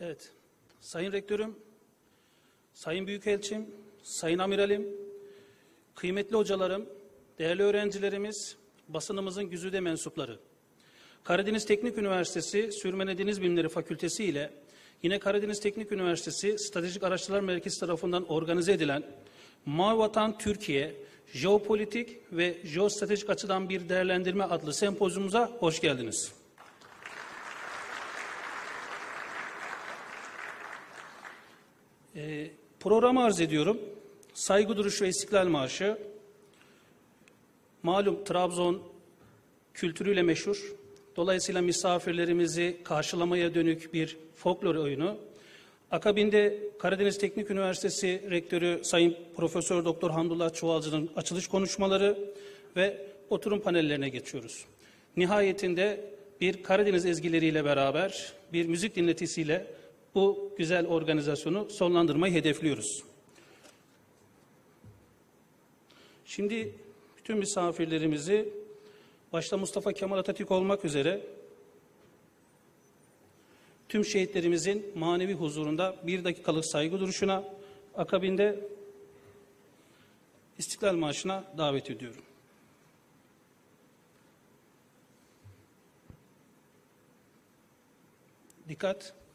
Evet. Sayın Rektörüm, Sayın Büyükelçim, Sayın Amiralim, kıymetli hocalarım, değerli öğrencilerimiz, basınımızın güzide mensupları. Karadeniz Teknik Üniversitesi Sürmene Deniz Bilimleri Fakültesi ile yine Karadeniz Teknik Üniversitesi Stratejik Araştırmalar Merkezi tarafından organize edilen Mavi Vatan Türkiye Jeopolitik ve Jeostratejik Açıdan Bir Değerlendirme adlı sempozyumumuza hoş geldiniz. Ee, programı arz ediyorum. Saygı duruşu ve İstiklal Marşı. Malum Trabzon kültürüyle meşhur. Dolayısıyla misafirlerimizi karşılamaya dönük bir folklor oyunu. Akabinde Karadeniz Teknik Üniversitesi Rektörü Sayın Profesör Doktor Hamdullah Çuvalcı'nın açılış konuşmaları ve oturum panellerine geçiyoruz. Nihayetinde bir Karadeniz ezgileriyle beraber bir müzik dinletisiyle bu güzel organizasyonu sonlandırmayı hedefliyoruz. Şimdi bütün misafirlerimizi başta Mustafa Kemal Atatürk olmak üzere tüm şehitlerimizin manevi huzurunda bir dakikalık saygı duruşuna akabinde İstiklal Marşı'na davet ediyorum. Dikkat.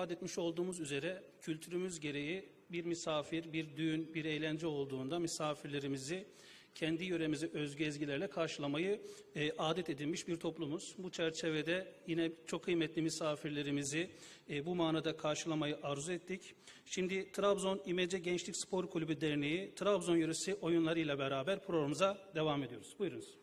İfade etmiş olduğumuz üzere kültürümüz gereği bir misafir, bir düğün, bir eğlence olduğunda misafirlerimizi kendi yöremizi özgü ezgilerle karşılamayı e, adet edinmiş bir toplumuz. Bu çerçevede yine çok kıymetli misafirlerimizi e, bu manada karşılamayı arzu ettik. Şimdi Trabzon İmece Gençlik Spor Kulübü Derneği Trabzon yöresi oyunlarıyla beraber programımıza devam ediyoruz. Buyurunuz.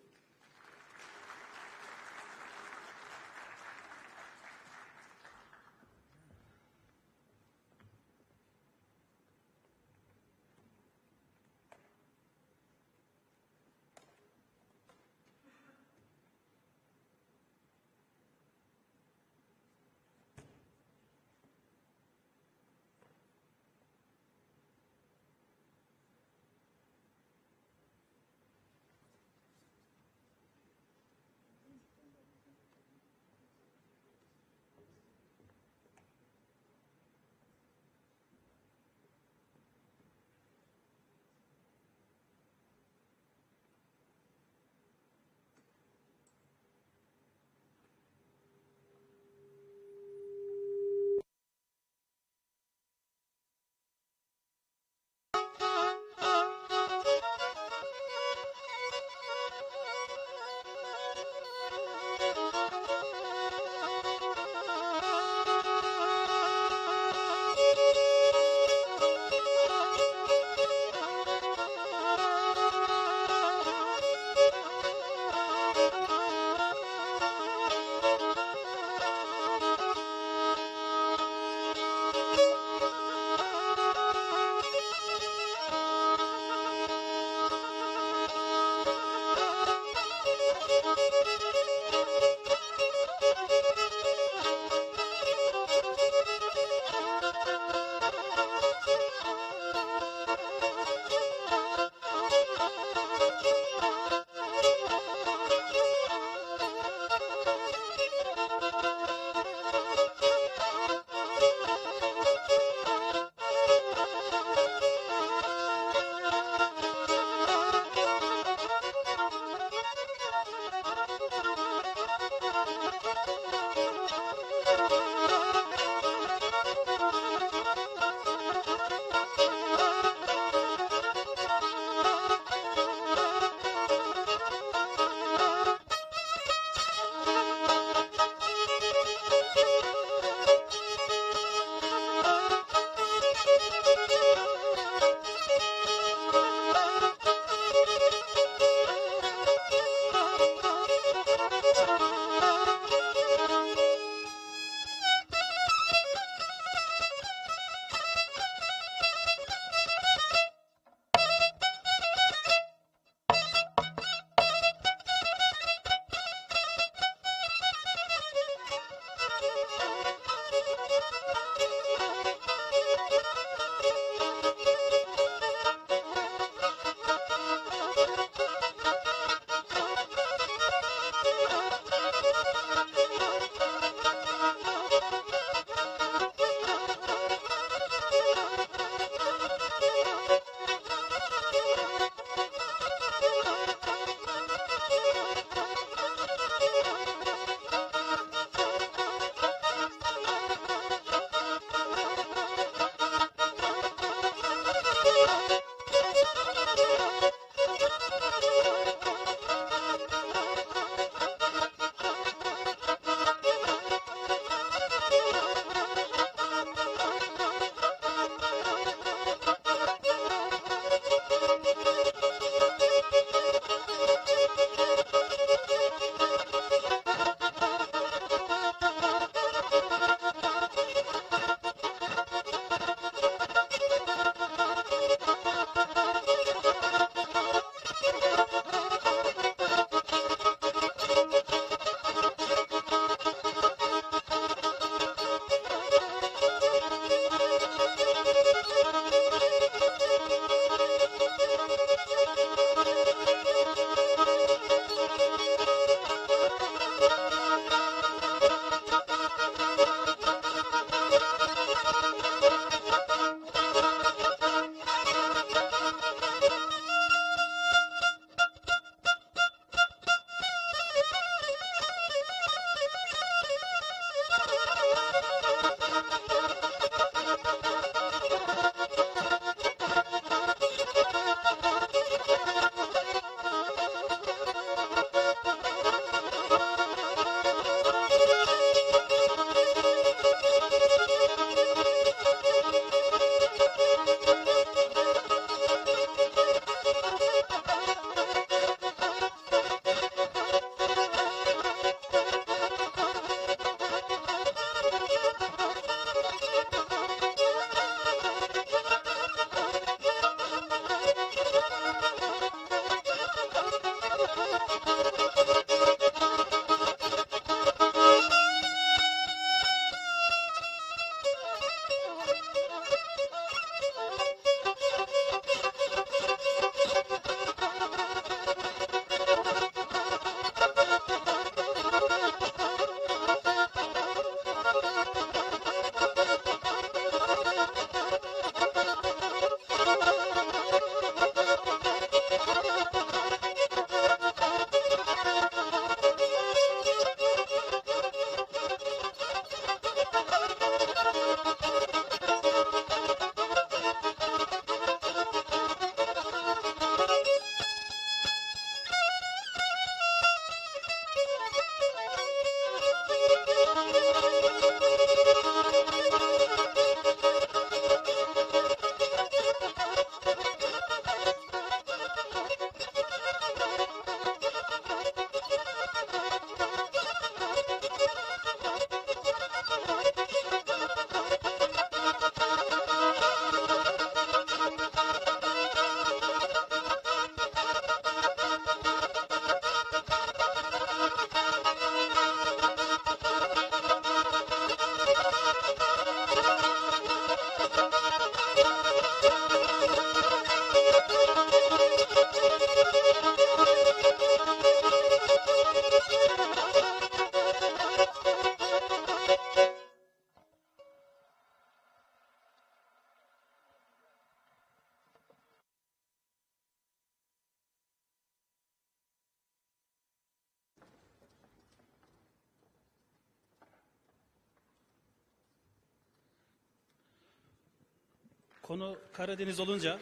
Karadeniz olunca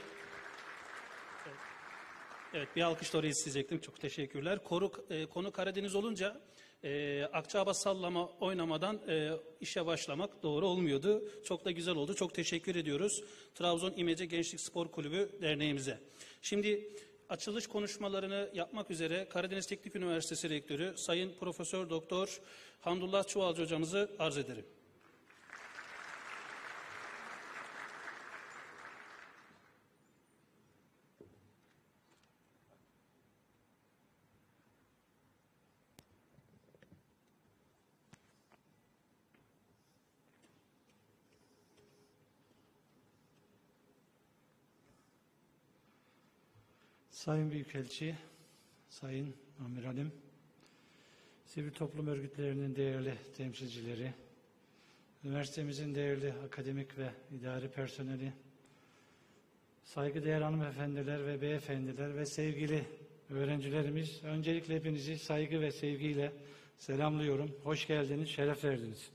Evet. Bir alkış da oraya isteyecektim. Çok teşekkürler. Koru, e, konu Karadeniz olunca e, Akçaabat sallama oynamadan e, işe başlamak doğru olmuyordu. Çok da güzel oldu. Çok teşekkür ediyoruz Trabzon İmece Gençlik Spor Kulübü derneğimize. Şimdi açılış konuşmalarını yapmak üzere Karadeniz Teknik Üniversitesi Rektörü Sayın Profesör Doktor Hamdullah Çuvalcı hocamızı arz ederim. Sayın Büyükelçi, Sayın Amiralim, sivil toplum örgütlerinin değerli temsilcileri, üniversitemizin değerli akademik ve idari personeli, saygıdeğer hanımefendiler ve beyefendiler ve sevgili öğrencilerimiz, öncelikle hepinizi saygı ve sevgiyle selamlıyorum. Hoş geldiniz, şeref verdiniz.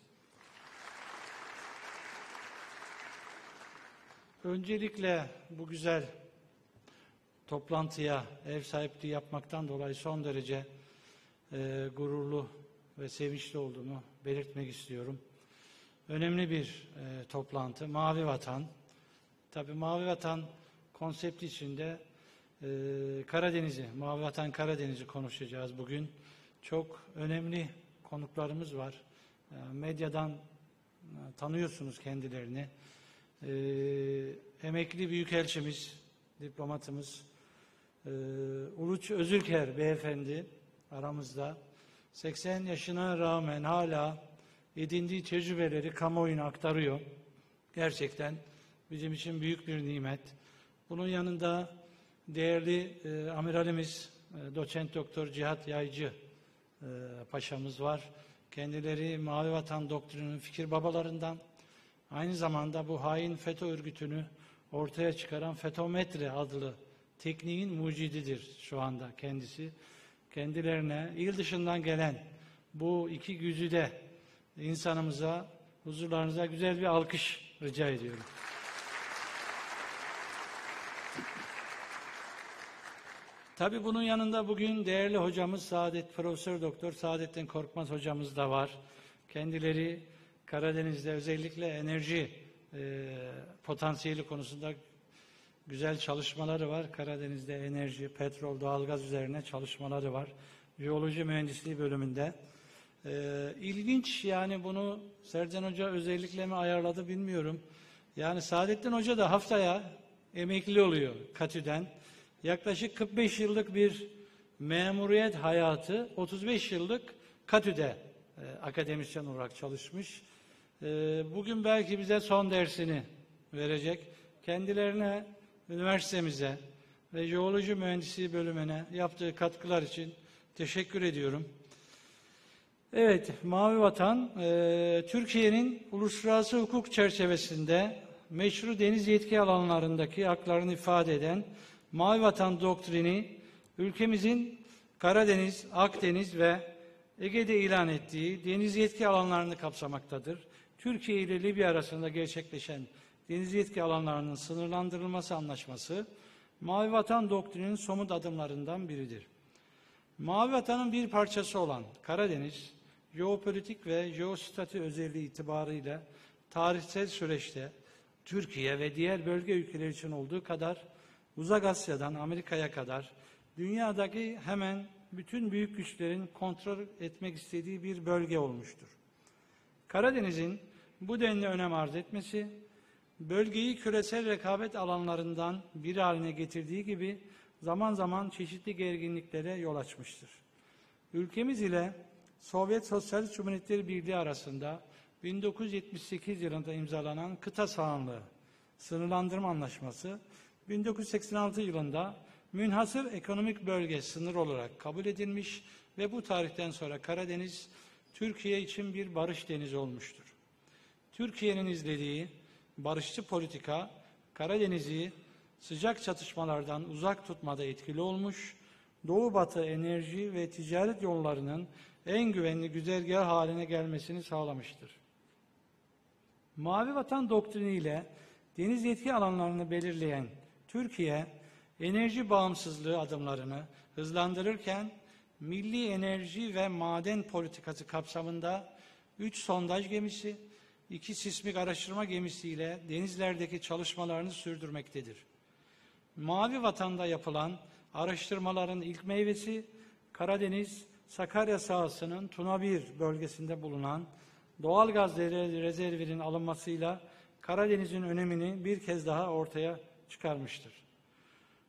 Öncelikle bu güzel toplantıya ev sahipliği yapmaktan dolayı son derece e, gururlu ve sevinçli olduğumu belirtmek istiyorum. Önemli bir e, toplantı. Mavi Vatan. Tabii Mavi Vatan konsepti içinde e, Karadeniz'i, Mavi Vatan Karadeniz'i konuşacağız bugün. Çok önemli konuklarımız var. E, medyadan e, tanıyorsunuz kendilerini. E, emekli büyükelçimiz, diplomatımız, ee, Uluç Özülker beyefendi aramızda 80 yaşına rağmen hala edindiği tecrübeleri kamuoyuna aktarıyor. Gerçekten bizim için büyük bir nimet. Bunun yanında değerli e, amiralimiz e, doçent doktor Cihat Yaycı e, paşamız var. Kendileri Mavi Vatan doktrininin fikir babalarından aynı zamanda bu hain FETÖ örgütünü ortaya çıkaran FETÖmetre adlı tekniğin mucididir şu anda kendisi. Kendilerine il dışından gelen bu iki güzide insanımıza, huzurlarınıza güzel bir alkış rica ediyorum. Tabi bunun yanında bugün değerli hocamız Saadet Profesör Doktor Saadettin Korkmaz hocamız da var. Kendileri Karadeniz'de özellikle enerji e, potansiyeli konusunda güzel çalışmaları var. Karadeniz'de enerji, petrol, doğalgaz üzerine çalışmaları var. Jeoloji mühendisliği bölümünde. Ee, ilginç yani bunu Sercan Hoca özellikle mi ayarladı bilmiyorum. Yani Saadettin Hoca da haftaya emekli oluyor Katü'den. Yaklaşık 45 yıllık bir memuriyet hayatı, 35 yıllık Katü'de e, akademisyen olarak çalışmış. E, bugün belki bize son dersini verecek. Kendilerine üniversitemize ve jeoloji mühendisliği bölümüne yaptığı katkılar için teşekkür ediyorum. Evet, Mavi Vatan, e, Türkiye'nin uluslararası hukuk çerçevesinde meşru deniz yetki alanlarındaki haklarını ifade eden Mavi Vatan doktrini, ülkemizin Karadeniz, Akdeniz ve Ege'de ilan ettiği deniz yetki alanlarını kapsamaktadır. Türkiye ile Libya arasında gerçekleşen deniz yetki alanlarının sınırlandırılması anlaşması Mavi Vatan doktrinin somut adımlarından biridir. Mavi Vatan'ın bir parçası olan Karadeniz, jeopolitik ve jeostatü özelliği itibarıyla tarihsel süreçte Türkiye ve diğer bölge ülkeleri için olduğu kadar Uzak Asya'dan Amerika'ya kadar dünyadaki hemen bütün büyük güçlerin kontrol etmek istediği bir bölge olmuştur. Karadeniz'in bu denli önem arz etmesi bölgeyi küresel rekabet alanlarından biri haline getirdiği gibi zaman zaman çeşitli gerginliklere yol açmıştır. Ülkemiz ile Sovyet Sosyalist Cumhuriyetleri Birliği arasında 1978 yılında imzalanan kıta sahanlığı sınırlandırma anlaşması 1986 yılında münhasır ekonomik bölge sınır olarak kabul edilmiş ve bu tarihten sonra Karadeniz Türkiye için bir barış denizi olmuştur. Türkiye'nin izlediği barışçı politika Karadeniz'i sıcak çatışmalardan uzak tutmada etkili olmuş, Doğu Batı enerji ve ticaret yollarının en güvenli güzergah haline gelmesini sağlamıştır. Mavi Vatan doktriniyle deniz yetki alanlarını belirleyen Türkiye, enerji bağımsızlığı adımlarını hızlandırırken milli enerji ve maden politikası kapsamında 3 sondaj gemisi, 2 sismik araştırma gemisiyle denizlerdeki çalışmalarını sürdürmektedir. Mavi Vatan'da yapılan araştırmaların ilk meyvesi Karadeniz Sakarya sahasının Tuna 1 bölgesinde bulunan doğal gaz re- rezervinin alınmasıyla Karadeniz'in önemini bir kez daha ortaya çıkarmıştır.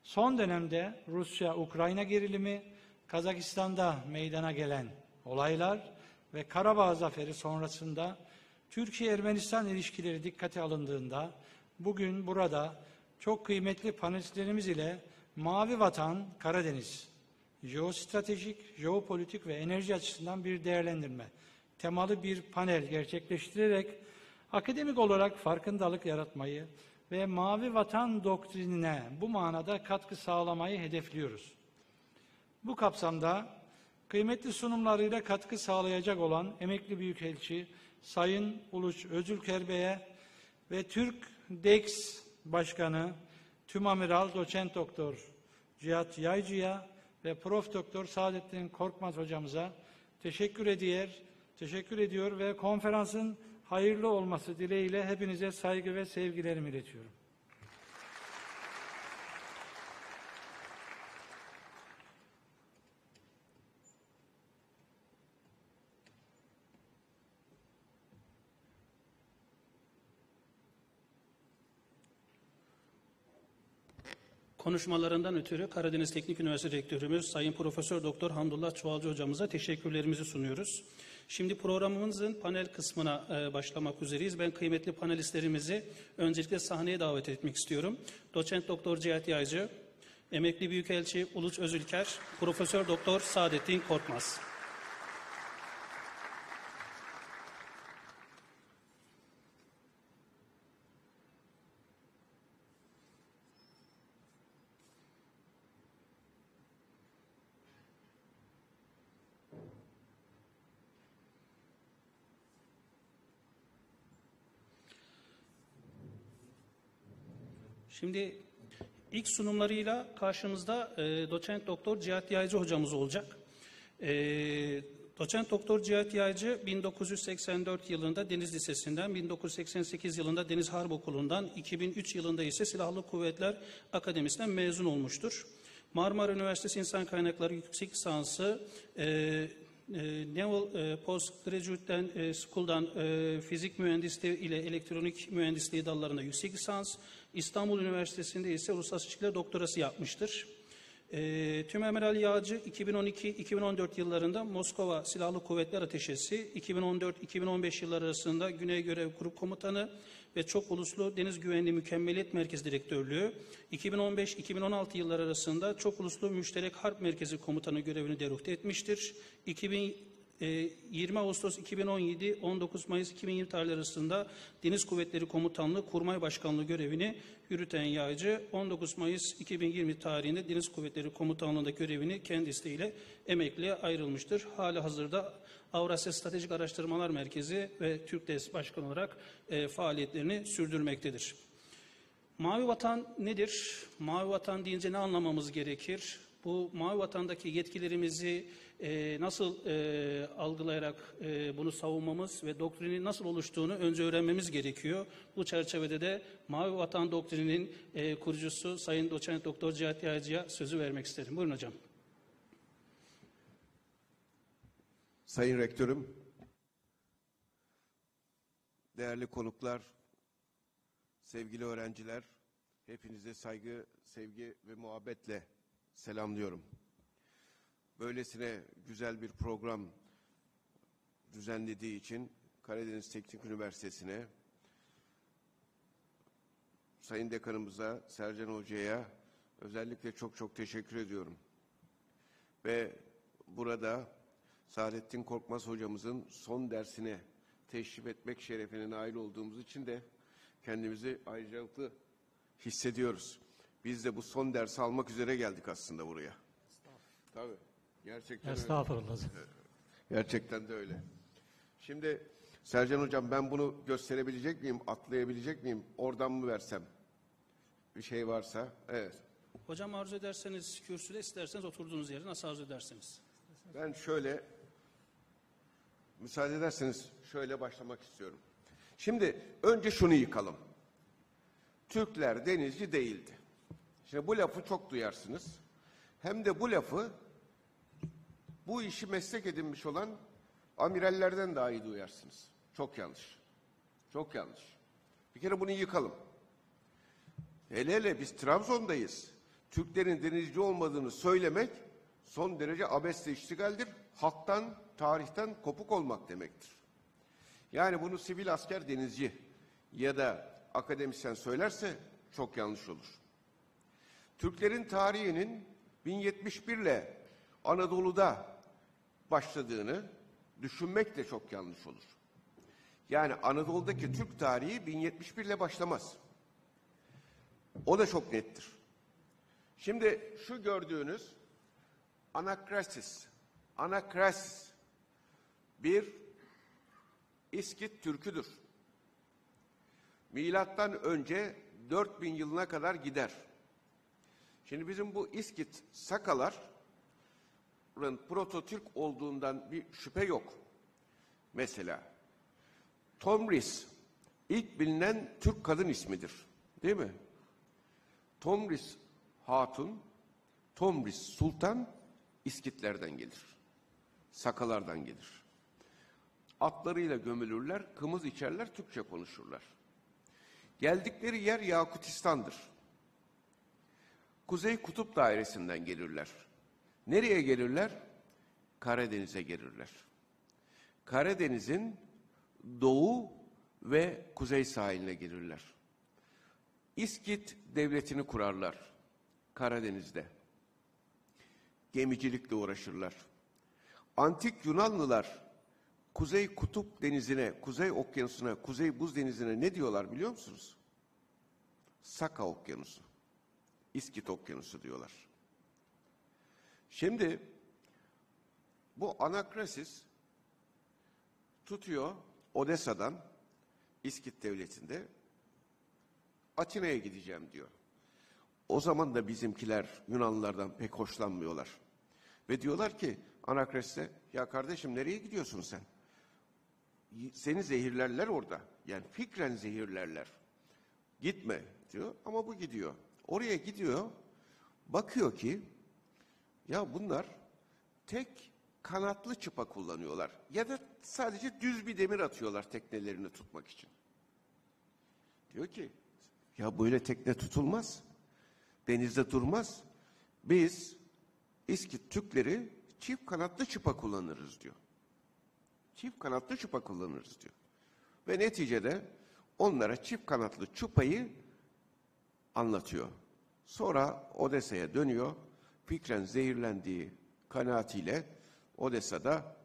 Son dönemde Rusya-Ukrayna gerilimi, Kazakistan'da meydana gelen olaylar ve Karabağ zaferi sonrasında Türkiye-Ermenistan ilişkileri dikkate alındığında bugün burada çok kıymetli panelistlerimiz ile Mavi Vatan Karadeniz, jeostratejik, jeopolitik ve enerji açısından bir değerlendirme temalı bir panel gerçekleştirerek akademik olarak farkındalık yaratmayı ve Mavi Vatan doktrinine bu manada katkı sağlamayı hedefliyoruz. Bu kapsamda kıymetli sunumlarıyla katkı sağlayacak olan emekli büyükelçi Sayın Uluç Özülker Bey'e ve Türk DEX Başkanı Tümamiral Doçent Doktor Cihat Yaycı'ya ve Prof Doktor Saadettin Korkmaz hocamıza teşekkür ediyor, teşekkür ediyor ve konferansın hayırlı olması dileğiyle hepinize saygı ve sevgilerimi iletiyorum. Konuşmalarından ötürü Karadeniz Teknik Üniversitesi Rektörümüz Sayın Profesör Doktor Hamdullah Çuvalcı hocamıza teşekkürlerimizi sunuyoruz. Şimdi programımızın panel kısmına e, başlamak üzereyiz. Ben kıymetli panelistlerimizi öncelikle sahneye davet etmek istiyorum. Doçent Doktor Cihat Yaycı, Emekli Büyükelçi Uluç Özülker, Profesör Doktor Saadettin Korkmaz. Şimdi ilk sunumlarıyla karşımızda e, doçent doktor Cihat Yaycı hocamız olacak. E, doçent doktor Cihat Yaycı 1984 yılında Deniz Lisesi'nden, 1988 yılında Deniz Harp Okulu'ndan, 2003 yılında ise Silahlı Kuvvetler Akademisi'nden mezun olmuştur. Marmara Üniversitesi İnsan Kaynakları Yüksek Lisansı e, e, Naval e, Postgraduate'den, e, School'dan e, fizik mühendisliği ile elektronik mühendisliği dallarında yüksek lisans, İstanbul Üniversitesi'nde ise uluslararası ilişkiler doktorası yapmıştır. E, Tümemeral Yağcı 2012-2014 yıllarında Moskova Silahlı Kuvvetler Ateşesi, 2014-2015 yılları arasında Güney Görev Grup Komutanı ve Çok Uluslu Deniz Güvenliği Mükemmeliyet Merkezi Direktörlüğü, 2015-2016 yılları arasında Çok Uluslu Müşterek Harp Merkezi Komutanı görevini deruhte etmiştir. 2000 e, 20 Ağustos 2017, 19 Mayıs 2020 tarihleri arasında Deniz Kuvvetleri Komutanlığı Kurmay Başkanlığı görevini yürüten yaycı 19 Mayıs 2020 tarihinde Deniz Kuvvetleri Komutanlığı'nda görevini kendi isteğiyle emekliye ayrılmıştır. Hali hazırda Avrasya Stratejik Araştırmalar Merkezi ve TÜRKDES Başkanı olarak e, faaliyetlerini sürdürmektedir. Mavi vatan nedir? Mavi vatan deyince ne anlamamız gerekir? Bu mavi vatandaki yetkilerimizi e, nasıl e, algılayarak e, bunu savunmamız ve doktrinin nasıl oluştuğunu önce öğrenmemiz gerekiyor. Bu çerçevede de Mavi Vatan Doktrini'nin e, kurucusu Sayın Doçent Doktor Cihat Yaycı'ya sözü vermek isterim. Buyurun hocam. Sayın Rektörüm, değerli konuklar, sevgili öğrenciler, hepinize saygı, sevgi ve muhabbetle selamlıyorum. Böylesine güzel bir program düzenlediği için Karadeniz Teknik Üniversitesi'ne, Sayın Dekanımıza, Sercan Hoca'ya özellikle çok çok teşekkür ediyorum. Ve burada Saadettin Korkmaz hocamızın son dersine teşrif etmek şerefine nail olduğumuz için de kendimizi ayrıcalıklı hissediyoruz. Biz de bu son dersi almak üzere geldik aslında buraya. Tabii. Gerçekten öyle. Estağfurullah. Gerçekten de öyle. Şimdi Sercan Hocam ben bunu gösterebilecek miyim, atlayabilecek miyim? Oradan mı versem? Bir şey varsa. Evet. Hocam arzu ederseniz kürsüde isterseniz oturduğunuz yeri nasıl arzu ederseniz. Ben şöyle, müsaade ederseniz şöyle başlamak istiyorum. Şimdi önce şunu yıkalım. Türkler denizci değildi. Şimdi bu lafı çok duyarsınız. Hem de bu lafı bu işi meslek edinmiş olan amirallerden daha iyi duyarsınız. Çok yanlış. Çok yanlış. Bir kere bunu yıkalım. Hele hele biz Trabzon'dayız. Türklerin denizci olmadığını söylemek son derece abesle iştigaldir. Halktan, tarihten kopuk olmak demektir. Yani bunu sivil asker denizci ya da akademisyen söylerse çok yanlış olur. Türklerin tarihinin 1071 ile Anadolu'da başladığını düşünmek de çok yanlış olur. Yani Anadolu'daki Türk tarihi 1071 ile başlamaz. O da çok nettir. Şimdi şu gördüğünüz Anakrasis, Anakrasis bir İskit türküdür. Milattan önce 4000 yılına kadar gider. Şimdi bizim bu İskit Sakaların prototürk olduğundan bir şüphe yok. Mesela Tomris ilk bilinen Türk kadın ismidir. Değil mi? Tomris Hatun, Tomris Sultan İskitlerden gelir. Sakalardan gelir. Atlarıyla gömülürler, kımız içerler, Türkçe konuşurlar. Geldikleri yer Yakutistan'dır. Kuzey Kutup Dairesi'nden gelirler. Nereye gelirler? Karadeniz'e gelirler. Karadeniz'in doğu ve kuzey sahiline gelirler. İskit devletini kurarlar Karadeniz'de. Gemicilikle uğraşırlar. Antik Yunanlılar Kuzey Kutup Denizi'ne, Kuzey Okyanusu'na, Kuzey Buz Denizi'ne ne diyorlar biliyor musunuz? Saka Okyanusu. İskit Okyanusu diyorlar. Şimdi bu Anakrasis tutuyor Odessa'dan İskit Devleti'nde Atina'ya gideceğim diyor. O zaman da bizimkiler Yunanlılardan pek hoşlanmıyorlar. Ve diyorlar ki Anakrasis'e ya kardeşim nereye gidiyorsun sen? Seni zehirlerler orada. Yani fikren zehirlerler. Gitme diyor ama bu gidiyor. Oraya gidiyor. Bakıyor ki ya bunlar tek kanatlı çıpa kullanıyorlar. Ya da sadece düz bir demir atıyorlar teknelerini tutmak için. Diyor ki ya böyle tekne tutulmaz. Denizde durmaz. Biz İskit Türkleri çift kanatlı çıpa kullanırız diyor. Çift kanatlı çıpa kullanırız diyor. Ve neticede onlara çift kanatlı çupayı anlatıyor. Sonra Odessa'ya dönüyor. Fikren zehirlendiği kanaatiyle Odessa'da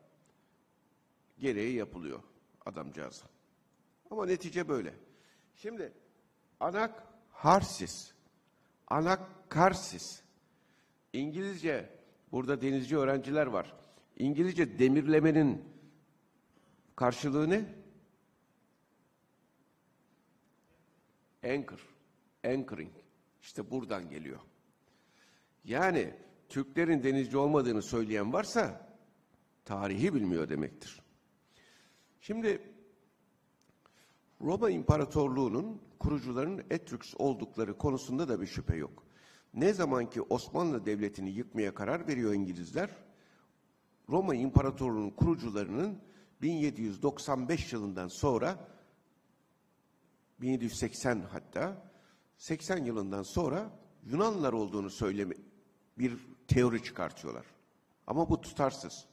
gereği yapılıyor adamcağıza. Ama netice böyle. Şimdi anak harsis, anak karsis. İngilizce, burada denizci öğrenciler var. İngilizce demirlemenin karşılığı ne? Anchor, anchoring. İşte buradan geliyor. Yani Türklerin denizci olmadığını söyleyen varsa tarihi bilmiyor demektir. Şimdi Roma İmparatorluğu'nun kurucularının Etrüks oldukları konusunda da bir şüphe yok. Ne zaman ki Osmanlı Devleti'ni yıkmaya karar veriyor İngilizler, Roma İmparatorluğu'nun kurucularının 1795 yılından sonra 1780 hatta 80 yılından sonra Yunanlılar olduğunu söyleme bir teori çıkartıyorlar. Ama bu tutarsız.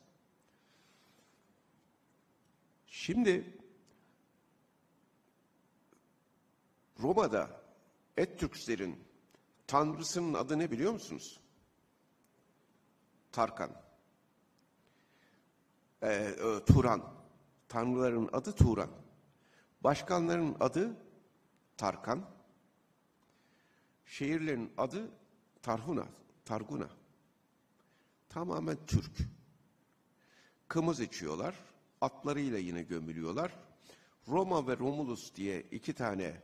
Şimdi Roma'da Ettürklerin tanrısının adı ne biliyor musunuz? Tarkan. Ee, e, Turan. Tanrıların adı Turan. Başkanların adı Tarkan. Şehirlerin adı Tarhuna, Targuna. Tamamen Türk. Kımız içiyorlar, atlarıyla yine gömülüyorlar. Roma ve Romulus diye iki tane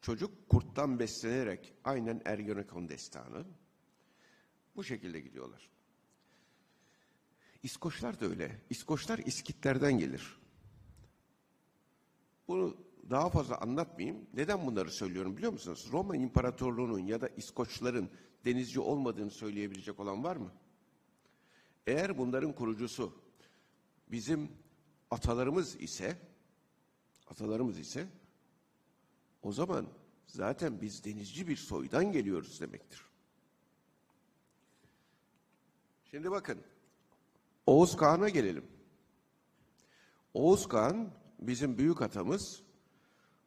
çocuk kurttan beslenerek aynen Ergenekon destanı bu şekilde gidiyorlar. İskoçlar da öyle. İskoçlar İskitlerden gelir. Bunu daha fazla anlatmayayım. Neden bunları söylüyorum biliyor musunuz? Roma İmparatorluğu'nun ya da İskoçların denizci olmadığını söyleyebilecek olan var mı? Eğer bunların kurucusu bizim atalarımız ise atalarımız ise o zaman zaten biz denizci bir soydan geliyoruz demektir. Şimdi bakın Oğuz Kağan'a gelelim. Oğuz Kağan bizim büyük atamız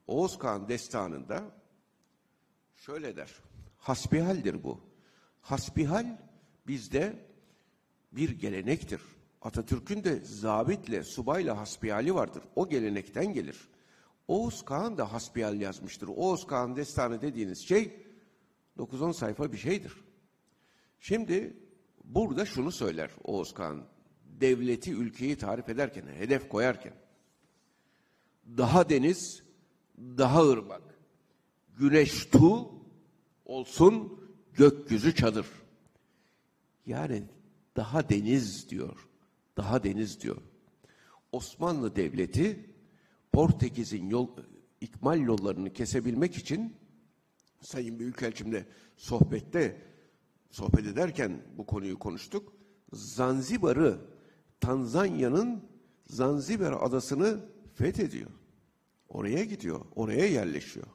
Oğuz Kağan destanında şöyle der. Hasbihaldir bu. Hasbihal bizde bir gelenektir. Atatürk'ün de zabitle, subayla hasbihali vardır. O gelenekten gelir. Oğuz Kağan da hasbihal yazmıştır. Oğuz Kağan destanı dediğiniz şey 9-10 sayfa bir şeydir. Şimdi burada şunu söyler Oğuz Kağan. Devleti, ülkeyi tarif ederken, hedef koyarken. Daha deniz, daha ırmak. Güneş tu olsun, gökyüzü çadır. Yani daha deniz diyor. Daha deniz diyor. Osmanlı Devleti Portekiz'in yol ikmal yollarını kesebilmek için Sayın Büyükelçimle sohbette sohbet ederken bu konuyu konuştuk. Zanzibar'ı Tanzanya'nın Zanzibar adasını fethediyor. Oraya gidiyor, oraya yerleşiyor.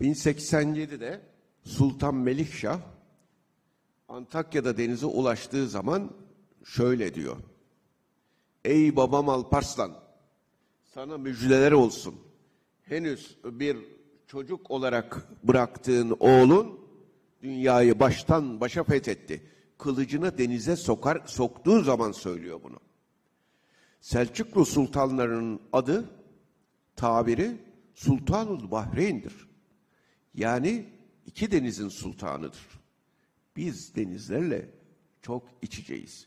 1087'de Sultan Melikşah Antakya'da denize ulaştığı zaman şöyle diyor. Ey babam Alparslan sana müjdeler olsun. Henüz bir çocuk olarak bıraktığın oğlun dünyayı baştan başa fethetti. Kılıcını denize sokar, soktuğu zaman söylüyor bunu. Selçuklu sultanlarının adı, tabiri Sultanul Bahreyn'dir. Yani iki denizin sultanıdır. Biz denizlerle çok içeceğiz.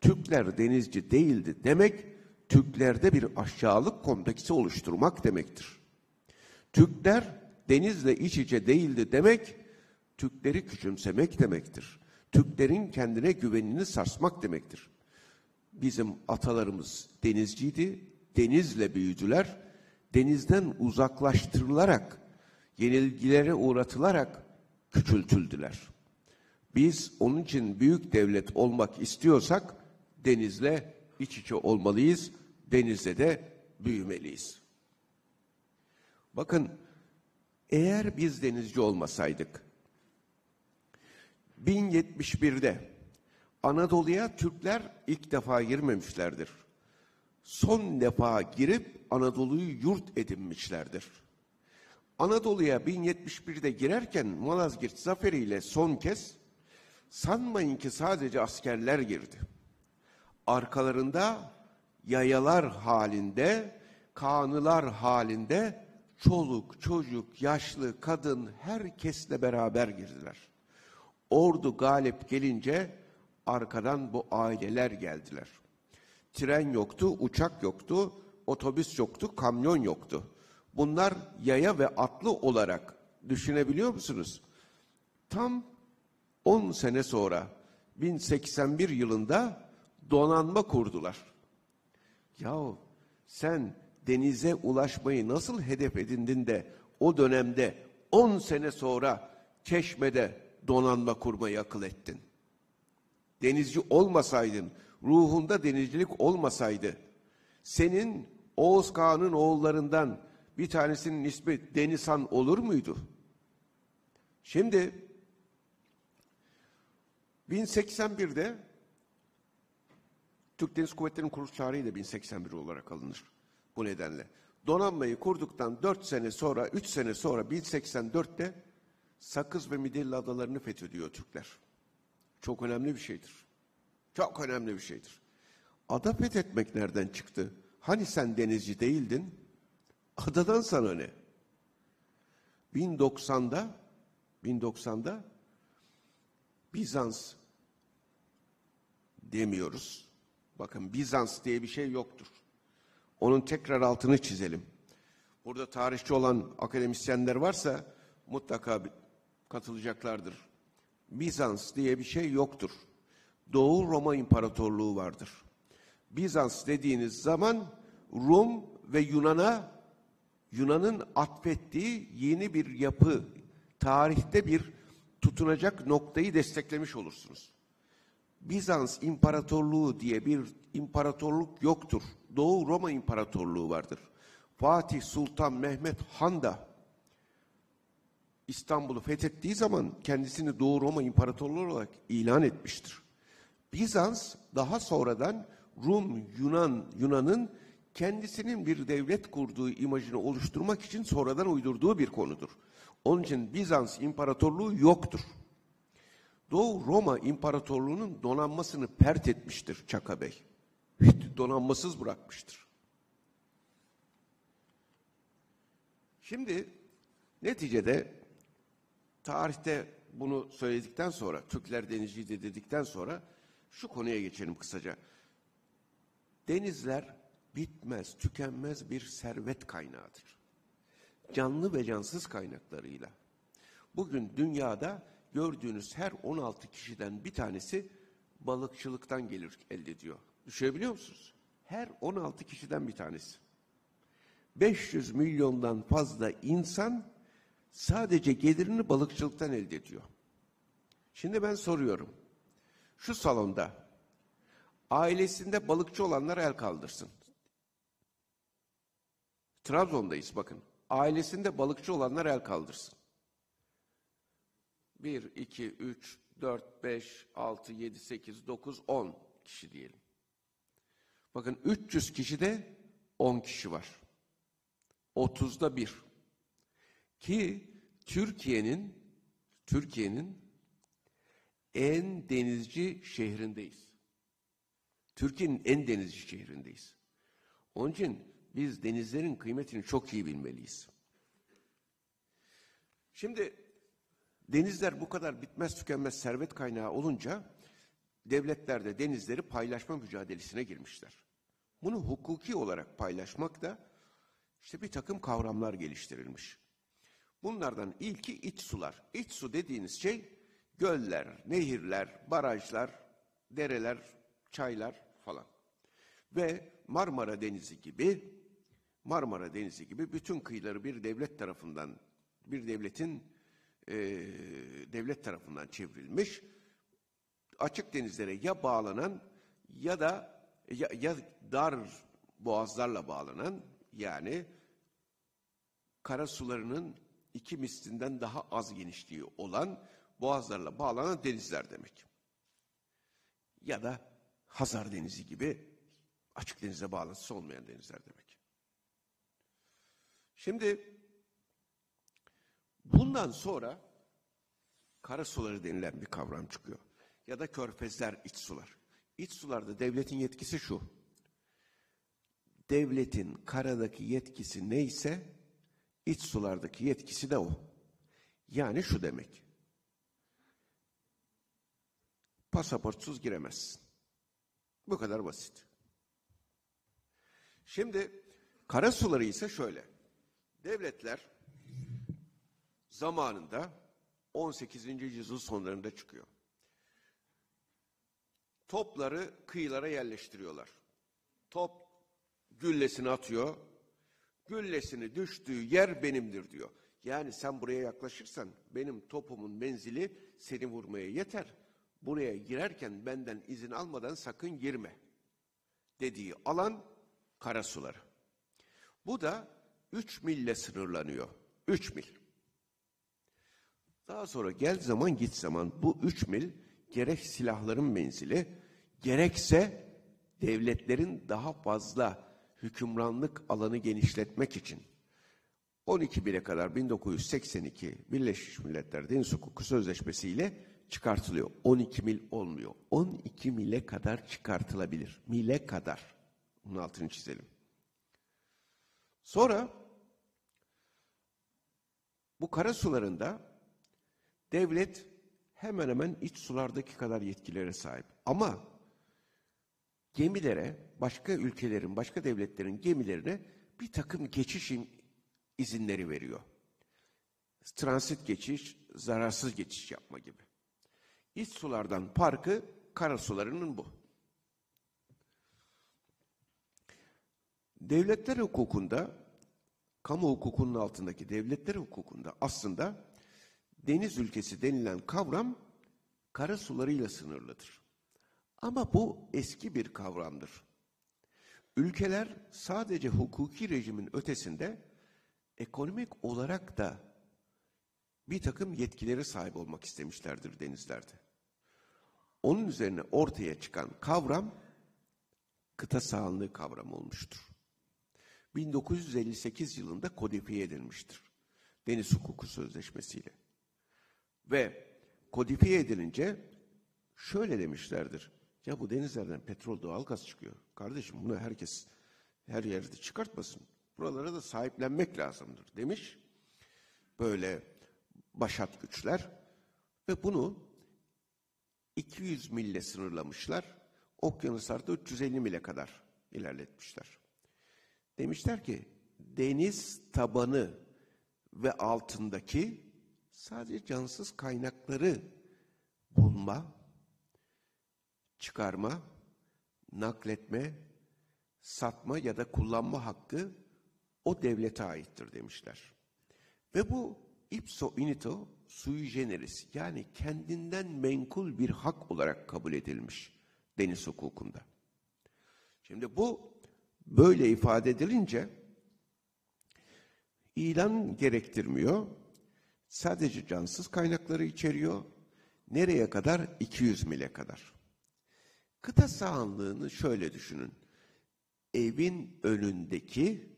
Türkler denizci değildi demek, Türklerde bir aşağılık kompleksi oluşturmak demektir. Türkler denizle iç içe değildi demek, Türkleri küçümsemek demektir. Türklerin kendine güvenini sarsmak demektir. Bizim atalarımız denizciydi, denizle büyüdüler, denizden uzaklaştırılarak, yenilgilere uğratılarak küçültüldüler. Biz onun için büyük devlet olmak istiyorsak denizle iç içe olmalıyız, denizle de büyümeliyiz. Bakın eğer biz denizci olmasaydık 1071'de Anadolu'ya Türkler ilk defa girmemişlerdir. Son defa girip Anadolu'yu yurt edinmişlerdir. Anadolu'ya 1071'de girerken Malazgirt zaferiyle son kez sanmayın ki sadece askerler girdi. Arkalarında yayalar halinde, kanılar halinde çoluk, çocuk, yaşlı, kadın herkesle beraber girdiler. Ordu galip gelince arkadan bu aileler geldiler. Tren yoktu, uçak yoktu, otobüs yoktu, kamyon yoktu. Bunlar yaya ve atlı olarak düşünebiliyor musunuz? Tam 10 sene sonra 1081 yılında donanma kurdular. Yahu sen denize ulaşmayı nasıl hedef edindin de o dönemde 10 sene sonra Çeşme'de donanma kurmayı akıl ettin? Denizci olmasaydın, ruhunda denizcilik olmasaydı, senin Oğuz Kağan'ın oğullarından bir tanesinin ismi Denizhan olur muydu? Şimdi 1081'de Türk Deniz Kuvvetleri'nin kuruluş tarihi de 1081 olarak alınır bu nedenle. Donanmayı kurduktan 4 sene sonra, 3 sene sonra 1084'te Sakız ve Midilli adalarını fethediyor Türkler. Çok önemli bir şeydir. Çok önemli bir şeydir. Ada fethetmek nereden çıktı? Hani sen denizci değildin? Adadan sana ne? 1090'da 1090'da Bizans demiyoruz. Bakın Bizans diye bir şey yoktur. Onun tekrar altını çizelim. Burada tarihçi olan akademisyenler varsa mutlaka katılacaklardır. Bizans diye bir şey yoktur. Doğu Roma İmparatorluğu vardır. Bizans dediğiniz zaman Rum ve Yunan'a Yunan'ın atfettiği yeni bir yapı, tarihte bir tutunacak noktayı desteklemiş olursunuz. Bizans İmparatorluğu diye bir imparatorluk yoktur. Doğu Roma İmparatorluğu vardır. Fatih Sultan Mehmet Han da İstanbul'u fethettiği zaman kendisini Doğu Roma İmparatorluğu olarak ilan etmiştir. Bizans daha sonradan Rum, Yunan, Yunan'ın kendisinin bir devlet kurduğu imajını oluşturmak için sonradan uydurduğu bir konudur. Onun için Bizans İmparatorluğu yoktur. Doğu Roma İmparatorluğu'nun donanmasını pert etmiştir Çaka Bey. Donanmasız bırakmıştır. Şimdi neticede tarihte bunu söyledikten sonra, Türkler denizciydi dedikten sonra şu konuya geçelim kısaca. Denizler bitmez, tükenmez bir servet kaynağıdır. Canlı ve cansız kaynaklarıyla. Bugün dünyada gördüğünüz her 16 kişiden bir tanesi balıkçılıktan gelir elde ediyor. Düşünebiliyor musunuz? Her 16 kişiden bir tanesi. 500 milyondan fazla insan sadece gelirini balıkçılıktan elde ediyor. Şimdi ben soruyorum. Şu salonda ailesinde balıkçı olanlar el kaldırsın. Trabzon'dayız bakın. Ailesinde balıkçı olanlar el kaldırsın. 1, 2, 3, 4, 5, 6, 7, 8, 9, 10 kişi diyelim. Bakın 300 kişide 10 kişi var. 30'da 1. Ki Türkiye'nin Türkiye'nin en denizci şehrindeyiz. Türkiye'nin en denizci şehrindeyiz. Onun için biz denizlerin kıymetini çok iyi bilmeliyiz. Şimdi denizler bu kadar bitmez tükenmez servet kaynağı olunca devletler de denizleri paylaşma mücadelesine girmişler. Bunu hukuki olarak paylaşmak da işte bir takım kavramlar geliştirilmiş. Bunlardan ilki iç sular. İç su dediğiniz şey göller, nehirler, barajlar, dereler, çaylar falan. Ve Marmara Denizi gibi Marmara Denizi gibi bütün kıyıları bir devlet tarafından bir devletin e, devlet tarafından çevrilmiş açık denizlere ya bağlanan ya da ya, ya dar boğazlarla bağlanan yani kara sularının iki mislinden daha az genişliği olan boğazlarla bağlanan denizler demek. Ya da Hazar Denizi gibi açık denize bağlantısı olmayan denizler demek. Şimdi bundan sonra kara suları denilen bir kavram çıkıyor. Ya da körfezler, iç sular. İç sularda devletin yetkisi şu. Devletin karadaki yetkisi neyse iç sulardaki yetkisi de o. Yani şu demek. Pasaportsuz giremezsin. Bu kadar basit. Şimdi kara suları ise şöyle. Devletler zamanında 18. yüzyıl sonlarında çıkıyor. Topları kıyılara yerleştiriyorlar. Top güllesini atıyor. Güllesini düştüğü yer benimdir diyor. Yani sen buraya yaklaşırsan benim topumun menzili seni vurmaya yeter. Buraya girerken benden izin almadan sakın girme dediği alan karasuları. Bu da 3 mille sınırlanıyor. 3 mil. Daha sonra gel zaman git zaman bu 3 mil gerek silahların menzili gerekse devletlerin daha fazla hükümranlık alanı genişletmek için 12 bire kadar 1982 Birleşmiş Milletler Deniz Hukuku Sözleşmesi ile çıkartılıyor. 12 mil olmuyor. 12 mile kadar çıkartılabilir. Mile kadar. Bunun altını çizelim. Sonra bu kara sularında devlet hemen hemen iç sulardaki kadar yetkilere sahip. Ama gemilere, başka ülkelerin, başka devletlerin gemilerine bir takım geçiş izinleri veriyor. Transit geçiş, zararsız geçiş yapma gibi. İç sulardan farkı kara sularının bu. Devletler hukukunda, kamu hukukunun altındaki devletler hukukunda aslında deniz ülkesi denilen kavram kara sularıyla sınırlıdır. Ama bu eski bir kavramdır. Ülkeler sadece hukuki rejimin ötesinde ekonomik olarak da bir takım yetkileri sahip olmak istemişlerdir denizlerde. Onun üzerine ortaya çıkan kavram kıta sahanlığı kavramı olmuştur. 1958 yılında kodifiye edilmiştir. Deniz Hukuku Sözleşmesi'yle. Ve kodifiye edilince şöyle demişlerdir. Ya bu denizlerden petrol doğalgaz çıkıyor. Kardeşim bunu herkes her yerde çıkartmasın. Buralara da sahiplenmek lazımdır demiş. Böyle başat güçler ve bunu 200 mille sınırlamışlar. Okyanuslarda 350 mile kadar ilerletmişler. Demişler ki deniz tabanı ve altındaki sadece cansız kaynakları bulma, çıkarma, nakletme, satma ya da kullanma hakkı o devlete aittir demişler. Ve bu ipso inito sui generis yani kendinden menkul bir hak olarak kabul edilmiş deniz hukukunda. Şimdi bu böyle ifade edilince ilan gerektirmiyor. Sadece cansız kaynakları içeriyor. Nereye kadar? 200 mile kadar. Kıta sahanlığını şöyle düşünün. Evin önündeki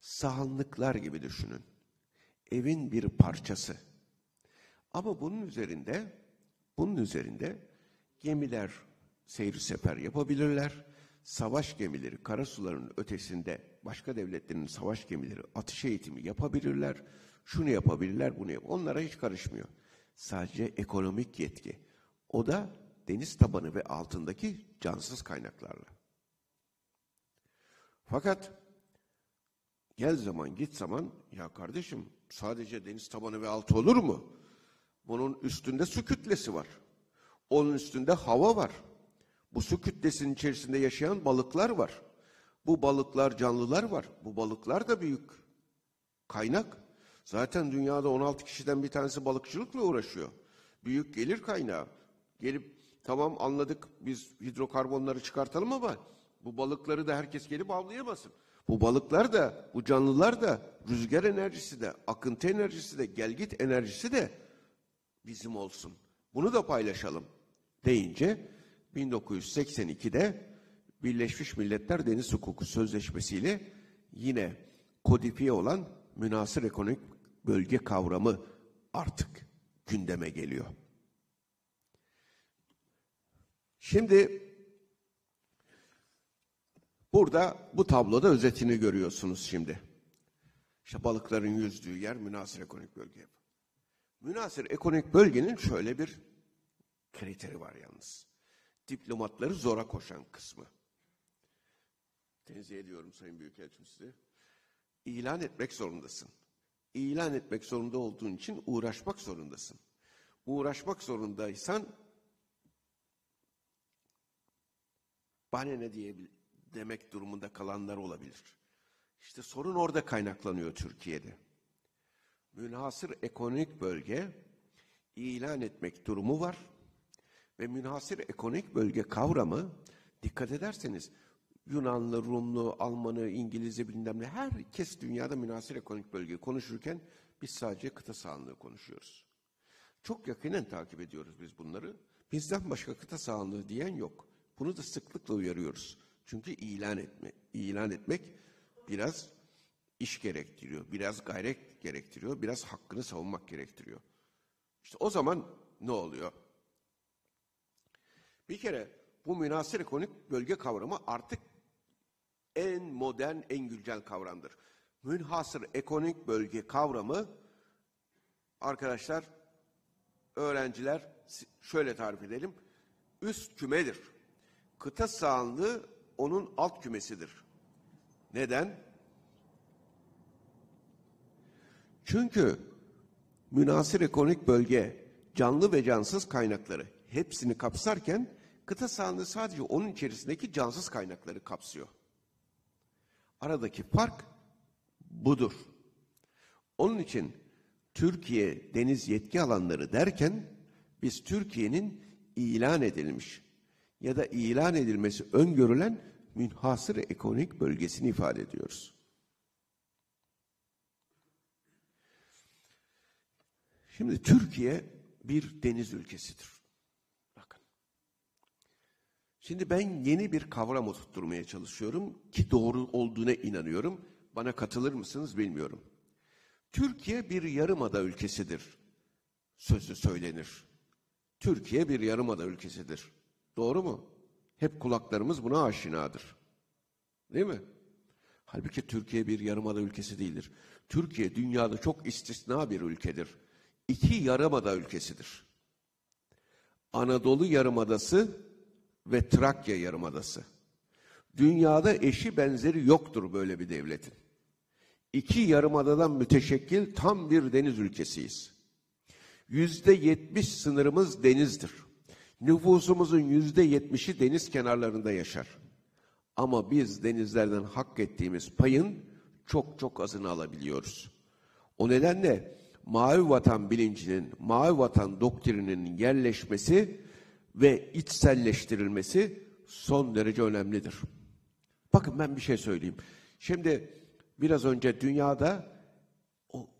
sahanlıklar gibi düşünün. Evin bir parçası. Ama bunun üzerinde bunun üzerinde gemiler seyir sefer yapabilirler. Savaş gemileri karasuların ötesinde başka devletlerin savaş gemileri atış eğitimi yapabilirler. Şunu yapabilirler, bunu yap. Onlara hiç karışmıyor. Sadece ekonomik yetki. O da deniz tabanı ve altındaki cansız kaynaklarla. Fakat gel zaman git zaman ya kardeşim sadece deniz tabanı ve altı olur mu? Bunun üstünde su kütlesi var. Onun üstünde hava var. Bu su kütlesinin içerisinde yaşayan balıklar var. Bu balıklar canlılar var. Bu balıklar da büyük kaynak. Zaten dünyada 16 kişiden bir tanesi balıkçılıkla uğraşıyor. Büyük gelir kaynağı. Gelip tamam anladık biz hidrokarbonları çıkartalım ama bu balıkları da herkes gelip avlayamasın. Bu balıklar da, bu canlılar da rüzgar enerjisi de, akıntı enerjisi de, gelgit enerjisi de bizim olsun. Bunu da paylaşalım deyince 1982'de Birleşmiş Milletler Deniz Hukuku Sözleşmesi ile yine kodifiye olan münasır ekonomik bölge kavramı artık gündeme geliyor. Şimdi burada bu tabloda özetini görüyorsunuz şimdi. İşte balıkların yüzdüğü yer münasır ekonomik bölge. Münasır ekonomik bölgenin şöyle bir kriteri var yalnız. Diplomatları zora koşan kısmı. Tenzih ediyorum Sayın Büyükelçim size. İlan etmek zorundasın. İlan etmek zorunda olduğun için uğraşmak zorundasın. Uğraşmak zorundaysan bana ne diye demek durumunda kalanlar olabilir. İşte sorun orada kaynaklanıyor Türkiye'de. Münhasır ekonomik bölge ilan etmek durumu var ve münhasır ekonomik bölge kavramı dikkat ederseniz Yunanlı, Rumlu, Almanı, İngilizce bilmem ne herkes dünyada münhasır ekonomik bölge konuşurken biz sadece kıta sahanlığı konuşuyoruz. Çok yakinen takip ediyoruz biz bunları. Bizden başka kıta sahanlığı diyen yok. Bunu da sıklıkla uyarıyoruz. Çünkü ilan etme, ilan etmek biraz iş gerektiriyor, biraz gayret gerektiriyor, biraz hakkını savunmak gerektiriyor. İşte o zaman ne oluyor? Bir kere bu münasır ekonomik bölge kavramı artık en modern, en güncel kavramdır. Münhasır ekonomik bölge kavramı arkadaşlar, öğrenciler şöyle tarif edelim. Üst kümedir. kıta sahanlığı onun alt kümesidir. Neden? Çünkü münasır ekonomik bölge canlı ve cansız kaynakları hepsini kapsarken kıta sahanlığı sadece onun içerisindeki cansız kaynakları kapsıyor. Aradaki fark budur. Onun için Türkiye deniz yetki alanları derken biz Türkiye'nin ilan edilmiş ya da ilan edilmesi öngörülen münhasır ekonomik bölgesini ifade ediyoruz. Şimdi Türkiye bir deniz ülkesidir. Şimdi ben yeni bir kavram oturtturmaya çalışıyorum ki doğru olduğuna inanıyorum. Bana katılır mısınız bilmiyorum. Türkiye bir yarımada ülkesidir. Sözü söylenir. Türkiye bir yarımada ülkesidir. Doğru mu? Hep kulaklarımız buna aşinadır. Değil mi? Halbuki Türkiye bir yarımada ülkesi değildir. Türkiye dünyada çok istisna bir ülkedir. İki yarımada ülkesidir. Anadolu Yarımadası ve Trakya Yarımadası. Dünyada eşi benzeri yoktur böyle bir devletin. İki yarımadadan müteşekkil tam bir deniz ülkesiyiz. Yüzde yetmiş sınırımız denizdir. Nüfusumuzun yüzde yetmişi deniz kenarlarında yaşar. Ama biz denizlerden hak ettiğimiz payın çok çok azını alabiliyoruz. O nedenle mavi vatan bilincinin, mavi vatan doktrininin yerleşmesi ve içselleştirilmesi son derece önemlidir. Bakın ben bir şey söyleyeyim. Şimdi biraz önce dünyada o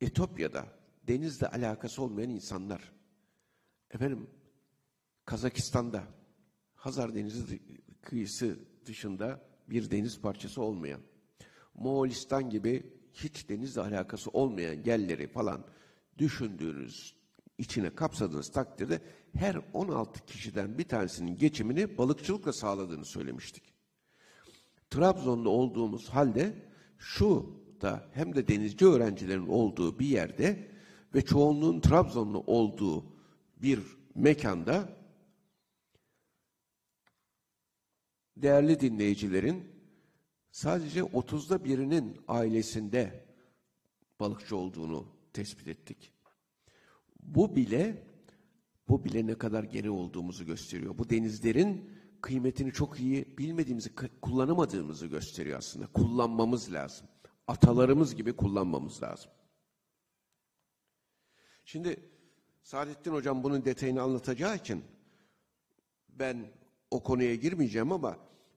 Etopya'da denizle alakası olmayan insanlar efendim Kazakistan'da Hazar Denizi kıyısı dışında bir deniz parçası olmayan Moğolistan gibi hiç denizle alakası olmayan yerleri falan düşündüğünüz içine kapsadığınız takdirde her 16 kişiden bir tanesinin geçimini balıkçılıkla sağladığını söylemiştik. Trabzon'da olduğumuz halde şu da hem de denizci öğrencilerin olduğu bir yerde ve çoğunluğun Trabzonlu olduğu bir mekanda değerli dinleyicilerin sadece 30'da birinin ailesinde balıkçı olduğunu tespit ettik. Bu bile bu bile ne kadar geri olduğumuzu gösteriyor. Bu denizlerin kıymetini çok iyi bilmediğimizi, kullanamadığımızı gösteriyor aslında. Kullanmamız lazım. Atalarımız gibi kullanmamız lazım. Şimdi Saadettin Hocam bunun detayını anlatacağı için ben o konuya girmeyeceğim ama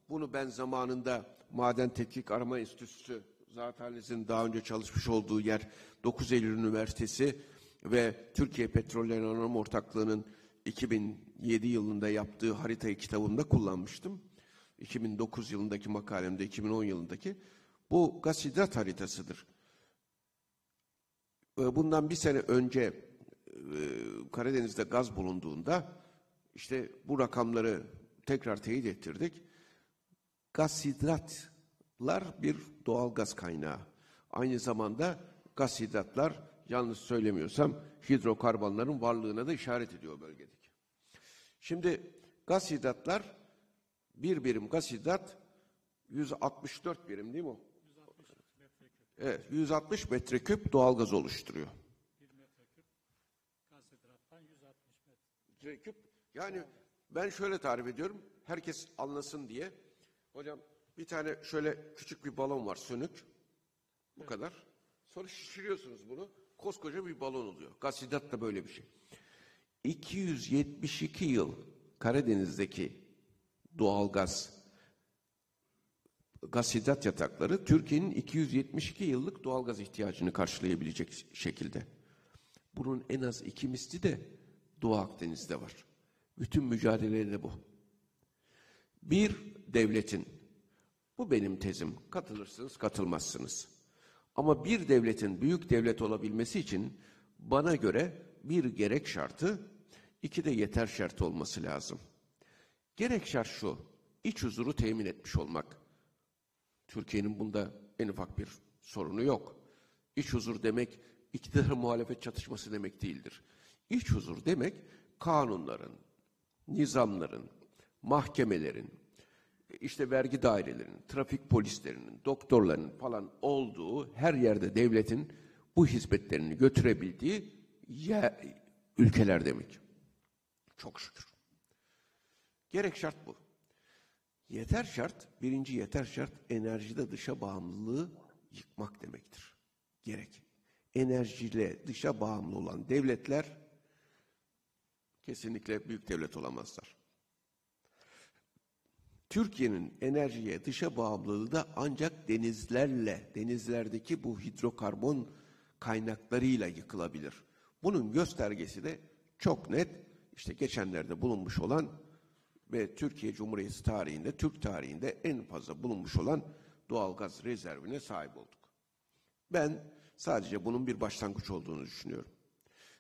bunu ben zamanında Maden Tetkik Arama Enstitüsü Zateniz'in daha önce çalışmış olduğu yer 9 Eylül Üniversitesi ve Türkiye Petrolleri Anonim Ortaklığı'nın 2007 yılında yaptığı haritayı kitabımda kullanmıştım. 2009 yılındaki makalemde, 2010 yılındaki bu gaz hidrat haritasıdır. Bundan bir sene önce e, Karadeniz'de gaz bulunduğunda işte bu rakamları tekrar teyit ettirdik. Gaz hidratlar bir doğal gaz kaynağı. Aynı zamanda gaz hidratlar yanlış söylemiyorsam hidrokarbonların varlığına da işaret ediyor bölgedeki. Şimdi gaz hidratlar bir birim gaz hidrat 164 birim değil mi o? 160 metreküp. Evet, 160 metreküp doğal gaz oluşturuyor. 1 metreküp gaz hidrattan 160 metreküp. Yani ben şöyle tarif ediyorum. Herkes anlasın diye. Hocam bir tane şöyle küçük bir balon var sönük. Bu evet. kadar. Sonra şişiriyorsunuz bunu. Koskoca bir balon oluyor. Gaz hidrat da böyle bir şey. 272 yıl Karadeniz'deki doğal gaz gaz hidrat yatakları Türkiye'nin 272 yıllık doğal gaz ihtiyacını karşılayabilecek şekilde. Bunun en az iki misli de Doğu Akdeniz'de var. Bütün mücadeleleri bu. Bir devletin, bu benim tezim, katılırsınız katılmazsınız. Ama bir devletin büyük devlet olabilmesi için bana göre bir gerek şartı, iki de yeter şartı olması lazım. Gerek şart şu, iç huzuru temin etmiş olmak. Türkiye'nin bunda en ufak bir sorunu yok. İç huzur demek iktidar muhalefet çatışması demek değildir. İç huzur demek kanunların, nizamların, mahkemelerin, işte vergi dairelerinin, trafik polislerinin, doktorların falan olduğu her yerde devletin bu hizmetlerini götürebildiği yer, ülkeler demek. Çok şükür. Gerek şart bu. Yeter şart, birinci yeter şart enerjide dışa bağımlılığı yıkmak demektir. Gerek. Enerjiyle dışa bağımlı olan devletler kesinlikle büyük devlet olamazlar. Türkiye'nin enerjiye dışa bağımlılığı da ancak denizlerle, denizlerdeki bu hidrokarbon kaynaklarıyla yıkılabilir. Bunun göstergesi de çok net, işte geçenlerde bulunmuş olan ve Türkiye Cumhuriyeti tarihinde, Türk tarihinde en fazla bulunmuş olan doğalgaz rezervine sahip olduk. Ben sadece bunun bir başlangıç olduğunu düşünüyorum.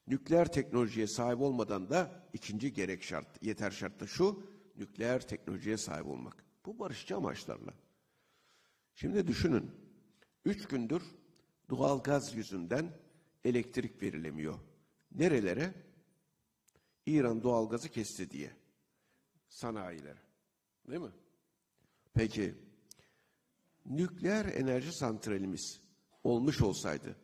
Nükleer teknolojiye sahip olmadan da ikinci gerek şart, yeter şart da şu, nükleer teknolojiye sahip olmak. Bu barışçı amaçlarla. Şimdi düşünün, üç gündür doğal gaz yüzünden elektrik verilemiyor. Nerelere? İran doğal gazı kesti diye. Sanayilere. Değil mi? Peki, nükleer enerji santralimiz olmuş olsaydı,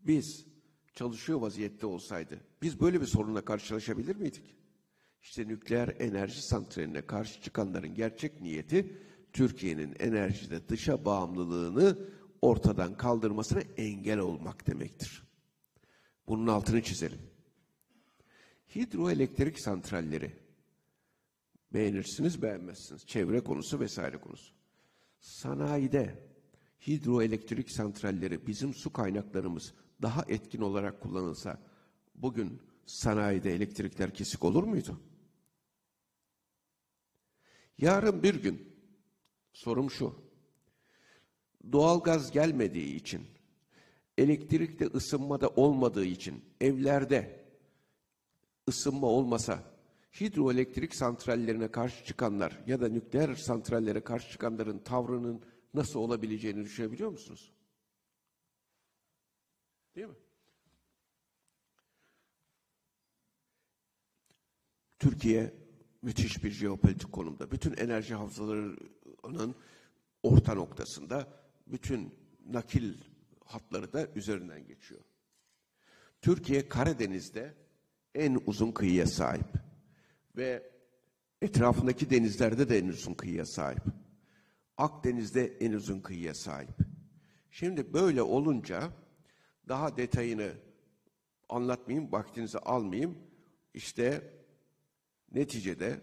biz çalışıyor vaziyette olsaydı, biz böyle bir sorunla karşılaşabilir miydik? İşte nükleer enerji santraline karşı çıkanların gerçek niyeti Türkiye'nin enerjide dışa bağımlılığını ortadan kaldırmasına engel olmak demektir. Bunun altını çizelim. Hidroelektrik santralleri beğenirsiniz beğenmezsiniz. Çevre konusu vesaire konusu. Sanayide hidroelektrik santralleri bizim su kaynaklarımız daha etkin olarak kullanılsa bugün sanayide elektrikler kesik olur muydu? Yarın bir gün sorum şu. Doğalgaz gelmediği için, elektrikte ısınmada olmadığı için evlerde ısınma olmasa hidroelektrik santrallerine karşı çıkanlar ya da nükleer santrallere karşı çıkanların tavrının nasıl olabileceğini düşünebiliyor musunuz? Değil mi? Türkiye müthiş bir jeopolitik konumda. Bütün enerji havzalarının orta noktasında bütün nakil hatları da üzerinden geçiyor. Türkiye Karadeniz'de en uzun kıyıya sahip ve etrafındaki denizlerde de en uzun kıyıya sahip. Akdeniz'de en uzun kıyıya sahip. Şimdi böyle olunca daha detayını anlatmayayım, vaktinizi almayayım. İşte neticede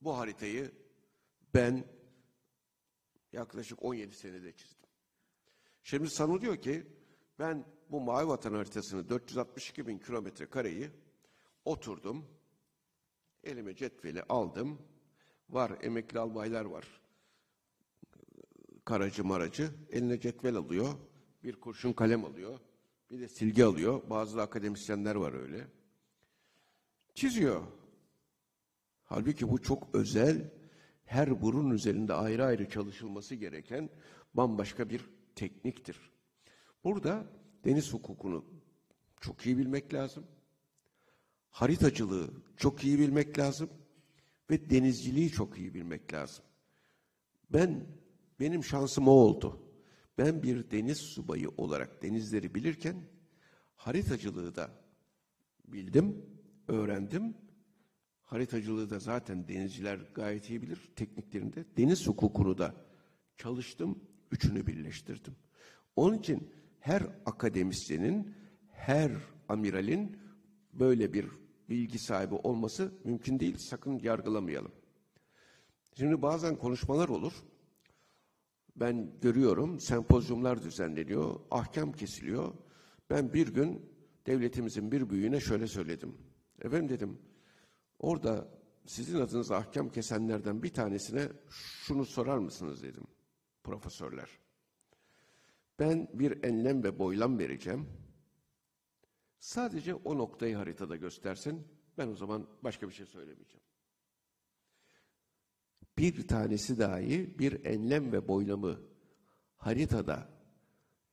bu haritayı ben yaklaşık 17 senede çizdim. Şimdi sanılıyor ki ben bu Mavi Vatan haritasını 462 bin kilometre kareyi oturdum, elime cetveli aldım, var emekli albaylar var, karacı maracı, eline cetvel alıyor, bir kurşun kalem alıyor, bir de silgi alıyor, bazı akademisyenler var öyle. Çiziyor. Halbuki bu çok özel, her burun üzerinde ayrı ayrı çalışılması gereken bambaşka bir tekniktir. Burada deniz hukukunu çok iyi bilmek lazım. Haritacılığı çok iyi bilmek lazım ve denizciliği çok iyi bilmek lazım. Ben benim şansım o oldu. Ben bir deniz subayı olarak denizleri bilirken haritacılığı da bildim, öğrendim. Haritacılığı da zaten denizciler gayet iyi bilir tekniklerinde. Deniz hukukunu da çalıştım, üçünü birleştirdim. Onun için her akademisyenin, her amiralin böyle bir bilgi sahibi olması mümkün değil. Sakın yargılamayalım. Şimdi bazen konuşmalar olur. Ben görüyorum, sempozyumlar düzenleniyor, ahkam kesiliyor. Ben bir gün devletimizin bir büyüğüne şöyle söyledim. Efendim dedim, orada sizin adınıza ahkam kesenlerden bir tanesine şunu sorar mısınız dedim profesörler. Ben bir enlem ve boylam vereceğim. Sadece o noktayı haritada göstersin. Ben o zaman başka bir şey söylemeyeceğim. Bir tanesi dahi bir enlem ve boylamı haritada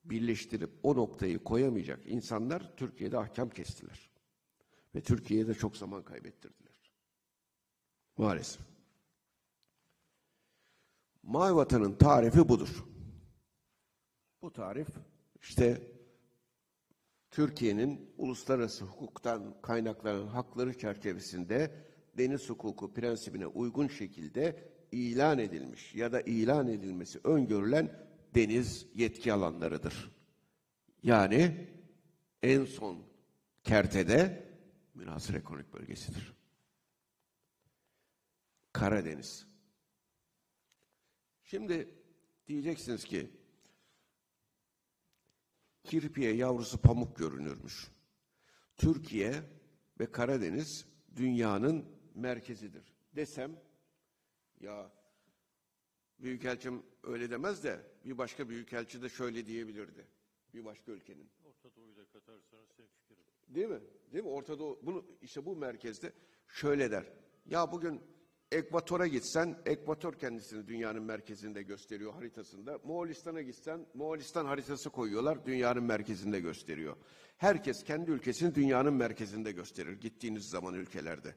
birleştirip o noktayı koyamayacak insanlar Türkiye'de ahkam kestiler. Ve Türkiye'de çok zaman kaybettirdiler. Maalesef. Mavi vatanın tarifi budur. Bu tarif işte Türkiye'nin uluslararası hukuktan kaynaklanan hakları çerçevesinde deniz hukuku prensibine uygun şekilde ilan edilmiş ya da ilan edilmesi öngörülen deniz yetki alanlarıdır. Yani en son kertede münhasır ekonomik bölgesidir. Karadeniz. Şimdi diyeceksiniz ki kirpiye yavrusu pamuk görünürmüş. Türkiye ve Karadeniz dünyanın merkezidir desem ya Büyükelçim öyle demez de bir başka büyükelçi de şöyle diyebilirdi. Bir başka ülkenin. Orta Doğu'yu da katarsanız sevfikirim. Değil mi? Değil mi? Orta Doğu, bunu işte bu merkezde şöyle der. Ya bugün Ekvator'a gitsen, Ekvator kendisini dünyanın merkezinde gösteriyor haritasında. Moğolistan'a gitsen, Moğolistan haritası koyuyorlar, dünyanın merkezinde gösteriyor. Herkes kendi ülkesini dünyanın merkezinde gösterir gittiğiniz zaman ülkelerde.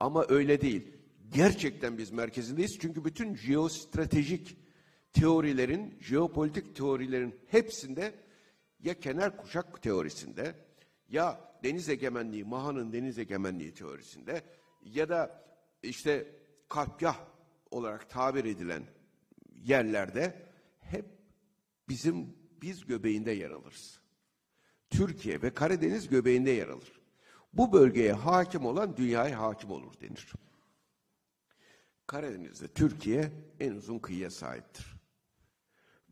Ama öyle değil. Gerçekten biz merkezindeyiz çünkü bütün jeostratejik teorilerin, jeopolitik teorilerin hepsinde ya kenar kuşak teorisinde ya deniz egemenliği, Maha'nın deniz egemenliği teorisinde ya da işte kapkah olarak tabir edilen yerlerde hep bizim biz göbeğinde yer alırız. Türkiye ve Karadeniz göbeğinde yer alır. Bu bölgeye hakim olan dünyaya hakim olur denir. Karadeniz'de Türkiye en uzun kıyıya sahiptir.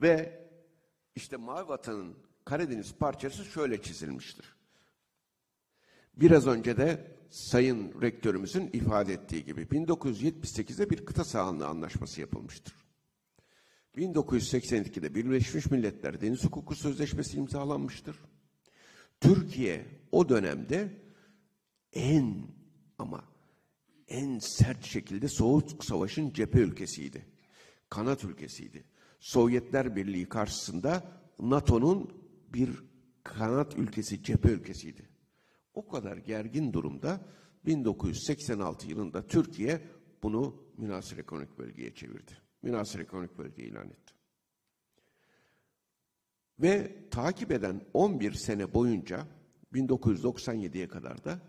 Ve işte Mavi Vatan'ın Karadeniz parçası şöyle çizilmiştir. Biraz önce de Sayın Rektörümüzün ifade ettiği gibi 1978'de bir kıta sahanlığı anlaşması yapılmıştır. 1982'de Birleşmiş Milletler Deniz Hukuku Sözleşmesi imzalanmıştır. Türkiye o dönemde en ama en sert şekilde Soğuk Savaş'ın cephe ülkesiydi. Kanat ülkesiydi. Sovyetler Birliği karşısında NATO'nun bir kanat ülkesi, cephe ülkesiydi. O kadar gergin durumda 1986 yılında Türkiye bunu münasır ekonomik bölgeye çevirdi. Münasır ekonomik bölge ilan etti. Ve takip eden 11 sene boyunca 1997'ye kadar da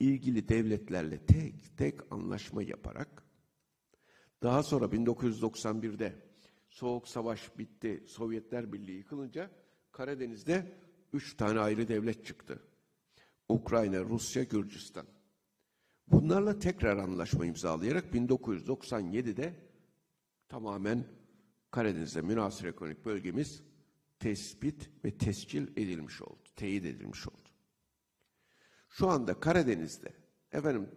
ilgili devletlerle tek tek anlaşma yaparak daha sonra 1991'de Soğuk Savaş bitti, Sovyetler Birliği yıkılınca Karadeniz'de üç tane ayrı devlet çıktı. Ukrayna, Rusya, Gürcistan. Bunlarla tekrar anlaşma imzalayarak 1997'de tamamen Karadeniz'de münasır ekonomik bölgemiz tespit ve tescil edilmiş oldu, teyit edilmiş oldu. Şu anda Karadeniz'de efendim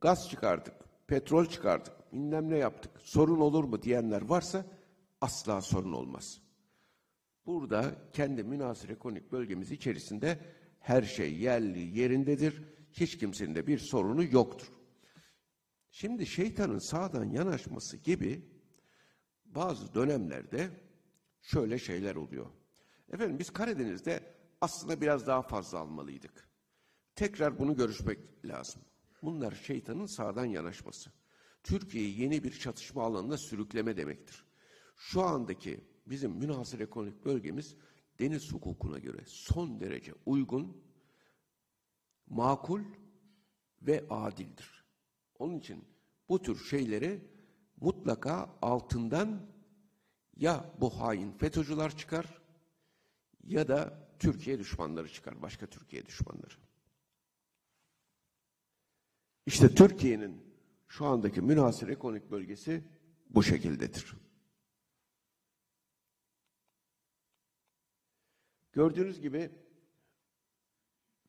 gaz çıkardık, petrol çıkardık, bilmem ne yaptık, sorun olur mu diyenler varsa asla sorun olmaz. Burada kendi münasır ekonomik bölgemiz içerisinde her şey yerli yerindedir. Hiç kimsenin de bir sorunu yoktur. Şimdi şeytanın sağdan yanaşması gibi bazı dönemlerde şöyle şeyler oluyor. Efendim biz Karadeniz'de aslında biraz daha fazla almalıydık. Tekrar bunu görüşmek lazım. Bunlar şeytanın sağdan yanaşması. Türkiye'yi yeni bir çatışma alanına sürükleme demektir. Şu andaki bizim münhasır ekonomik bölgemiz deniz hukukuna göre son derece uygun, makul ve adildir. Onun için bu tür şeyleri mutlaka altından ya bu hain FETÖ'cüler çıkar ya da Türkiye düşmanları çıkar, başka Türkiye düşmanları. İşte Türkiye'nin şu andaki münhasır ekonomik bölgesi bu şekildedir. Gördüğünüz gibi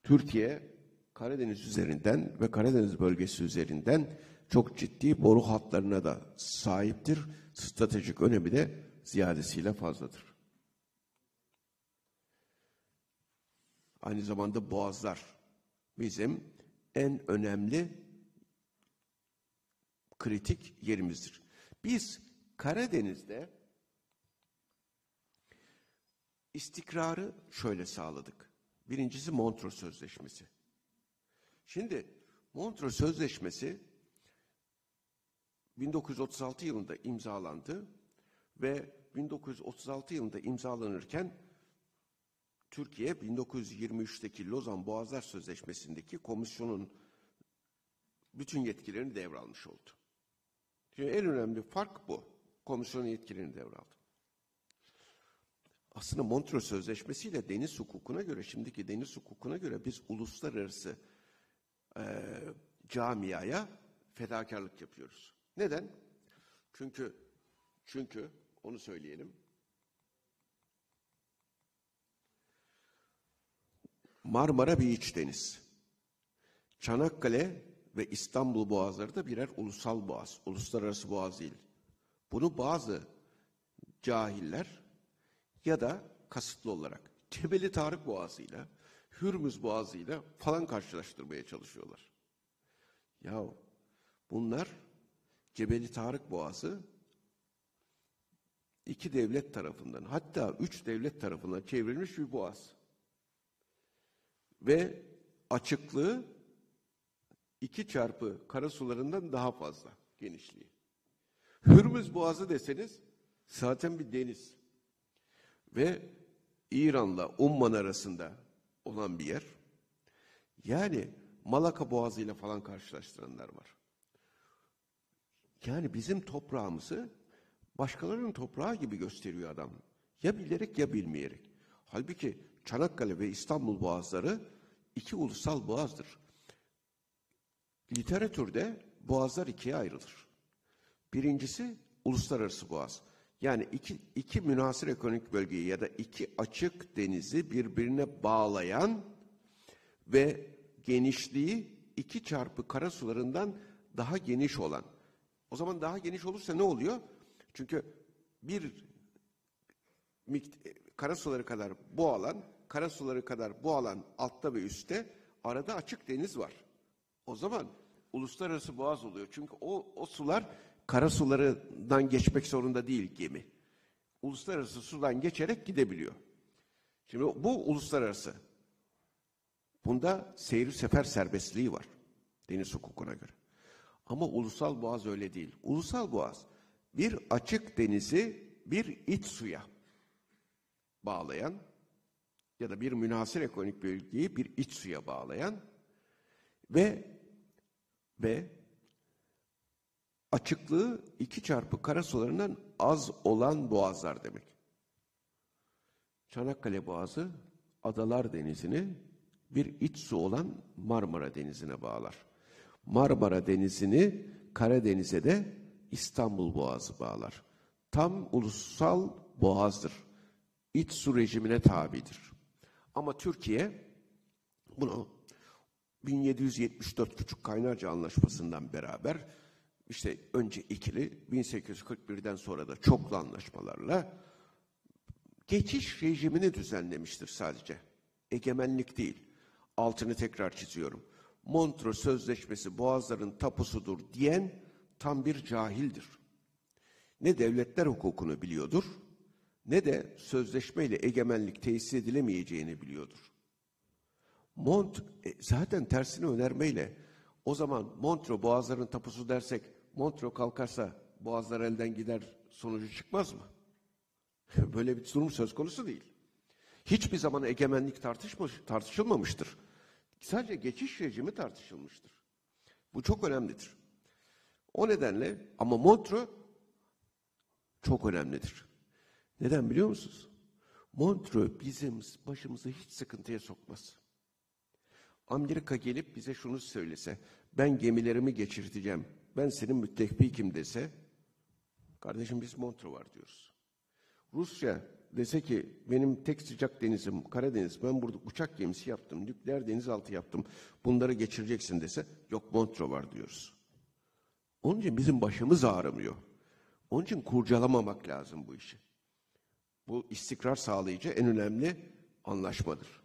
Türkiye Karadeniz üzerinden ve Karadeniz bölgesi üzerinden çok ciddi boru hatlarına da sahiptir. Stratejik önemi de ziyadesiyle fazladır. Aynı zamanda boğazlar bizim en önemli kritik yerimizdir. Biz Karadeniz'de istikrarı şöyle sağladık. Birincisi Montreux Sözleşmesi. Şimdi Montreux Sözleşmesi 1936 yılında imzalandı ve 1936 yılında imzalanırken Türkiye 1923'teki Lozan Boğazlar Sözleşmesi'ndeki komisyonun bütün yetkilerini devralmış oldu. Şimdi en önemli fark bu. Komisyonun yetkilerini devraldı. Aslında Montreux Sözleşmesi ile deniz hukukuna göre, şimdiki deniz hukukuna göre biz uluslararası eee camiaya fedakarlık yapıyoruz. Neden? Çünkü çünkü onu söyleyelim. Marmara bir iç deniz. Çanakkale ve İstanbul boğazları da birer ulusal boğaz, uluslararası boğaz değil. Bunu bazı cahiller ya da kasıtlı olarak Cebeli Tarık Boğazı'yla, Hürmüz Boğazı'yla falan karşılaştırmaya çalışıyorlar. Ya bunlar Cebeli Tarık Boğazı iki devlet tarafından hatta üç devlet tarafından çevrilmiş bir boğaz. Ve açıklığı iki çarpı karasularından daha fazla genişliği. Hürmüz Boğazı deseniz zaten bir deniz. Ve İran'la Umman arasında olan bir yer. Yani Malaka Boğazı ile falan karşılaştıranlar var. Yani bizim toprağımızı başkalarının toprağı gibi gösteriyor adam. Ya bilerek ya bilmeyerek. Halbuki Çanakkale ve İstanbul boğazları iki ulusal boğazdır. Literatürde boğazlar ikiye ayrılır. Birincisi uluslararası boğaz. Yani iki, iki münasır ekonomik bölgeyi ya da iki açık denizi birbirine bağlayan ve genişliği iki çarpı karasularından daha geniş olan. O zaman daha geniş olursa ne oluyor? Çünkü bir mikt- karasuları kadar bu alan, karasuları kadar bu alan altta ve üstte arada açık deniz var. O zaman uluslararası boğaz oluyor. Çünkü o, o sular karasularından geçmek zorunda değil gemi. Uluslararası sudan geçerek gidebiliyor. Şimdi bu uluslararası. Bunda seyir sefer serbestliği var. Deniz hukukuna göre. Ama ulusal boğaz öyle değil. Ulusal boğaz bir açık denizi bir iç suya bağlayan ya da bir münasır ekonomik bölgeyi bir iç suya bağlayan ve ve açıklığı iki çarpı karasularından az olan boğazlar demek. Çanakkale Boğazı Adalar Denizi'ni bir iç su olan Marmara Denizi'ne bağlar. Marmara Denizi'ni Karadeniz'e de İstanbul Boğazı bağlar. Tam ulusal boğazdır. İç su rejimine tabidir. Ama Türkiye bunu 1774 Küçük Kaynarca Anlaşması'ndan beraber işte önce ikili 1841'den sonra da çoklu anlaşmalarla geçiş rejimini düzenlemiştir sadece. Egemenlik değil. Altını tekrar çiziyorum. Montreux Sözleşmesi boğazların tapusudur diyen tam bir cahildir. Ne devletler hukukunu biliyordur, ne de sözleşmeyle egemenlik tesis edilemeyeceğini biliyordur. Mont e, zaten tersini önermeyle o zaman Montreux boğazların tapusu dersek Montreux kalkarsa boğazlar elden gider sonucu çıkmaz mı? Böyle bir durum söz konusu değil. Hiçbir zaman egemenlik tartışmış, tartışılmamıştır. Sadece geçiş rejimi tartışılmıştır. Bu çok önemlidir. O nedenle ama Montreux çok önemlidir. Neden biliyor musunuz? Montreux bizim başımızı hiç sıkıntıya sokmaz. Amerika gelip bize şunu söylese, ben gemilerimi geçirteceğim, ben senin müttefikim dese, kardeşim biz Montreux var diyoruz. Rusya dese ki benim tek sıcak denizim Karadeniz, ben burada uçak gemisi yaptım, nükleer denizaltı yaptım, bunları geçireceksin dese, yok Montreux var diyoruz. Onun için bizim başımız ağrımıyor. Onun için kurcalamamak lazım bu işi. Bu istikrar sağlayıcı en önemli anlaşmadır.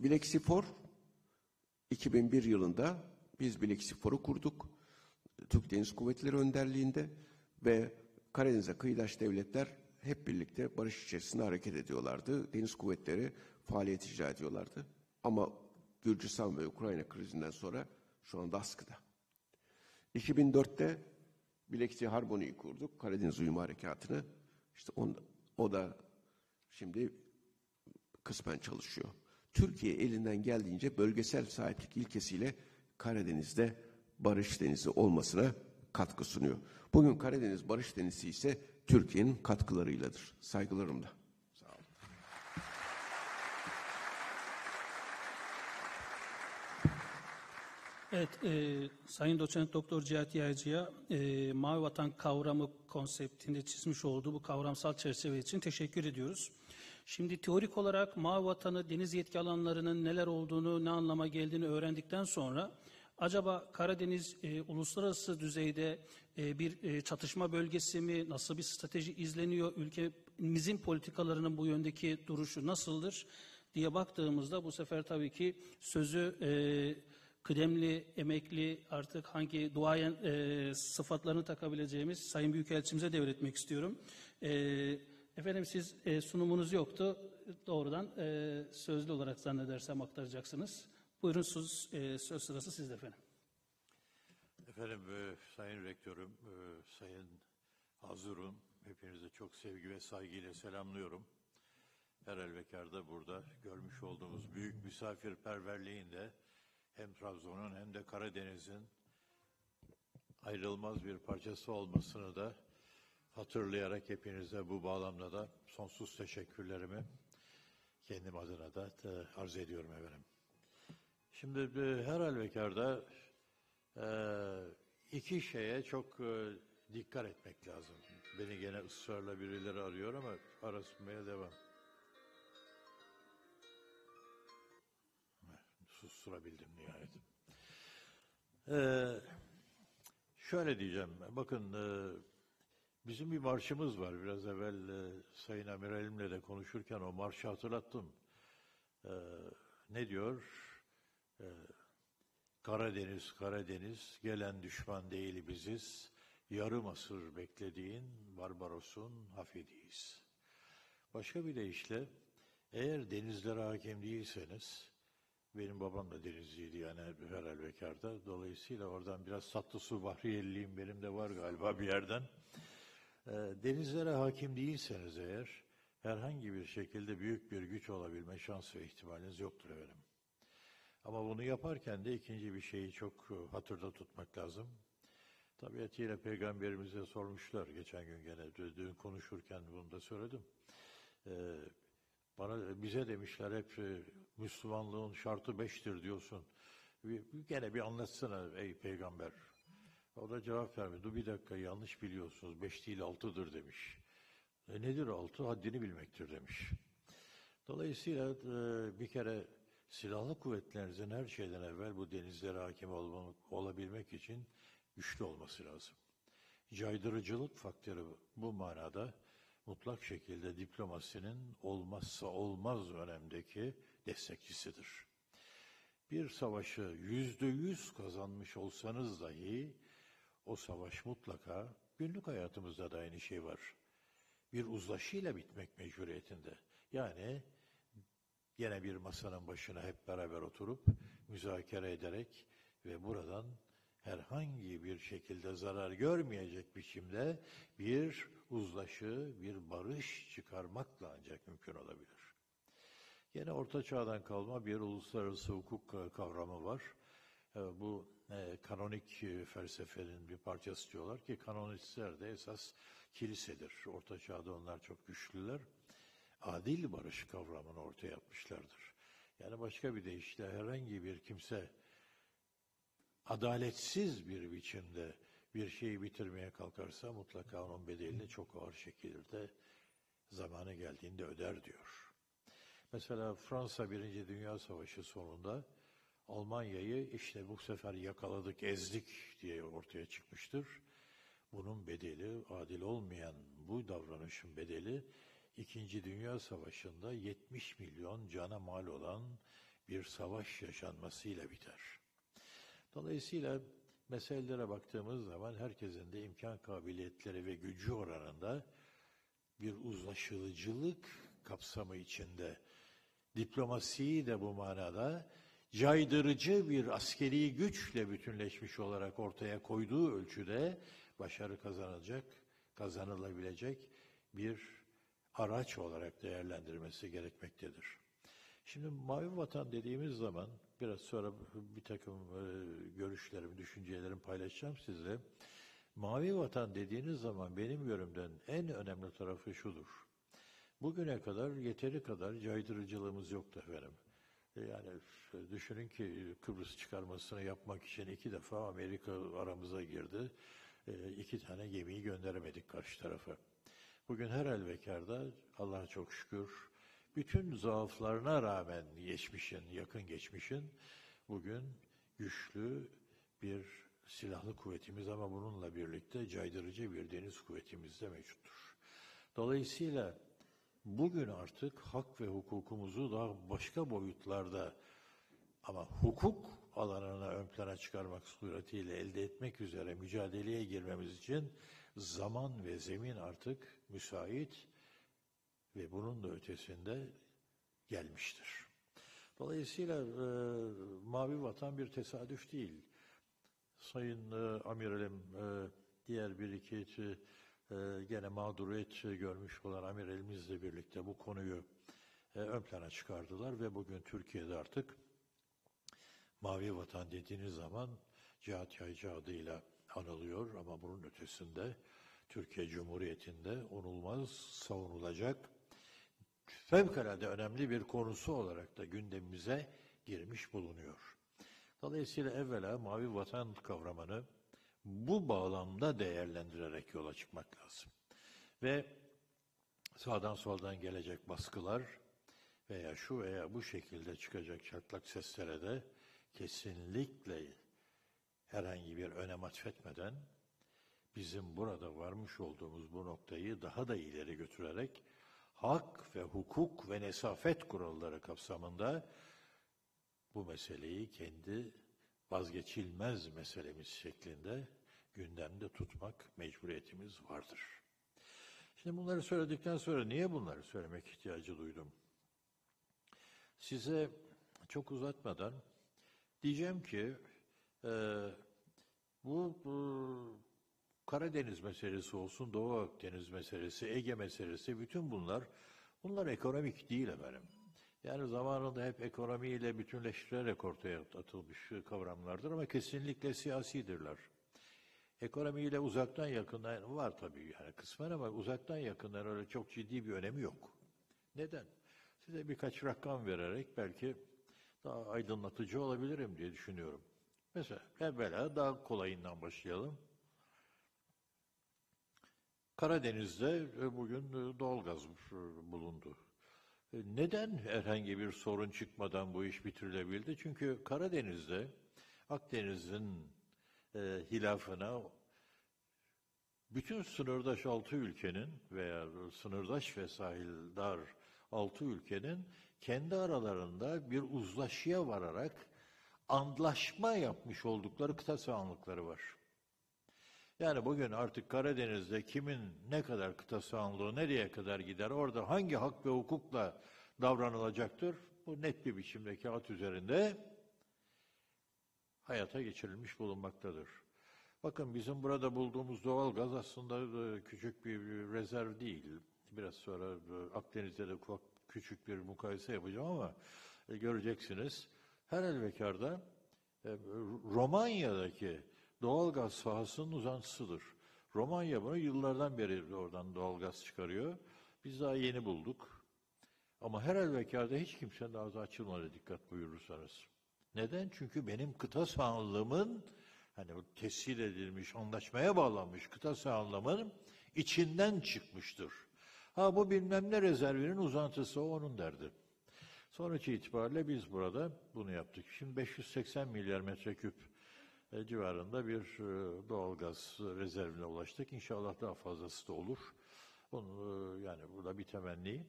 Bileksifor 2001 yılında biz Bileksifor'u kurduk. Türk Deniz Kuvvetleri önderliğinde ve Karadeniz'e kıyıdaş devletler hep birlikte barış içerisinde hareket ediyorlardı. Deniz kuvvetleri faaliyet icra ediyorlardı. Ama Gürcistan ve Ukrayna krizinden sonra Şu anda askıda. 2004'te Bilekçi Harmoni'yi kurduk. Karadeniz Uyumu Harekatı'nı. İşte on, o da şimdi kısmen çalışıyor. Türkiye elinden geldiğince bölgesel sahiplik ilkesiyle Karadeniz'de barış denizi olmasına katkı sunuyor. Bugün Karadeniz barış denizi ise Türkiye'nin katkılarıyladır. Saygılarımla. Sağ olun. Evet, e, Sayın Doçent Doktor Cihat Yaycı'ya e, Mavi Vatan kavramı konseptinde çizmiş olduğu bu kavramsal çerçeve için teşekkür ediyoruz. Şimdi teorik olarak Mavi Vatan'ı deniz yetki alanlarının neler olduğunu, ne anlama geldiğini öğrendikten sonra acaba Karadeniz e, uluslararası düzeyde e, bir e, çatışma bölgesi mi, nasıl bir strateji izleniyor, ülkemizin politikalarının bu yöndeki duruşu nasıldır diye baktığımızda bu sefer tabii ki sözü e, kıdemli, emekli artık hangi duayen e, sıfatlarını takabileceğimiz Sayın Büyükelçimize devretmek istiyorum. E, efendim siz e, sunumunuz yoktu. Doğrudan e, sözlü olarak zannedersem aktaracaksınız. Buyurun söz, e, söz sırası sizde efendim. Efendim, e, Sayın Rektörüm, e, Sayın Hazurun, hepinizi çok sevgi ve saygıyla selamlıyorum. Her elbekarda burada görmüş olduğumuz büyük misafirperverliğinde hem Trabzon'un hem de Karadeniz'in ayrılmaz bir parçası olmasını da hatırlayarak hepinize bu bağlamda da sonsuz teşekkürlerimi kendim adına da e, arz ediyorum efendim. Şimdi e, her halükarda e, iki şeye çok dikkat etmek lazım. Beni gene ısrarla birileri arıyor ama arasmaya devam. Susturabildim nihayet. Ee, şöyle diyeceğim. Bakın e, bizim bir marşımız var. Biraz evvel e, Sayın Amiralimle de konuşurken o marşı hatırlattım. Ee, ne diyor? Ee, Karadeniz, Karadeniz, gelen düşman değil biziz. Yarım asır beklediğin Barbaros'un hafidiyiz. Başka bir deyişle, eğer denizlere hakim değilseniz, benim babam da denizciydi yani her bekarda. Dolayısıyla oradan biraz tatlı su bahriyeliliğim benim de var galiba bir yerden. Ee, denizlere hakim değilseniz eğer, herhangi bir şekilde büyük bir güç olabilme şansı ve ihtimaliniz yoktur efendim. Ama bunu yaparken de ikinci bir şeyi çok e, hatırda tutmak lazım. Tabiatıyla peygamberimize sormuşlar geçen gün gene dün konuşurken bunu da söyledim. Ee, bana bize demişler hep e, Müslümanlığın şartı beştir diyorsun. Bir, gene bir anlatsana ey peygamber. O da cevap vermedi. Bir dakika yanlış biliyorsunuz. Beş değil altıdır demiş. E nedir altı? Haddini bilmektir demiş. Dolayısıyla e, bir kere silahlı kuvvetlerinizin her şeyden evvel bu denizlere hakim olmak, olabilmek için güçlü olması lazım. Caydırıcılık faktörü bu manada mutlak şekilde diplomasinin olmazsa olmaz önemdeki destekçisidir. Bir savaşı yüzde yüz kazanmış olsanız dahi o savaş mutlaka günlük hayatımızda da aynı şey var. Bir uzlaşıyla bitmek mecburiyetinde. Yani yine bir masanın başına hep beraber oturup müzakere ederek ve buradan herhangi bir şekilde zarar görmeyecek biçimde bir uzlaşı, bir barış çıkarmakla ancak mümkün olabilir. Yine Orta Çağ'dan kalma bir uluslararası hukuk kavramı var. Bu e, kanonik e, felsefenin bir parçası diyorlar ki kanonistler de esas kilisedir. Orta Çağ'da onlar çok güçlüler. Adil barış kavramını ortaya yapmışlardır. Yani başka bir deyişle herhangi bir kimse adaletsiz bir biçimde bir şeyi bitirmeye kalkarsa mutlaka onun bedelini çok ağır şekilde zamanı geldiğinde öder diyor. Mesela Fransa Birinci Dünya Savaşı sonunda Almanya'yı işte bu sefer yakaladık, ezdik diye ortaya çıkmıştır. Bunun bedeli, adil olmayan bu davranışın bedeli İkinci Dünya Savaşı'nda 70 milyon cana mal olan bir savaş yaşanmasıyla biter. Dolayısıyla meselelere baktığımız zaman herkesin de imkan kabiliyetleri ve gücü oranında bir uzlaşılıcılık kapsamı içinde diplomasiyi de bu manada caydırıcı bir askeri güçle bütünleşmiş olarak ortaya koyduğu ölçüde başarı kazanacak, kazanılabilecek bir araç olarak değerlendirmesi gerekmektedir. Şimdi mavi vatan dediğimiz zaman biraz sonra bir takım e, görüşlerimi, düşüncelerimi paylaşacağım size. Mavi vatan dediğiniz zaman benim yorumdan en önemli tarafı şudur. Bugüne kadar yeteri kadar caydırıcılığımız yoktu efendim. E, Yani düşünün ki Kıbrıs çıkarmasını yapmak için iki defa Amerika aramıza girdi. E, iki tane gemiyi gönderemedik karşı tarafa. Bugün her elbekarda Allah'a çok şükür bütün zaaflarına rağmen geçmişin, yakın geçmişin bugün güçlü bir silahlı kuvvetimiz ama bununla birlikte caydırıcı bir deniz kuvvetimiz de mevcuttur. Dolayısıyla bugün artık hak ve hukukumuzu daha başka boyutlarda ama hukuk alanına ön plana çıkarmak suretiyle elde etmek üzere mücadeleye girmemiz için zaman ve zemin artık müsait ve bunun da ötesinde gelmiştir. Dolayısıyla e, Mavi Vatan bir tesadüf değil. Sayın e, Amiralim, e, diğer bir iki gene mağduriyet görmüş olan amiralimizle birlikte bu konuyu e, ön plana çıkardılar ve bugün Türkiye'de artık Mavi Vatan dediğiniz zaman Cihat Yaycı adıyla anılıyor ama bunun ötesinde Türkiye Cumhuriyeti'nde onulmaz savunulacak fevkalade önemli bir konusu olarak da gündemimize girmiş bulunuyor. Dolayısıyla evvela mavi vatan kavramını bu bağlamda değerlendirerek yola çıkmak lazım. Ve sağdan soldan gelecek baskılar veya şu veya bu şekilde çıkacak çatlak seslere de kesinlikle herhangi bir önem atfetmeden bizim burada varmış olduğumuz bu noktayı daha da ileri götürerek hak ve hukuk ve nesafet kuralları kapsamında bu meseleyi kendi vazgeçilmez meselemiz şeklinde gündemde tutmak mecburiyetimiz vardır. Şimdi bunları söyledikten sonra niye bunları söylemek ihtiyacı duydum? Size çok uzatmadan diyeceğim ki e, bu, bu Karadeniz meselesi olsun, Doğu Akdeniz meselesi, Ege meselesi, bütün bunlar, bunlar ekonomik değil efendim. Yani zamanında hep ekonomiyle bütünleştirerek ortaya atılmış kavramlardır ama kesinlikle siyasidirler. Ekonomiyle uzaktan yakından var tabii yani kısmen ama uzaktan yakından öyle çok ciddi bir önemi yok. Neden? Size birkaç rakam vererek belki daha aydınlatıcı olabilirim diye düşünüyorum. Mesela evvela daha kolayından başlayalım. Karadeniz'de bugün doğalgaz bulundu. Neden herhangi bir sorun çıkmadan bu iş bitirilebildi? Çünkü Karadeniz'de Akdeniz'in e, hilafına bütün sınırdaş altı ülkenin veya sınırdaş ve sahildar altı ülkenin kendi aralarında bir uzlaşıya vararak antlaşma yapmış oldukları kıta sahanlıkları var. Yani bugün artık Karadeniz'de kimin ne kadar kıta sahanlığı nereye kadar gider, orada hangi hak ve hukukla davranılacaktır? Bu net bir biçimde kağıt üzerinde hayata geçirilmiş bulunmaktadır. Bakın bizim burada bulduğumuz doğal gaz aslında e, küçük bir rezerv değil. Biraz sonra e, Akdeniz'de de küçük bir mukayese yapacağım ama e, göreceksiniz. Her elbekarda Romanya'daki doğal gaz sahasının uzantısıdır. Romanya bunu yıllardan beri oradan doğal gaz çıkarıyor. Biz daha yeni bulduk. Ama her elbekarda hiç kimsenin ağzı açılmadı dikkat buyurursanız. Neden? Çünkü benim kıta sahanlığımın hani o tescil edilmiş, anlaşmaya bağlanmış kıta sahanlığımın içinden çıkmıştır. Ha bu bilmem ne rezervinin uzantısı o onun derdi. Sonuç itibariyle biz burada bunu yaptık. Şimdi 580 milyar metreküp e, civarında bir e, doğalgaz rezervine ulaştık. İnşallah daha fazlası da olur. Onu, e, yani burada bir temenni.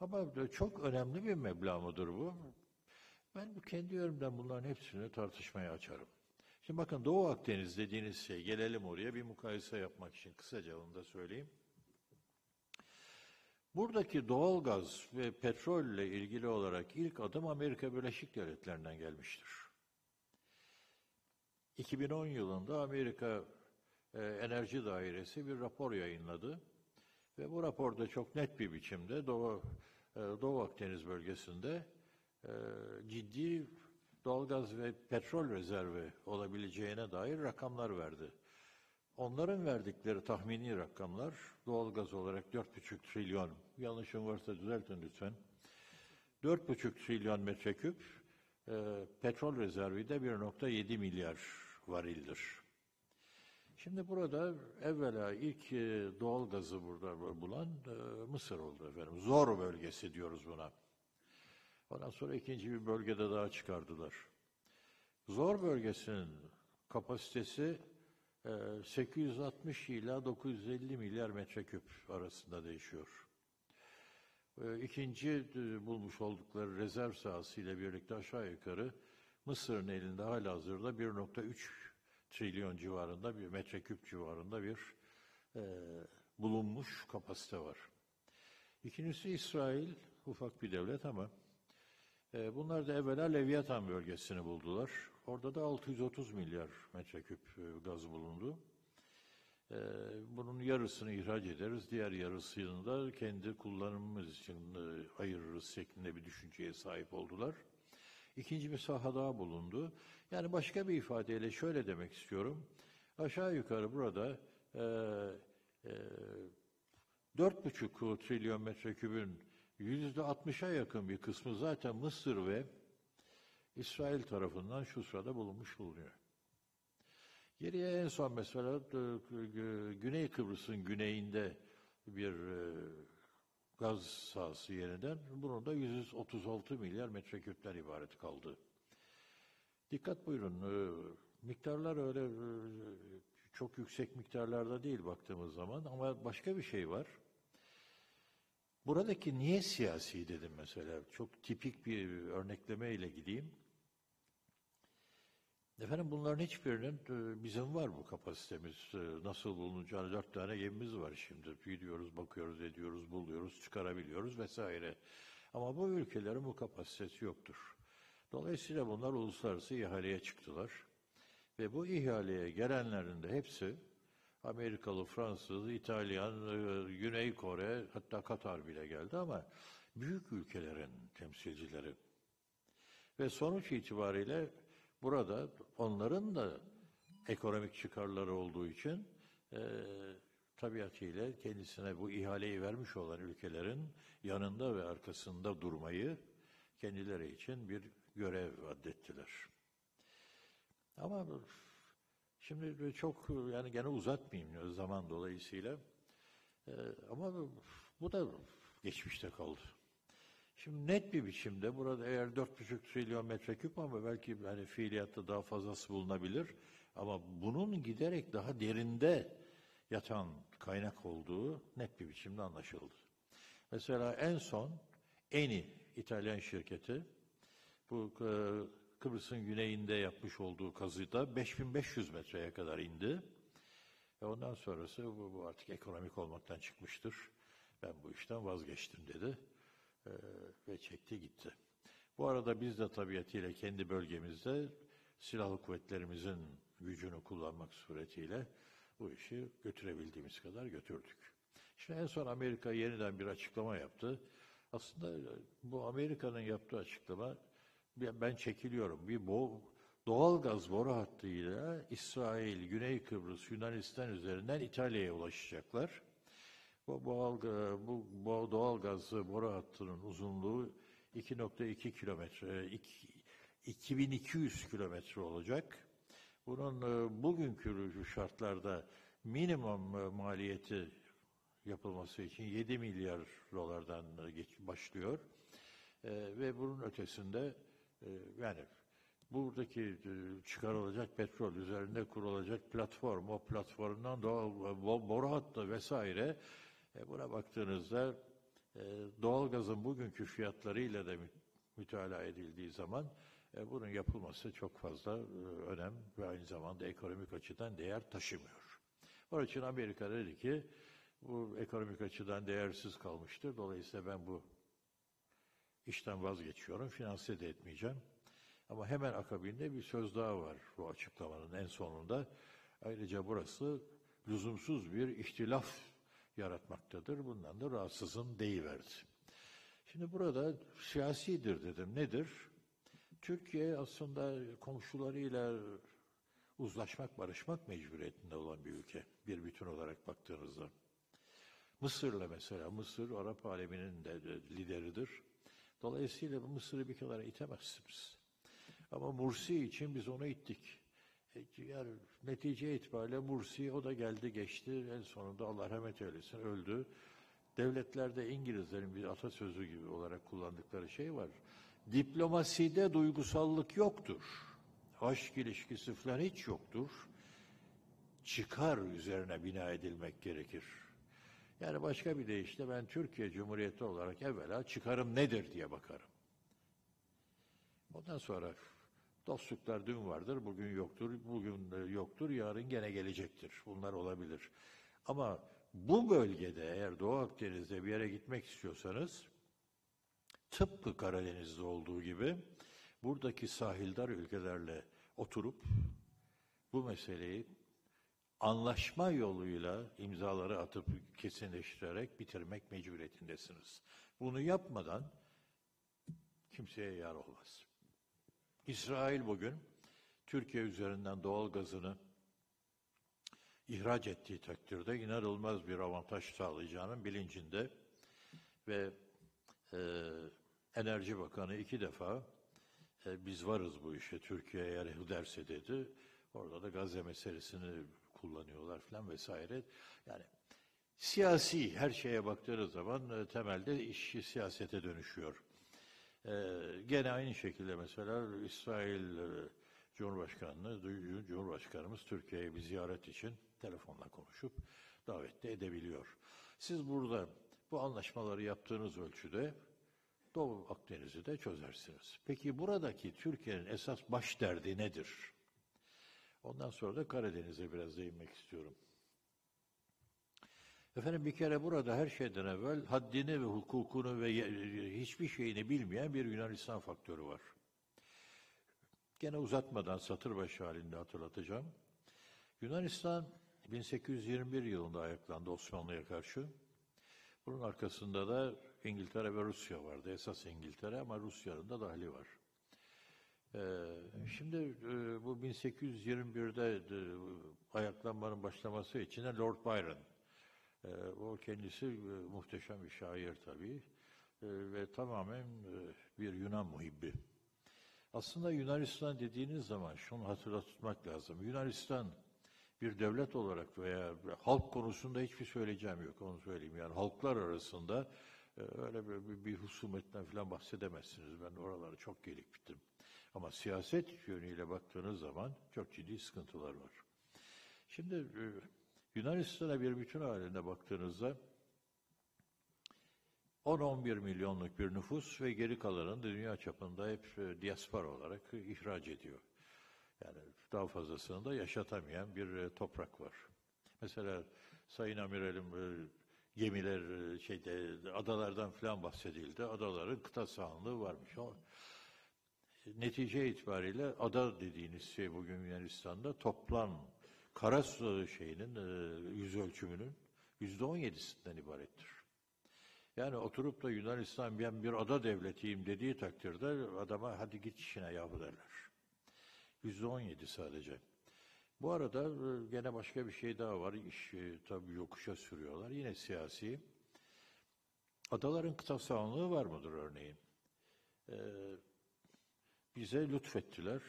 Ama çok önemli bir meblağ mıdır bu? Ben kendi yorumdan bunların hepsini tartışmaya açarım. Şimdi bakın Doğu Akdeniz dediğiniz şey, gelelim oraya bir mukayese yapmak için kısaca onu da söyleyeyim. Buradaki doğal gaz ve petrolle ilgili olarak ilk adım Amerika Birleşik Devletleri'nden gelmiştir. 2010 yılında Amerika e, Enerji Dairesi bir rapor yayınladı ve bu raporda çok net bir biçimde Doğu, e, Doğu Akdeniz bölgesinde e, ciddi doğalgaz ve petrol rezervi olabileceğine dair rakamlar verdi. Onların verdikleri tahmini rakamlar doğalgaz olarak 4,5 trilyon, yanlışım varsa düzeltin lütfen. 4,5 trilyon metreküp, e, petrol rezervi de 1,7 milyar varildir. Şimdi burada evvela ilk e, doğal gazı burada bulan e, Mısır oldu efendim. Zor bölgesi diyoruz buna. Ondan sonra ikinci bir bölgede daha çıkardılar. Zor bölgesinin kapasitesi e, 860 ila 950 milyar metreküp arasında değişiyor. E, İkinci e, bulmuş oldukları rezerv sahasıyla birlikte aşağı yukarı Mısır'ın elinde hala hazırda 1.3 trilyon civarında bir metreküp civarında bir e, bulunmuş kapasite var. İkincisi İsrail, ufak bir devlet ama e, bunlar da evvela Leviathan bölgesini buldular. Orada da 630 milyar metreküp e, gaz bulundu. E, bunun yarısını ihraç ederiz, diğer yarısını da kendi kullanımımız için e, ayırırız şeklinde bir düşünceye sahip oldular. İkinci bir saha daha bulundu. Yani başka bir ifadeyle şöyle demek istiyorum. Aşağı yukarı burada e, e, 4,5 trilyon metrekübün yüzde 60'a yakın bir kısmı zaten Mısır ve İsrail tarafından şu sırada bulunmuş bulunuyor. Geriye en son mesela e, Güney Kıbrıs'ın güneyinde bir gaz sahası yeniden bunun da 136 milyar metreküpler ibaret kaldı. Dikkat buyurun, e, miktarlar öyle e, çok yüksek miktarlarda değil baktığımız zaman ama başka bir şey var. Buradaki niye siyasi dedim mesela. Çok tipik bir örnekleme ile gideyim. Efendim bunların hiçbirinin e, bizim var bu kapasitemiz. E, Nasıl bulunacağını dört tane gemimiz var şimdi. Gidiyoruz, bakıyoruz, ediyoruz, buluyoruz, çıkarabiliyoruz vesaire. Ama bu ülkelerin bu kapasitesi yoktur. Dolayısıyla bunlar uluslararası ihaleye çıktılar. Ve bu ihaleye gelenlerin de hepsi Amerikalı, Fransız, İtalyan, e, Güney Kore, hatta Katar bile geldi ama büyük ülkelerin temsilcileri. Ve sonuç itibariyle burada onların da ekonomik çıkarları olduğu için e, tabiatıyla kendisine bu ihaleyi vermiş olan ülkelerin yanında ve arkasında durmayı kendileri için bir görev addettiler. Ama Şimdi çok yani gene uzatmayayım zaman dolayısıyla. Ee, ama bu da geçmişte kaldı. Şimdi net bir biçimde burada eğer 4,5 trilyon metreküp ama belki hani fiiliyatta daha fazlası bulunabilir. Ama bunun giderek daha derinde yatan kaynak olduğu net bir biçimde anlaşıldı. Mesela en son Eni İtalyan şirketi bu e, Kıbrıs'ın güneyinde yapmış olduğu kazıda 5500 metreye kadar indi. Ve ondan sonrası bu, bu artık ekonomik olmaktan çıkmıştır. Ben bu işten vazgeçtim dedi. Ee, ve çekti gitti. Bu arada biz de tabiatıyla kendi bölgemizde silahlı kuvvetlerimizin gücünü kullanmak suretiyle bu işi götürebildiğimiz kadar götürdük. Şimdi en son Amerika yeniden bir açıklama yaptı. Aslında bu Amerika'nın yaptığı açıklama ben çekiliyorum. Bir bo doğal gaz boru hattıyla İsrail, Güney Kıbrıs, Yunanistan üzerinden İtalya'ya ulaşacaklar. Bu, doğal, bu, bu doğal gaz boru hattının uzunluğu 2.2 kilometre, 2200 kilometre olacak. Bunun e, bugünkü şartlarda minimum e, maliyeti yapılması için 7 milyar dolardan başlıyor. Ve bunun ötesinde yani buradaki e, çıkarılacak petrol üzerinde kurulacak platform, o platformdan doğal boru hattı vesaire e, buna baktığınızda e, doğalgazın bugünkü fiyatlarıyla da mütalaa edildiği zaman bunun yapılması çok fazla önem ve aynı zamanda ekonomik açıdan değer taşımıyor. Onun için Amerika dedi ki bu ekonomik açıdan değersiz kalmıştır. Dolayısıyla ben bu işten vazgeçiyorum. Finanse de etmeyeceğim. Ama hemen akabinde bir söz daha var bu açıklamanın en sonunda. Ayrıca burası lüzumsuz bir ihtilaf yaratmaktadır. Bundan da rahatsızım deyiverdi. Şimdi burada siyasidir dedim. Nedir? Türkiye aslında komşularıyla uzlaşmak, barışmak mecburiyetinde olan bir ülke. Bir bütün olarak baktığınızda. Mısır'la mesela, Mısır Arap aleminin de de lideridir. Dolayısıyla bu Mısır'ı bir kenara itemezsiniz. Ama Mursi için biz onu ittik. Yani netice itibariyle Mursi o da geldi geçti. En sonunda Allah rahmet eylesin öldü. Devletlerde İngilizlerin bir atasözü gibi olarak kullandıkları şey var. Diplomaside duygusallık yoktur. Aşk ilişkisi falan hiç yoktur. Çıkar üzerine bina edilmek gerekir. Yani başka bir deyişle ben Türkiye Cumhuriyeti olarak evvela çıkarım nedir diye bakarım. Ondan sonra dostluklar dün vardır, bugün yoktur, bugün yoktur, yarın gene gelecektir. Bunlar olabilir. Ama bu bölgede eğer Doğu Akdeniz'de bir yere gitmek istiyorsanız tıpkı Karadeniz'de olduğu gibi buradaki sahildar ülkelerle oturup bu meseleyi anlaşma yoluyla imzaları atıp kesinleştirerek bitirmek mecburiyetindesiniz. Bunu yapmadan kimseye yar olmaz. İsrail bugün Türkiye üzerinden doğal gazını ihraç ettiği takdirde inanılmaz bir avantaj sağlayacağının bilincinde ve e, Enerji Bakanı iki defa e, biz varız bu işe Türkiye eğer derse dedi. Orada da Gazze meselesini kullanıyorlar falan vesaire. Yani siyasi her şeye baktığınız zaman e, temelde iş siyasete dönüşüyor. E, gene aynı şekilde mesela İsrail e, Cumhurbaşkanı, Cumhurbaşkanımız Türkiye'ye bir ziyaret için telefonla konuşup davette edebiliyor. Siz burada bu anlaşmaları yaptığınız ölçüde Doğu Akdeniz'i de çözersiniz. Peki buradaki Türkiye'nin esas baş derdi nedir? Ondan sonra da Karadeniz'e biraz değinmek istiyorum. Efendim bir kere burada her şeyden evvel haddini ve hukukunu ve hiçbir şeyini bilmeyen bir Yunanistan faktörü var. Gene uzatmadan satır başı halinde hatırlatacağım. Yunanistan 1821 yılında ayaklandı Osmanlı'ya karşı. Bunun arkasında da İngiltere ve Rusya vardı. Esas İngiltere ama Rusya'nın da dahili var. Ee, şimdi e, bu 1821'de e, ayaklanmanın başlaması için Lord Byron, e, o kendisi e, muhteşem bir şair tabii e, ve tamamen e, bir Yunan muhibbi. Aslında Yunanistan dediğiniz zaman şunu hatırlatmak lazım. Yunanistan bir devlet olarak veya halk konusunda hiçbir söyleyeceğim yok onu söyleyeyim. Yani halklar arasında e, öyle bir, bir, husumetten falan bahsedemezsiniz. Ben oraları çok gelik bittim. Ama siyaset yönüyle baktığınız zaman çok ciddi sıkıntılar var. Şimdi e, Yunanistan'a bir bütün halinde baktığınızda 10-11 milyonluk bir nüfus ve geri kalanını dünya çapında hep e, diaspora olarak ihraç ediyor. Yani daha fazlasını da yaşatamayan bir e, toprak var. Mesela Sayın Amiralim e, gemiler şeyde adalardan falan bahsedildi. Adaların kıta sahanlığı varmış. O, netice itibariyle ada dediğiniz şey bugün Yunanistan'da toplam kara şeyinin e, yüz ölçümünün yüzde on yedisinden ibarettir. Yani oturup da Yunanistan ben bir ada devletiyim dediği takdirde adama hadi git işine yahu derler. Yüzde on yedi sadece. Bu arada e, gene başka bir şey daha var. İş e, tabii yokuşa sürüyorlar. Yine siyasi. Adaların kıta sahanlığı var mıdır örneğin? Ee, bize lütfettiler.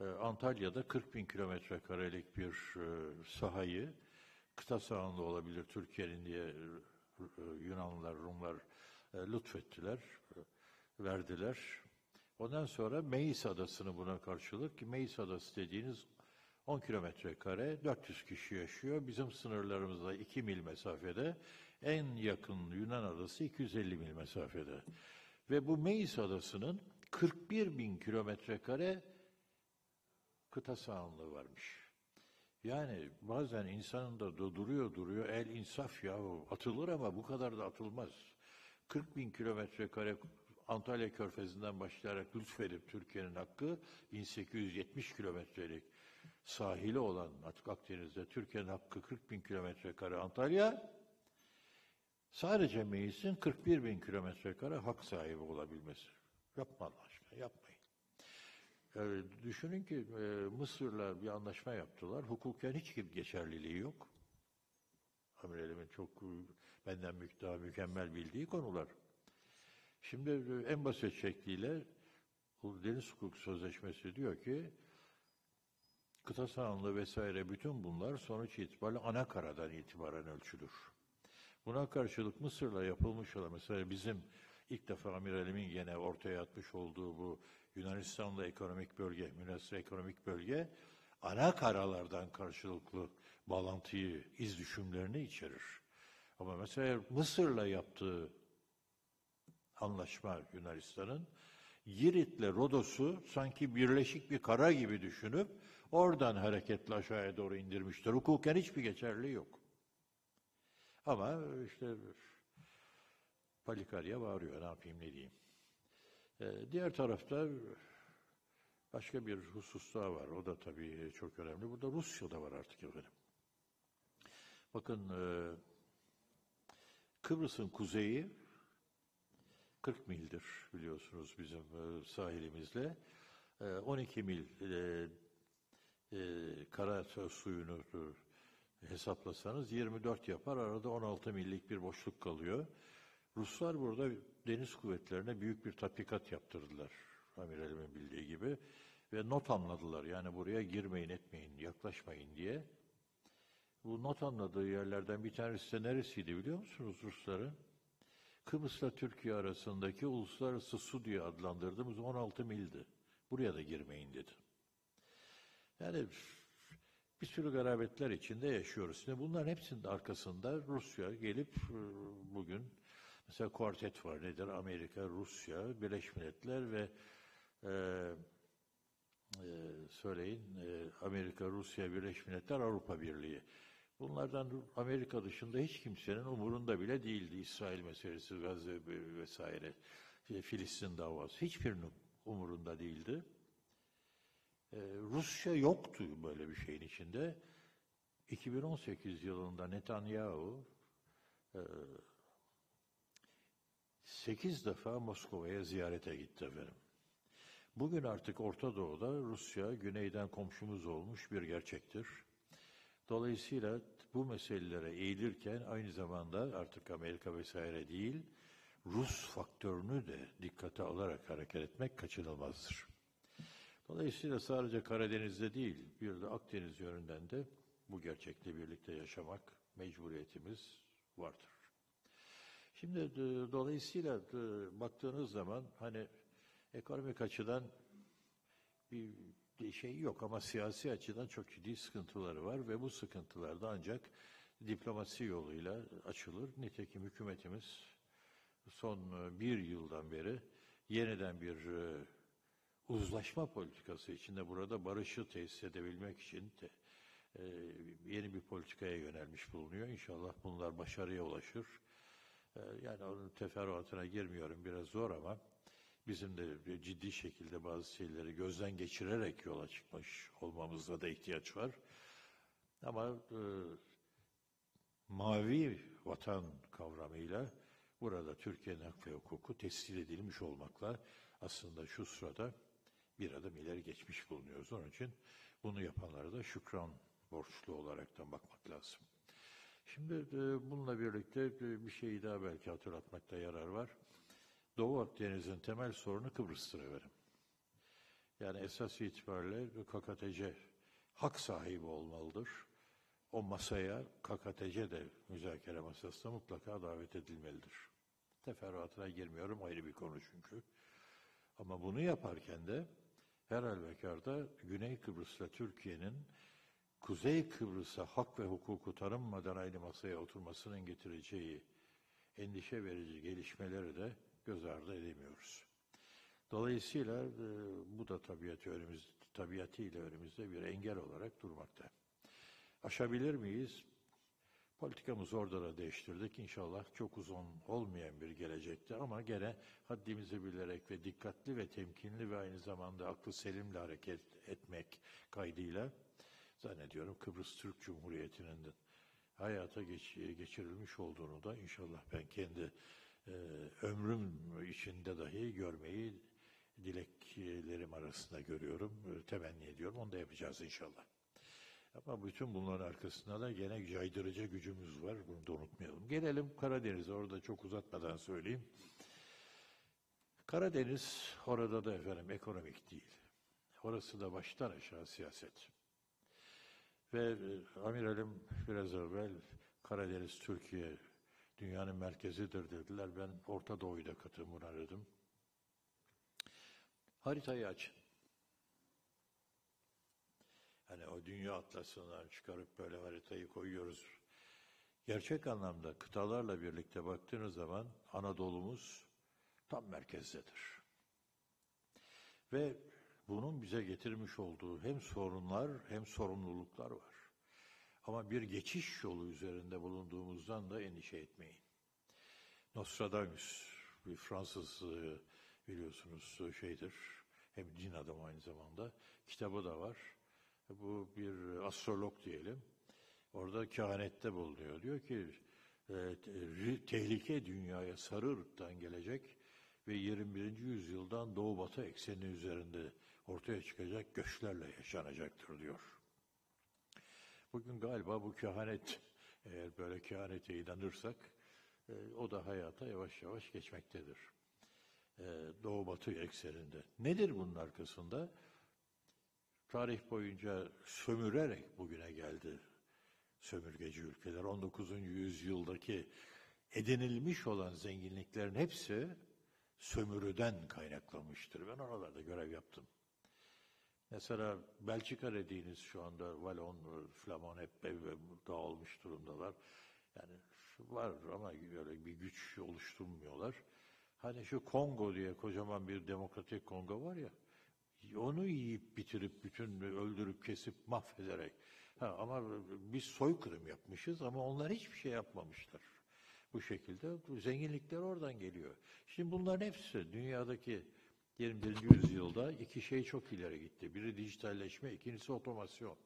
Ee, Antalya'da 40 bin kilometre karelik bir e, sahayı kıta sahanlığı olabilir Türkiye'nin diye e, Yunanlılar, Rumlar e, lütfettiler, e, verdiler. Ondan sonra Meis Adası'nı buna karşılık, ki Meis Adası dediğiniz 10 kilometre kare, 400 kişi yaşıyor. Bizim sınırlarımızda 2 mil mesafede, en yakın Yunan adası 250 mil mesafede. Ve bu Meis Adası'nın 41 bin kilometre kare kıta sahanlığı varmış. Yani bazen insanın da du- duruyor duruyor el insaf ya atılır ama bu kadar da atılmaz. 40 bin kilometre kare Antalya Körfezi'nden başlayarak lütfedip Türkiye'nin hakkı 1870 kilometrelik sahili olan Atık Akdeniz'de Türkiye'nin hakkı 40 bin kilometre kare Antalya sadece meclisin 41 bin kilometre kare hak sahibi olabilmesi. Yapma Allah aşkına yapmayın. Yani düşünün ki e, Mısır'la bir anlaşma yaptılar. Hukuken hiç gibi geçerliliği yok. Amiralimin çok e, benden daha mükemmel bildiği konular. Şimdi e, en basit şekliyle Deniz Hukuk Sözleşmesi diyor ki kıta sahanlığı vesaire bütün bunlar sonuç itibariyle ana karadan itibaren ölçülür. Buna karşılık Mısır'la yapılmış olan mesela bizim ilk defa amiralimin yine ortaya atmış olduğu bu Yunanistan'la ekonomik bölge, münasır ekonomik bölge ana karalardan karşılıklı bağlantıyı, iz düşümlerini içerir. Ama mesela Mısır'la yaptığı anlaşma Yunanistan'ın Girit'le Rodos'u sanki birleşik bir kara gibi düşünüp oradan hareketle aşağıya doğru indirmiştir. Hukuken hiçbir geçerliği yok. Ama işte Palikarya bağırıyor ne yapayım ne diyeyim. Ee, diğer tarafta başka bir husus daha var. O da tabii çok önemli. Burada Rusya da var artık efendim. Bakın e, Kıbrıs'ın kuzeyi 40 mildir biliyorsunuz bizim e, sahilimizle. E, 12 mil e, e, kara suyunu e, hesaplasanız 24 yapar. Arada 16 millik bir boşluk kalıyor. Ruslar burada deniz kuvvetlerine büyük bir tatbikat yaptırdılar. Amiralimin bildiği gibi. Ve not anladılar. Yani buraya girmeyin etmeyin, yaklaşmayın diye. Bu not anladığı yerlerden bir tanesi de neresiydi biliyor musunuz Rusların? Kıbrıs'la Türkiye arasındaki uluslararası su diye adlandırdığımız 16 mildi. Buraya da girmeyin dedi. Yani bir sürü garabetler içinde yaşıyoruz. Şimdi bunların hepsinin arkasında Rusya gelip e, bugün mesela kuartet var nedir? Amerika, Rusya, Birleşmiş Milletler ve e, e, söyleyin e, Amerika, Rusya, Birleşmiş Milletler, Avrupa Birliği. Bunlardan Amerika dışında hiç kimsenin umurunda bile değildi. İsrail meselesi, Gazze vesaire, işte Filistin davası. Hiçbirinin umurunda değildi. Ee, Rusya yoktu böyle bir şeyin içinde. 2018 yılında Netanyahu e, 8 defa Moskova'ya ziyarete gitti efendim. Bugün artık Orta Doğu'da Rusya güneyden komşumuz olmuş bir gerçektir. Dolayısıyla bu meselelere eğilirken aynı zamanda artık Amerika vesaire değil, Rus faktörünü de dikkate alarak hareket etmek kaçınılmazdır. Dolayısıyla sadece Karadeniz'de değil, bir de Akdeniz yönünden de bu gerçekle birlikte yaşamak mecburiyetimiz vardır. Şimdi e, dolayısıyla e, baktığınız zaman hani ekonomik açıdan bir şey yok ama siyasi açıdan çok ciddi sıkıntıları var ve bu sıkıntılar da ancak diplomasi yoluyla açılır. Nitekim hükümetimiz son e, bir yıldan beri yeniden bir uzlaşma politikası içinde burada barışı tesis edebilmek için de, yeni bir politikaya yönelmiş bulunuyor. İnşallah bunlar başarıya ulaşır. E, yani onun teferruatına girmiyorum biraz zor ama bizim de ciddi şekilde bazı şeyleri gözden geçirerek yola çıkmış olmamızda da ihtiyaç var. Ama e, mavi vatan kavramıyla burada Türkiye'nin hak ve hukuku tescil edilmiş olmakla aslında şu sırada bir adım ileri geçmiş bulunuyoruz. Onun için bunu yapanlara da şükran borçlu olaraktan bakmak lazım. Şimdi e, bununla birlikte e, bir şeyi daha belki hatırlatmakta yarar var. Doğu Akdeniz'in temel sorunu Kıbrıs'tır efendim. Yani esas itibariyle KKTC hak sahibi olmalıdır. O masaya KKTC de müzakere masasına mutlaka davet edilmelidir. Teferruatına girmiyorum ayrı bir konu çünkü. Ama bunu yaparken de her halükarda Güney Kıbrıs'la Türkiye'nin Kuzey Kıbrıs'a hak ve hukuku tanınmadan aynı masaya oturmasının getireceği endişe verici gelişmeleri de göz ardı edemiyoruz. Dolayısıyla e, bu da tabiatı önümüz, tabiatıyla önümüzde bir engel olarak durmakta. Aşabilir miyiz? Politikamızı orada da değiştirdik. İnşallah çok uzun olmayan bir gelecekte ama gene haddimizi bilerek ve dikkatli ve temkinli ve aynı zamanda aklı selimle hareket etmek kaydıyla zannediyorum Kıbrıs Türk Cumhuriyeti'nin hayata geç, geçirilmiş olduğunu da inşallah ben kendi e, ömrüm içinde dahi görmeyi dileklerim arasında görüyorum, e, temenni ediyorum. Onu da yapacağız inşallah. Ama bütün bunların arkasında da gene caydırıcı gücümüz var. Bunu da unutmayalım. Gelelim Karadeniz'e. Orada çok uzatmadan söyleyeyim. Karadeniz orada da efendim ekonomik değil. Orası da baştan aşağı siyaset. Ve e, amiralim biraz evvel Karadeniz Türkiye dünyanın merkezidir dediler. Ben Orta Doğu'yu da katımını aradım. Haritayı açın. Hani o dünya atlasından çıkarıp böyle haritayı koyuyoruz. Gerçek anlamda kıtalarla birlikte baktığınız zaman Anadolu'muz tam merkezdedir. Ve bunun bize getirmiş olduğu hem sorunlar hem sorumluluklar var. Ama bir geçiş yolu üzerinde bulunduğumuzdan da endişe etmeyin. Nostradamus, bir Fransız e, biliyorsunuz şeydir, hem din adamı aynı zamanda, kitabı da var. Bu bir astrolog diyelim. Orada kehanette bulunuyor. Diyor ki e, tehlike dünyaya sarı ırktan gelecek ve 21. yüzyıldan doğu batı ekseni üzerinde ortaya çıkacak göçlerle yaşanacaktır diyor. Bugün galiba bu kehanet eğer böyle kehanete inanırsak e, o da hayata yavaş yavaş geçmektedir. E, doğu batı ekseninde. Nedir bunun arkasında? tarih boyunca sömürerek bugüne geldi sömürgeci ülkeler. 19. yüzyıldaki edinilmiş olan zenginliklerin hepsi sömürüden kaynaklanmıştır. Ben oralarda görev yaptım. Mesela Belçika dediğiniz şu anda Valon, Flamon hep dağılmış durumdalar. Yani var ama böyle bir güç oluşturmuyorlar. Hani şu Kongo diye kocaman bir demokratik Kongo var ya, onu yiyip bitirip bütün öldürüp kesip mahvederek. Ha, ama biz soykırım yapmışız ama onlar hiçbir şey yapmamışlar. Bu şekilde zenginlikler oradan geliyor. Şimdi bunların hepsi dünyadaki 21. yüzyılda iki şey çok ileri gitti. Biri dijitalleşme, ikincisi otomasyon.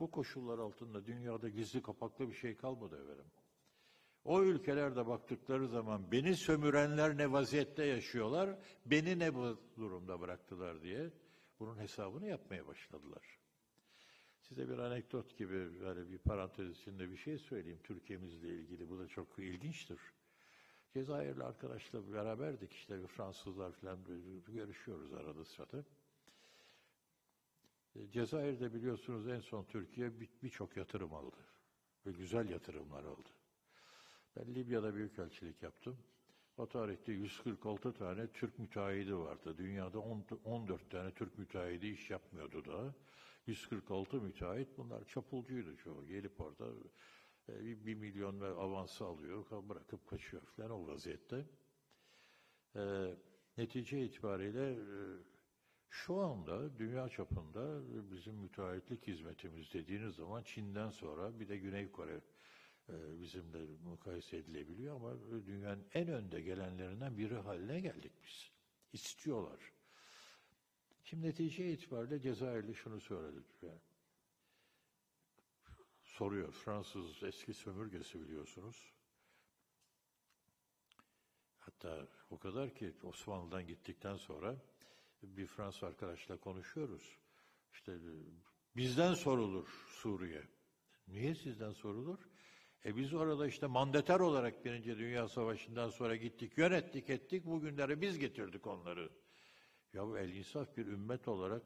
Bu koşullar altında dünyada gizli kapaklı bir şey kalmadı efendim. O ülkelerde baktıkları zaman beni sömürenler ne vaziyette yaşıyorlar, beni ne bu durumda bıraktılar diye bunun hesabını yapmaya başladılar. Size bir anekdot gibi böyle bir parantez içinde bir şey söyleyeyim Türkiye'mizle ilgili. Bu da çok ilginçtir. Cezayirli arkadaşla beraberdik işte Fransızlar falan görüşüyoruz arada sırada. E, Cezayir'de biliyorsunuz en son Türkiye birçok yatırım aldı. Ve güzel yatırımlar aldı. Ben Libya'da büyükelçilik yaptım. O tarihte 146 tane Türk müteahhidi vardı. Dünyada 14 tane Türk müteahhidi iş yapmıyordu da. 146 müteahhit bunlar çapulcuydu çoğu. Gelip orada e, bir milyon ve avansı alıyor, bırakıp kaçıyor falan o vaziyette. E, netice itibariyle e, şu anda dünya çapında bizim müteahhitlik hizmetimiz dediğiniz zaman Çin'den sonra bir de Güney Kore e, bizimle mukayese edilebiliyor ama dünyanın en önde gelenlerinden biri haline geldik biz. İstiyorlar. Şimdi netice itibariyle Cezayirli şunu söyledi. Yani, soruyor. Fransız eski sömürgesi biliyorsunuz. Hatta o kadar ki Osmanlı'dan gittikten sonra bir Fransız arkadaşla konuşuyoruz. İşte bizden sorulur Suriye. Niye sizden sorulur? E biz orada işte mandater olarak Birinci Dünya Savaşı'ndan sonra gittik, yönettik, ettik. Bugünlere biz getirdik onları. Ya bu el insaf bir ümmet olarak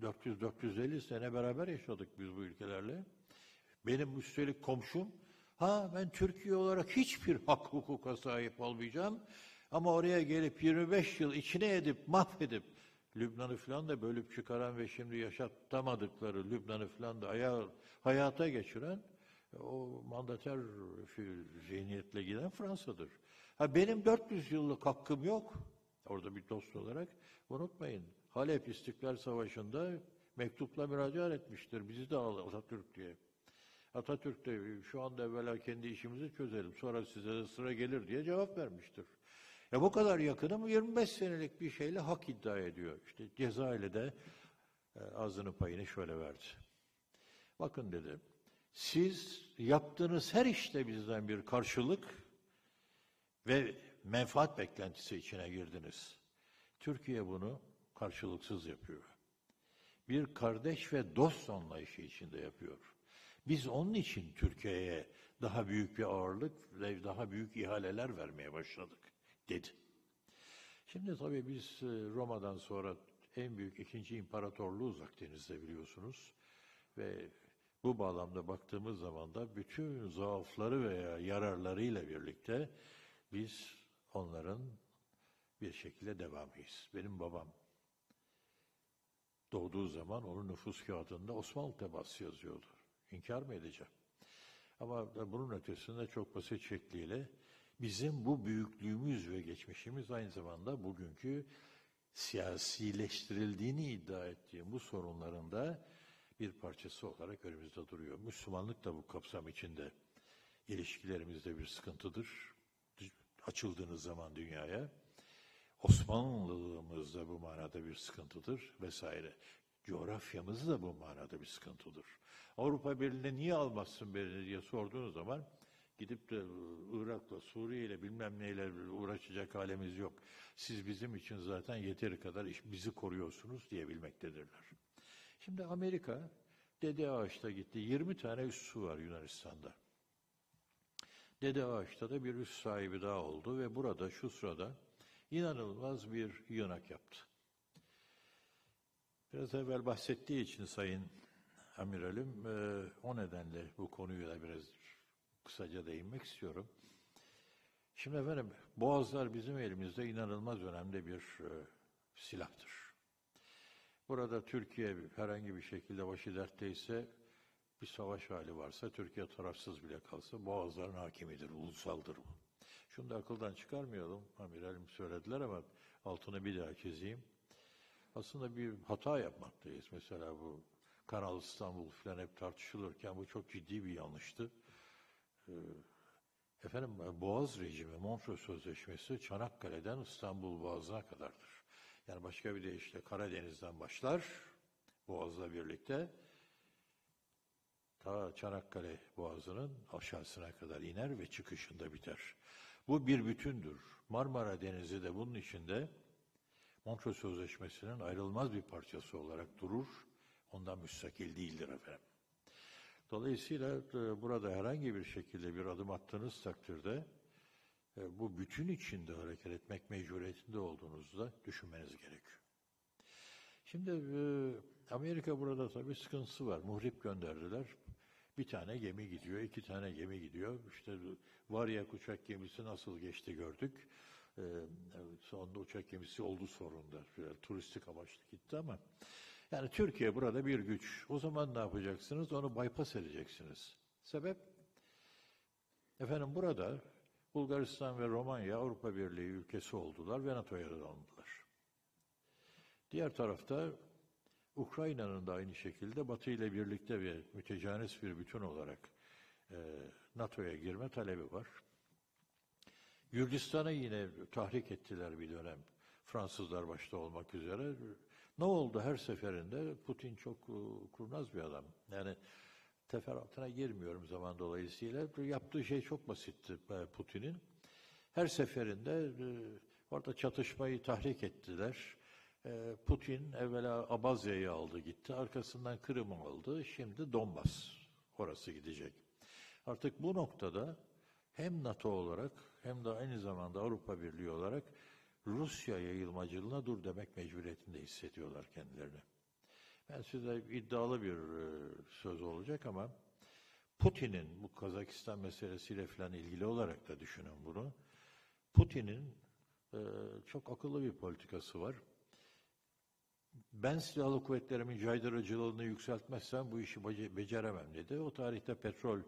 400-450 sene beraber yaşadık biz bu ülkelerle. Benim üstelik komşum, ha ben Türkiye olarak hiçbir hak hukuka sahip olmayacağım. Ama oraya gelip 25 yıl içine edip, mahvedip, Lübnan'ı falan da bölüp çıkaran ve şimdi yaşatamadıkları Lübnan'ı falan da ayağı, hayata geçiren o mandater zihniyetle giden Fransa'dır. Ha benim 400 yıllık hakkım yok. Orada bir dost olarak unutmayın. Halep İstiklal Savaşı'nda mektupla müracaat etmiştir. Bizi de al Atatürk diye. Atatürk de şu anda evvela kendi işimizi çözelim sonra size de sıra gelir diye cevap vermiştir. Ya bu kadar yakınım 25 senelik bir şeyle hak iddia ediyor. İşte Cezayir'le de e, ağzını payını şöyle verdi. Bakın dedi, siz yaptığınız her işte bizden bir karşılık ve menfaat beklentisi içine girdiniz. Türkiye bunu karşılıksız yapıyor. Bir kardeş ve dost anlayışı içinde yapıyor. Biz onun için Türkiye'ye daha büyük bir ağırlık ve daha büyük ihaleler vermeye başladık dedi. Şimdi tabii biz e, Roma'dan sonra en büyük ikinci imparatorluğuz Akdeniz'de biliyorsunuz. Ve bu bağlamda baktığımız zaman da bütün zaafları veya yararlarıyla birlikte biz onların bir şekilde devamıyız. Benim babam doğduğu zaman onun nüfus kağıdında Osmanlı tebaası yazıyordu. İnkar mı edeceğim? Ama bunun ötesinde çok basit şekliyle bizim bu büyüklüğümüz ve geçmişimiz aynı zamanda bugünkü siyasileştirildiğini iddia ettiğim bu sorunların da bir parçası olarak önümüzde duruyor. Müslümanlık da bu kapsam içinde ilişkilerimizde bir sıkıntıdır. Açıldığınız zaman dünyaya. Osmanlılığımız da bu manada bir sıkıntıdır vesaire. Coğrafyamız da bu manada bir sıkıntıdır. Avrupa Birliği'ne niye almazsın beni diye sorduğunuz zaman gidip de Irak'la, Suriye'yle bilmem neyle uğraşacak halimiz yok. Siz bizim için zaten yeteri kadar iş, bizi koruyorsunuz diyebilmektedirler. Şimdi Amerika Dede Ağaç'ta gitti. 20 tane üssü var Yunanistan'da. Dede Ağaç'ta da bir üs sahibi daha oldu ve burada şu sırada inanılmaz bir yığınak yaptı. Biraz evvel bahsettiği için Sayın Amiralim, e, o nedenle bu konuyu da biraz kısaca değinmek istiyorum. Şimdi efendim, boğazlar bizim elimizde inanılmaz önemli bir e, silahtır. Burada Türkiye herhangi bir şekilde başı dertteyse, bir savaş hali varsa, Türkiye tarafsız bile kalsa boğazların hakimidir, ulusaldır bu. Şunu da akıldan çıkarmayalım, amiralim söylediler ama altını bir daha çizeyim. Aslında bir hata yapmaktayız. Mesela bu Kanal İstanbul falan hep tartışılırken bu çok ciddi bir yanlıştı. Ee, efendim Boğaz rejimi, Montreux Sözleşmesi Çanakkale'den İstanbul Boğazı'na kadardır. Yani başka bir deyişle Karadeniz'den başlar, Boğaz'la birlikte ta Çanakkale Boğazı'nın aşağısına kadar iner ve çıkışında biter. Bu bir bütündür. Marmara Denizi de bunun içinde Montreux Sözleşmesi'nin ayrılmaz bir parçası olarak durur. Ondan müstakil değildir efendim. Dolayısıyla e, burada herhangi bir şekilde bir adım attığınız takdirde e, bu bütün içinde hareket etmek mecburiyetinde olduğunuzda düşünmeniz gerekiyor. Şimdi e, Amerika burada tabii sıkıntısı var. Muhrip gönderdiler. Bir tane gemi gidiyor, iki tane gemi gidiyor. İşte Varyak uçak gemisi nasıl geçti gördük. Ee, sonunda uçak gemisi oldu sorunda. Böyle turistik amaçlı gitti ama yani Türkiye burada bir güç. O zaman ne yapacaksınız? Onu bypass edeceksiniz. Sebep? Efendim burada Bulgaristan ve Romanya Avrupa Birliği ülkesi oldular ve NATO'ya alındılar. Diğer tarafta Ukrayna'nın da aynı şekilde Batı ile birlikte ve mütecanis bir bütün olarak e, NATO'ya girme talebi var. Gürcistan'ı yine tahrik ettiler bir dönem. Fransızlar başta olmak üzere. Ne oldu her seferinde? Putin çok e, kurnaz bir adam. Yani teferruatına girmiyorum zaman dolayısıyla. Yaptığı şey çok basitti e, Putin'in. Her seferinde e, orada çatışmayı tahrik ettiler. Putin evvela Abazya'yı aldı gitti. Arkasından Kırım'ı aldı. Şimdi Donbas. Orası gidecek. Artık bu noktada hem NATO olarak hem de aynı zamanda Avrupa Birliği olarak Rusya yayılmacılığına dur demek mecburiyetinde hissediyorlar kendilerini. Ben size iddialı bir e, söz olacak ama Putin'in bu Kazakistan meselesiyle falan ilgili olarak da düşünün bunu. Putin'in e, çok akıllı bir politikası var. Ben silahlı kuvvetlerimin caydırıcılığını yükseltmezsem bu işi beceremem dedi. O tarihte petrol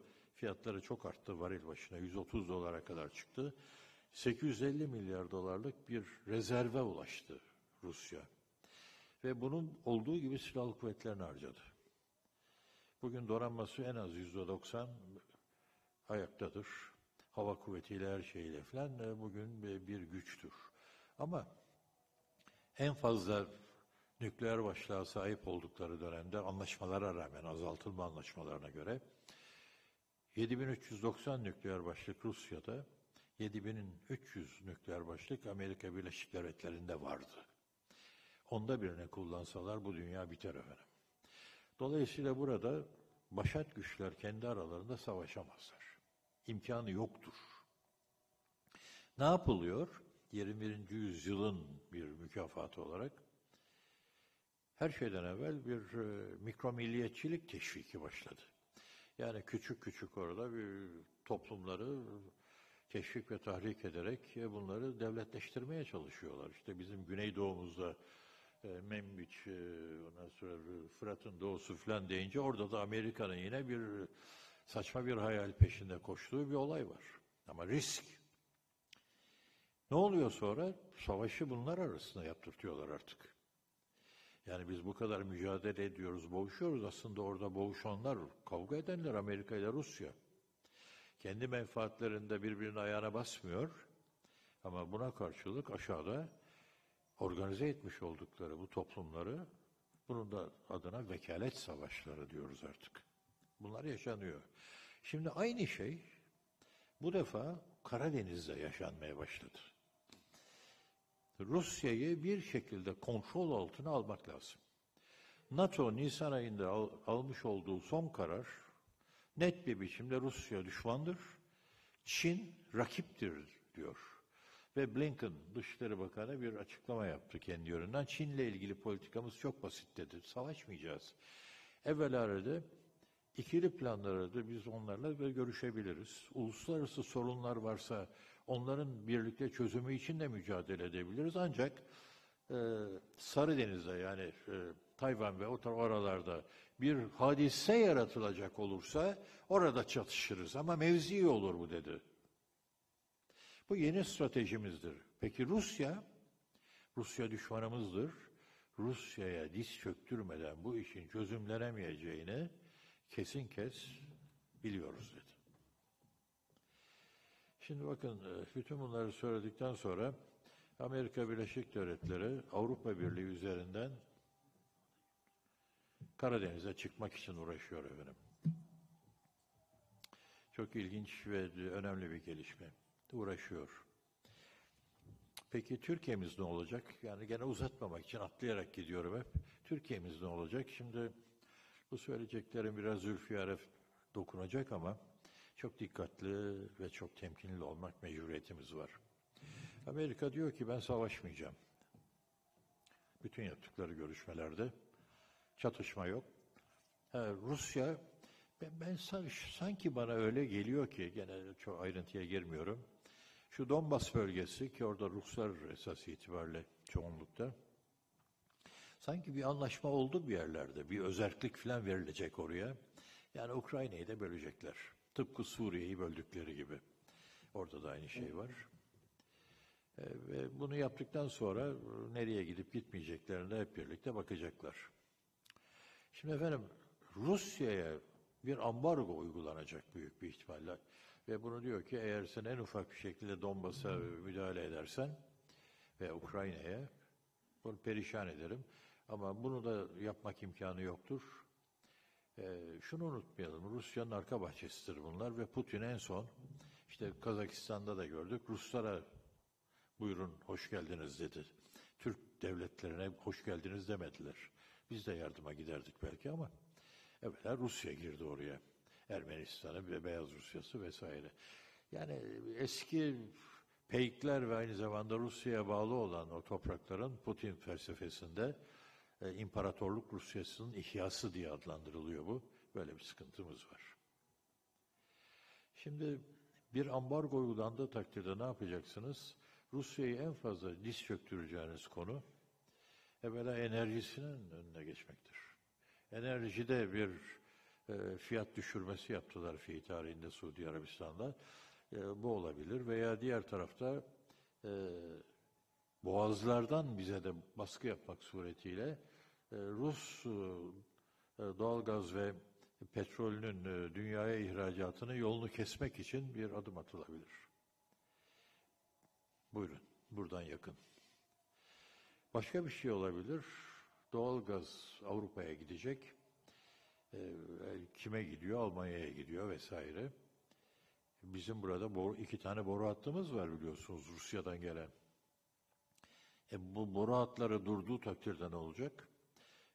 fiyatları çok arttı varil başına 130 dolara kadar çıktı. 850 milyar dolarlık bir rezerve ulaştı Rusya. Ve bunun olduğu gibi silahlı kuvvetlerini harcadı. Bugün donanması en az yüzde 90 ayaktadır. Hava kuvvetiyle her şeyle falan e, bugün bir güçtür. Ama en fazla nükleer başlığa sahip oldukları dönemde anlaşmalara rağmen azaltılma anlaşmalarına göre 7390 nükleer başlık Rusya'da, 7300 nükleer başlık Amerika Birleşik Devletleri'nde vardı. Onda birini kullansalar bu dünya biter efendim. Dolayısıyla burada başat güçler kendi aralarında savaşamazlar. İmkanı yoktur. Ne yapılıyor? 21. yüzyılın bir mükafatı olarak her şeyden evvel bir e, mikro milliyetçilik teşviki başladı. Yani küçük küçük orada bir toplumları teşvik ve tahrik ederek e, bunları devletleştirmeye çalışıyorlar. İşte bizim Güneydoğumuzda e, Membiç, e, ondan sonra Fırat'ın doğusu falan deyince orada da Amerika'nın yine bir saçma bir hayal peşinde koştuğu bir olay var. Ama risk. Ne oluyor sonra? Savaşı bunlar arasında yaptırtıyorlar artık. Yani biz bu kadar mücadele ediyoruz, boğuşuyoruz. Aslında orada boğuşanlar, kavga edenler Amerika ile Rusya. Kendi menfaatlerinde birbirinin ayağına basmıyor. Ama buna karşılık aşağıda organize etmiş oldukları bu toplumları, bunun da adına vekalet savaşları diyoruz artık. Bunlar yaşanıyor. Şimdi aynı şey bu defa Karadeniz'de yaşanmaya başladı. Rusya'yı bir şekilde kontrol altına almak lazım. NATO Nisan ayında al- almış olduğu son karar net bir biçimde Rusya düşmandır, Çin rakiptir diyor. Ve Blinken Dışişleri Bakanı bir açıklama yaptı kendi yönünden. Çin'le ilgili politikamız çok basit dedi. Savaşmayacağız. Evvela dedi, ikili planları da biz onlarla görüşebiliriz. Uluslararası sorunlar varsa onların birlikte çözümü için de mücadele edebiliriz. Ancak e, Sarıdeniz'de yani e, Tayvan ve o oralarda bir hadise yaratılacak olursa orada çatışırız. Ama mevzi olur bu dedi. Bu yeni stratejimizdir. Peki Rusya? Rusya düşmanımızdır. Rusya'ya diz çöktürmeden bu işin çözümlenemeyeceğini kesin kes biliyoruz dedi. Şimdi bakın e, bütün bunları söyledikten sonra Amerika Birleşik Devletleri Avrupa Birliği üzerinden Karadeniz'e çıkmak için uğraşıyor efendim. Çok ilginç ve önemli bir gelişme. Uğraşıyor. Peki Türkiye'miz ne olacak? Yani gene uzatmamak için atlayarak gidiyorum hep. Türkiye'miz ne olacak? Şimdi bu söyleyeceklerim biraz Zülfiyar'a dokunacak ama çok dikkatli ve çok temkinli olmak mecburiyetimiz var. Amerika diyor ki ben savaşmayacağım. Bütün yaptıkları görüşmelerde çatışma yok. Ha, Rusya ben, ben san- sanki bana öyle geliyor ki gene çok ayrıntıya girmiyorum. Şu Donbas bölgesi ki orada Ruslar esas itibariyle çoğunlukta. Sanki bir anlaşma oldu bir yerlerde. Bir özerklik falan verilecek oraya. Yani Ukrayna'yı da bölecekler. Tıpkı Suriye'yi böldükleri gibi. Orada da aynı şey var. E, ve bunu yaptıktan sonra e, nereye gidip gitmeyeceklerine hep birlikte bakacaklar. Şimdi efendim Rusya'ya bir ambargo uygulanacak büyük bir ihtimalle. Ve bunu diyor ki eğer sen en ufak bir şekilde Donbas'a müdahale edersen ve Ukrayna'ya bunu perişan ederim. Ama bunu da yapmak imkanı yoktur. Ee, şunu unutmayalım, Rusya'nın arka bahçesidir bunlar ve Putin en son, işte Kazakistan'da da gördük, Ruslara buyurun hoş geldiniz dedi. Türk devletlerine hoş geldiniz demediler. Biz de yardıma giderdik belki ama evvela Rusya girdi oraya. Ermenistan'ı ve Beyaz Rusya'sı vesaire. Yani eski peykler ve aynı zamanda Rusya'ya bağlı olan o toprakların Putin felsefesinde e, İmparatorluk Rusyası'nın ihyası diye adlandırılıyor bu. Böyle bir sıkıntımız var. Şimdi bir ambargo uygulandığı takdirde ne yapacaksınız? Rusya'yı en fazla diz çöktüreceğiniz konu evvela enerjisinin önüne geçmektir. Enerjide bir e, fiyat düşürmesi yaptılar fi tarihinde Suudi Arabistan'da. E, bu olabilir veya diğer tarafta e, boğazlardan bize de baskı yapmak suretiyle e, Rus e, doğalgaz ve petrolünün e, dünyaya ihracatının yolunu kesmek için bir adım atılabilir. Buyurun, buradan yakın. Başka bir şey olabilir. Doğalgaz Avrupa'ya gidecek. Kime gidiyor? Almanya'ya gidiyor vesaire. Bizim burada iki tane boru hattımız var biliyorsunuz Rusya'dan gelen. E bu boru hatları durduğu takdirde ne olacak?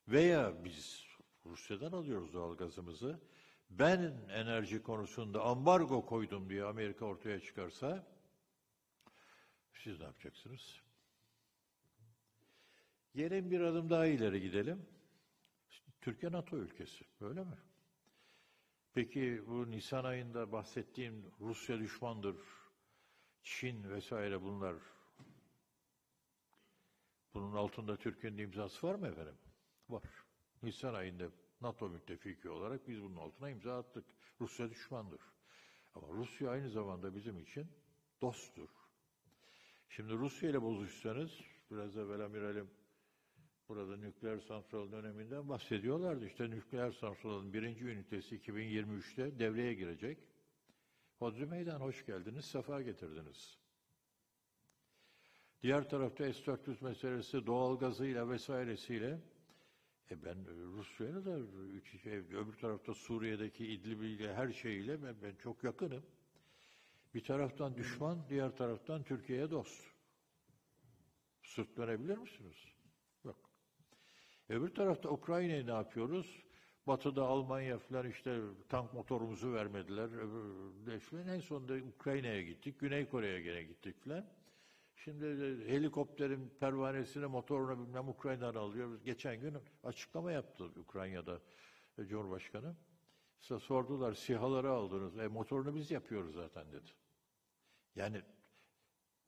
Veya biz Rusya'dan alıyoruz doğalgazımızı. Ben enerji konusunda ambargo koydum diye Amerika ortaya çıkarsa siz ne yapacaksınız? Gelin bir adım daha ileri gidelim. Türkiye NATO ülkesi, öyle mi? Peki bu Nisan ayında bahsettiğim Rusya düşmandır, Çin vesaire bunlar bunun altında Türkiye'nin imzası var mı efendim? Var. Nisan ayında NATO müttefiki olarak biz bunun altına imza attık. Rusya düşmandır. Ama Rusya aynı zamanda bizim için dosttur. Şimdi Rusya ile bozuşsanız, biraz evvel amiralim burada nükleer santral döneminden bahsediyorlardı. İşte nükleer santralın birinci ünitesi 2023'te devreye girecek. Hodri Meydan hoş geldiniz, sefa getirdiniz. Diğer tarafta S-400 meselesi doğalgazıyla vesairesiyle e ben Rusya'yla da üç şey, öbür tarafta Suriye'deki İdlib'iyle her şeyiyle ben, ben çok yakınım. Bir taraftan düşman, diğer taraftan Türkiye'ye dost. Sırt dönebilir misiniz? Yok. Öbür tarafta Ukrayna'yı ne yapıyoruz? Batı'da Almanya falan işte tank motorumuzu vermediler. Öbür. En sonunda Ukrayna'ya gittik. Güney Kore'ye gene gittik falan. Şimdi helikopterin pervanesine motoruna bilmem Ukrayna'dan alıyoruz. Geçen gün açıklama yaptı Ukrayna'da e, Cumhurbaşkanı. Size sordular sihaları aldınız. E motorunu biz yapıyoruz zaten dedi. Yani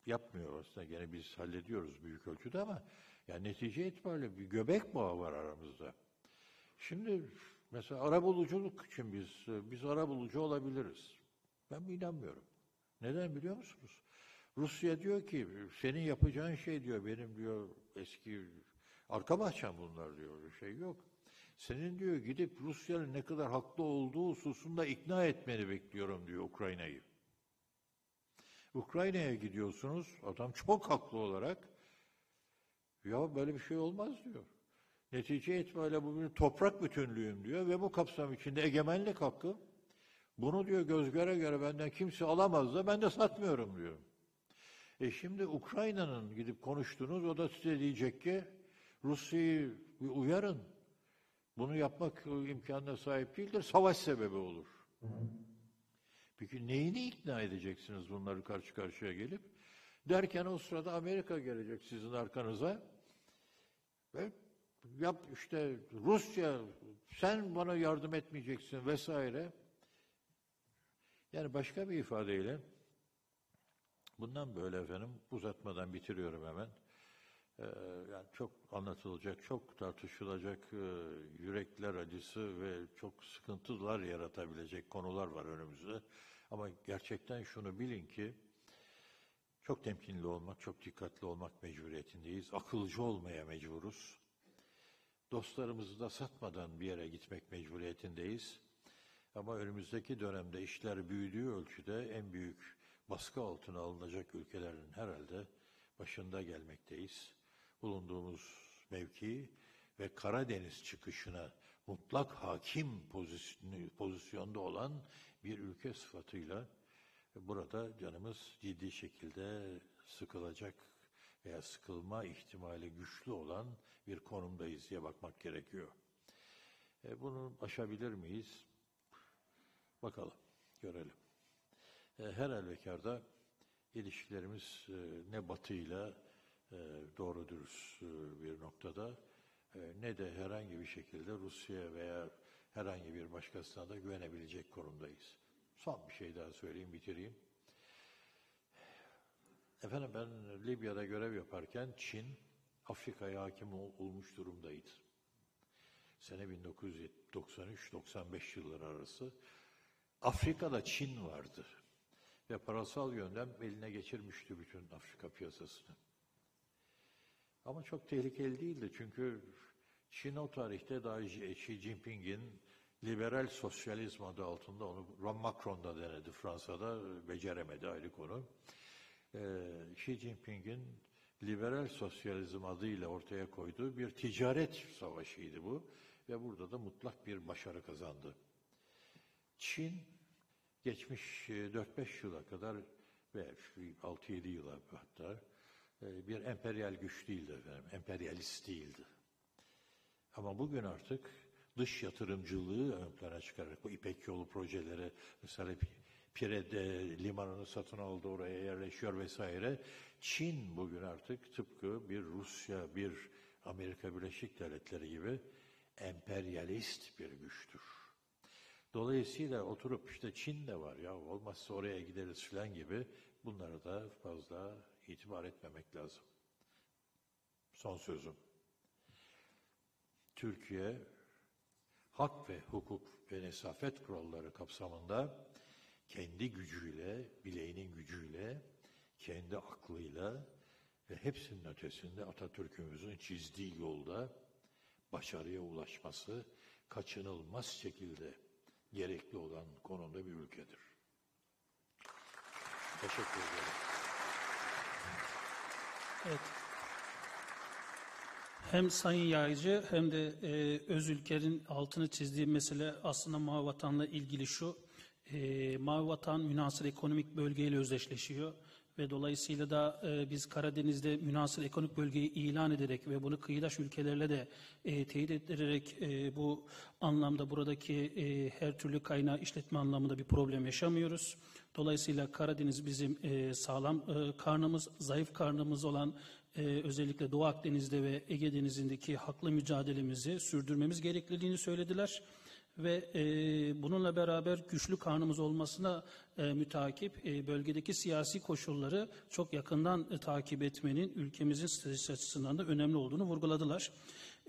yapmıyor aslında gene biz hallediyoruz büyük ölçüde ama yani netice itibariyle bir göbek bağı var aramızda. Şimdi mesela arabuluculuk için biz biz arabulucu olabiliriz. Ben inanmıyorum. Neden biliyor musunuz? Rusya diyor ki senin yapacağın şey diyor benim diyor eski arka bahçem bunlar diyor bir şey yok. Senin diyor gidip Rusya'nın ne kadar haklı olduğu hususunda ikna etmeni bekliyorum diyor Ukrayna'yı. Ukrayna'ya gidiyorsunuz adam çok haklı olarak ya böyle bir şey olmaz diyor. Netice itibariyle bu bir toprak bütünlüğüm diyor ve bu kapsam içinde egemenlik hakkı bunu diyor göz göre göre benden kimse alamaz da ben de satmıyorum diyor. E şimdi Ukrayna'nın gidip konuştunuz, o da size diyecek ki Rusya'yı uyarın. Bunu yapmak imkanına sahip değildir, savaş sebebi olur. Peki neyini ikna edeceksiniz bunları karşı karşıya gelip? Derken o sırada Amerika gelecek sizin arkanıza ve yap işte Rusya sen bana yardım etmeyeceksin vesaire. Yani başka bir ifadeyle Bundan böyle efendim uzatmadan bitiriyorum hemen. Ee, yani çok anlatılacak, çok tartışılacak e, yürekler acısı ve çok sıkıntılar yaratabilecek konular var önümüzde. Ama gerçekten şunu bilin ki çok temkinli olmak, çok dikkatli olmak mecburiyetindeyiz. Akılcı olmaya mecburuz. Dostlarımızı da satmadan bir yere gitmek mecburiyetindeyiz. Ama önümüzdeki dönemde işler büyüdüğü ölçüde en büyük baskı altına alınacak ülkelerin herhalde başında gelmekteyiz. Bulunduğumuz mevki ve Karadeniz çıkışına mutlak hakim pozisyonda olan bir ülke sıfatıyla burada canımız ciddi şekilde sıkılacak veya sıkılma ihtimali güçlü olan bir konumdayız diye bakmak gerekiyor. E, bunu aşabilir miyiz? Bakalım, görelim. E, her halükarda ilişkilerimiz e, ne batıyla e, doğru dürüst bir noktada ne de herhangi bir şekilde Rusya veya herhangi bir başkasına da güvenebilecek konumdayız. Son bir şey daha söyleyeyim, bitireyim. Efendim ben Libya'da görev yaparken Çin Afrika'ya hakim olmuş durumdaydı. Sene 1993-95 yılları arası Afrika'da Çin vardı ve parasal yönden eline geçirmişti bütün Afrika piyasasını. Ama çok tehlikeli değildi çünkü Çin o tarihte daha Xi Jinping'in liberal sosyalizm adı altında onu Ron Macron da denedi Fransa'da beceremedi ayrı konu. Ee, Xi Jinping'in liberal sosyalizm adıyla ortaya koyduğu bir ticaret savaşıydı bu ve burada da mutlak bir başarı kazandı. Çin geçmiş e, 4-5 yıla kadar ve 6-7 yıla hatta e, bir emperyal güç değildi efendim, emperyalist değildi. Ama bugün artık dış yatırımcılığı ön plana çıkararak bu İpek Yolu projeleri mesela Pire'de limanını satın aldı oraya yerleşiyor vesaire. Çin bugün artık tıpkı bir Rusya, bir Amerika Birleşik Devletleri gibi emperyalist bir güçtür. Dolayısıyla oturup işte Çin de var ya olmazsa oraya gideriz filan gibi bunlara da fazla itibar etmemek lazım. Son sözüm. Türkiye hak ve hukuk ve nesafet kuralları kapsamında kendi gücüyle, bileğinin gücüyle, kendi aklıyla ve hepsinin ötesinde Atatürk'ümüzün çizdiği yolda başarıya ulaşması kaçınılmaz şekilde gerekli olan konumda bir ülkedir. Teşekkür ederim. Evet. Hem Sayın Yaycı hem de e, Özülker'in altını çizdiği mesele aslında Mavi Vatan'la ilgili şu. E, Mavi Vatan münasır ekonomik bölgeyle özdeşleşiyor ve dolayısıyla da e, biz Karadeniz'de münasır ekonomik bölgeyi ilan ederek ve bunu kıyıdaş ülkelerle de e, teyit ettirerek e, bu anlamda buradaki e, her türlü kaynağı işletme anlamında bir problem yaşamıyoruz. Dolayısıyla Karadeniz bizim e, sağlam e, karnımız, zayıf karnımız olan e, özellikle Doğu Akdeniz'de ve Ege Denizi'ndeki haklı mücadelemizi sürdürmemiz gerekliliğini söylediler ve e, bununla beraber güçlü karnımız olmasına e, mütakip e, bölgedeki siyasi koşulları çok yakından e, takip etmenin ülkemizin stratejisi açısından da önemli olduğunu vurguladılar.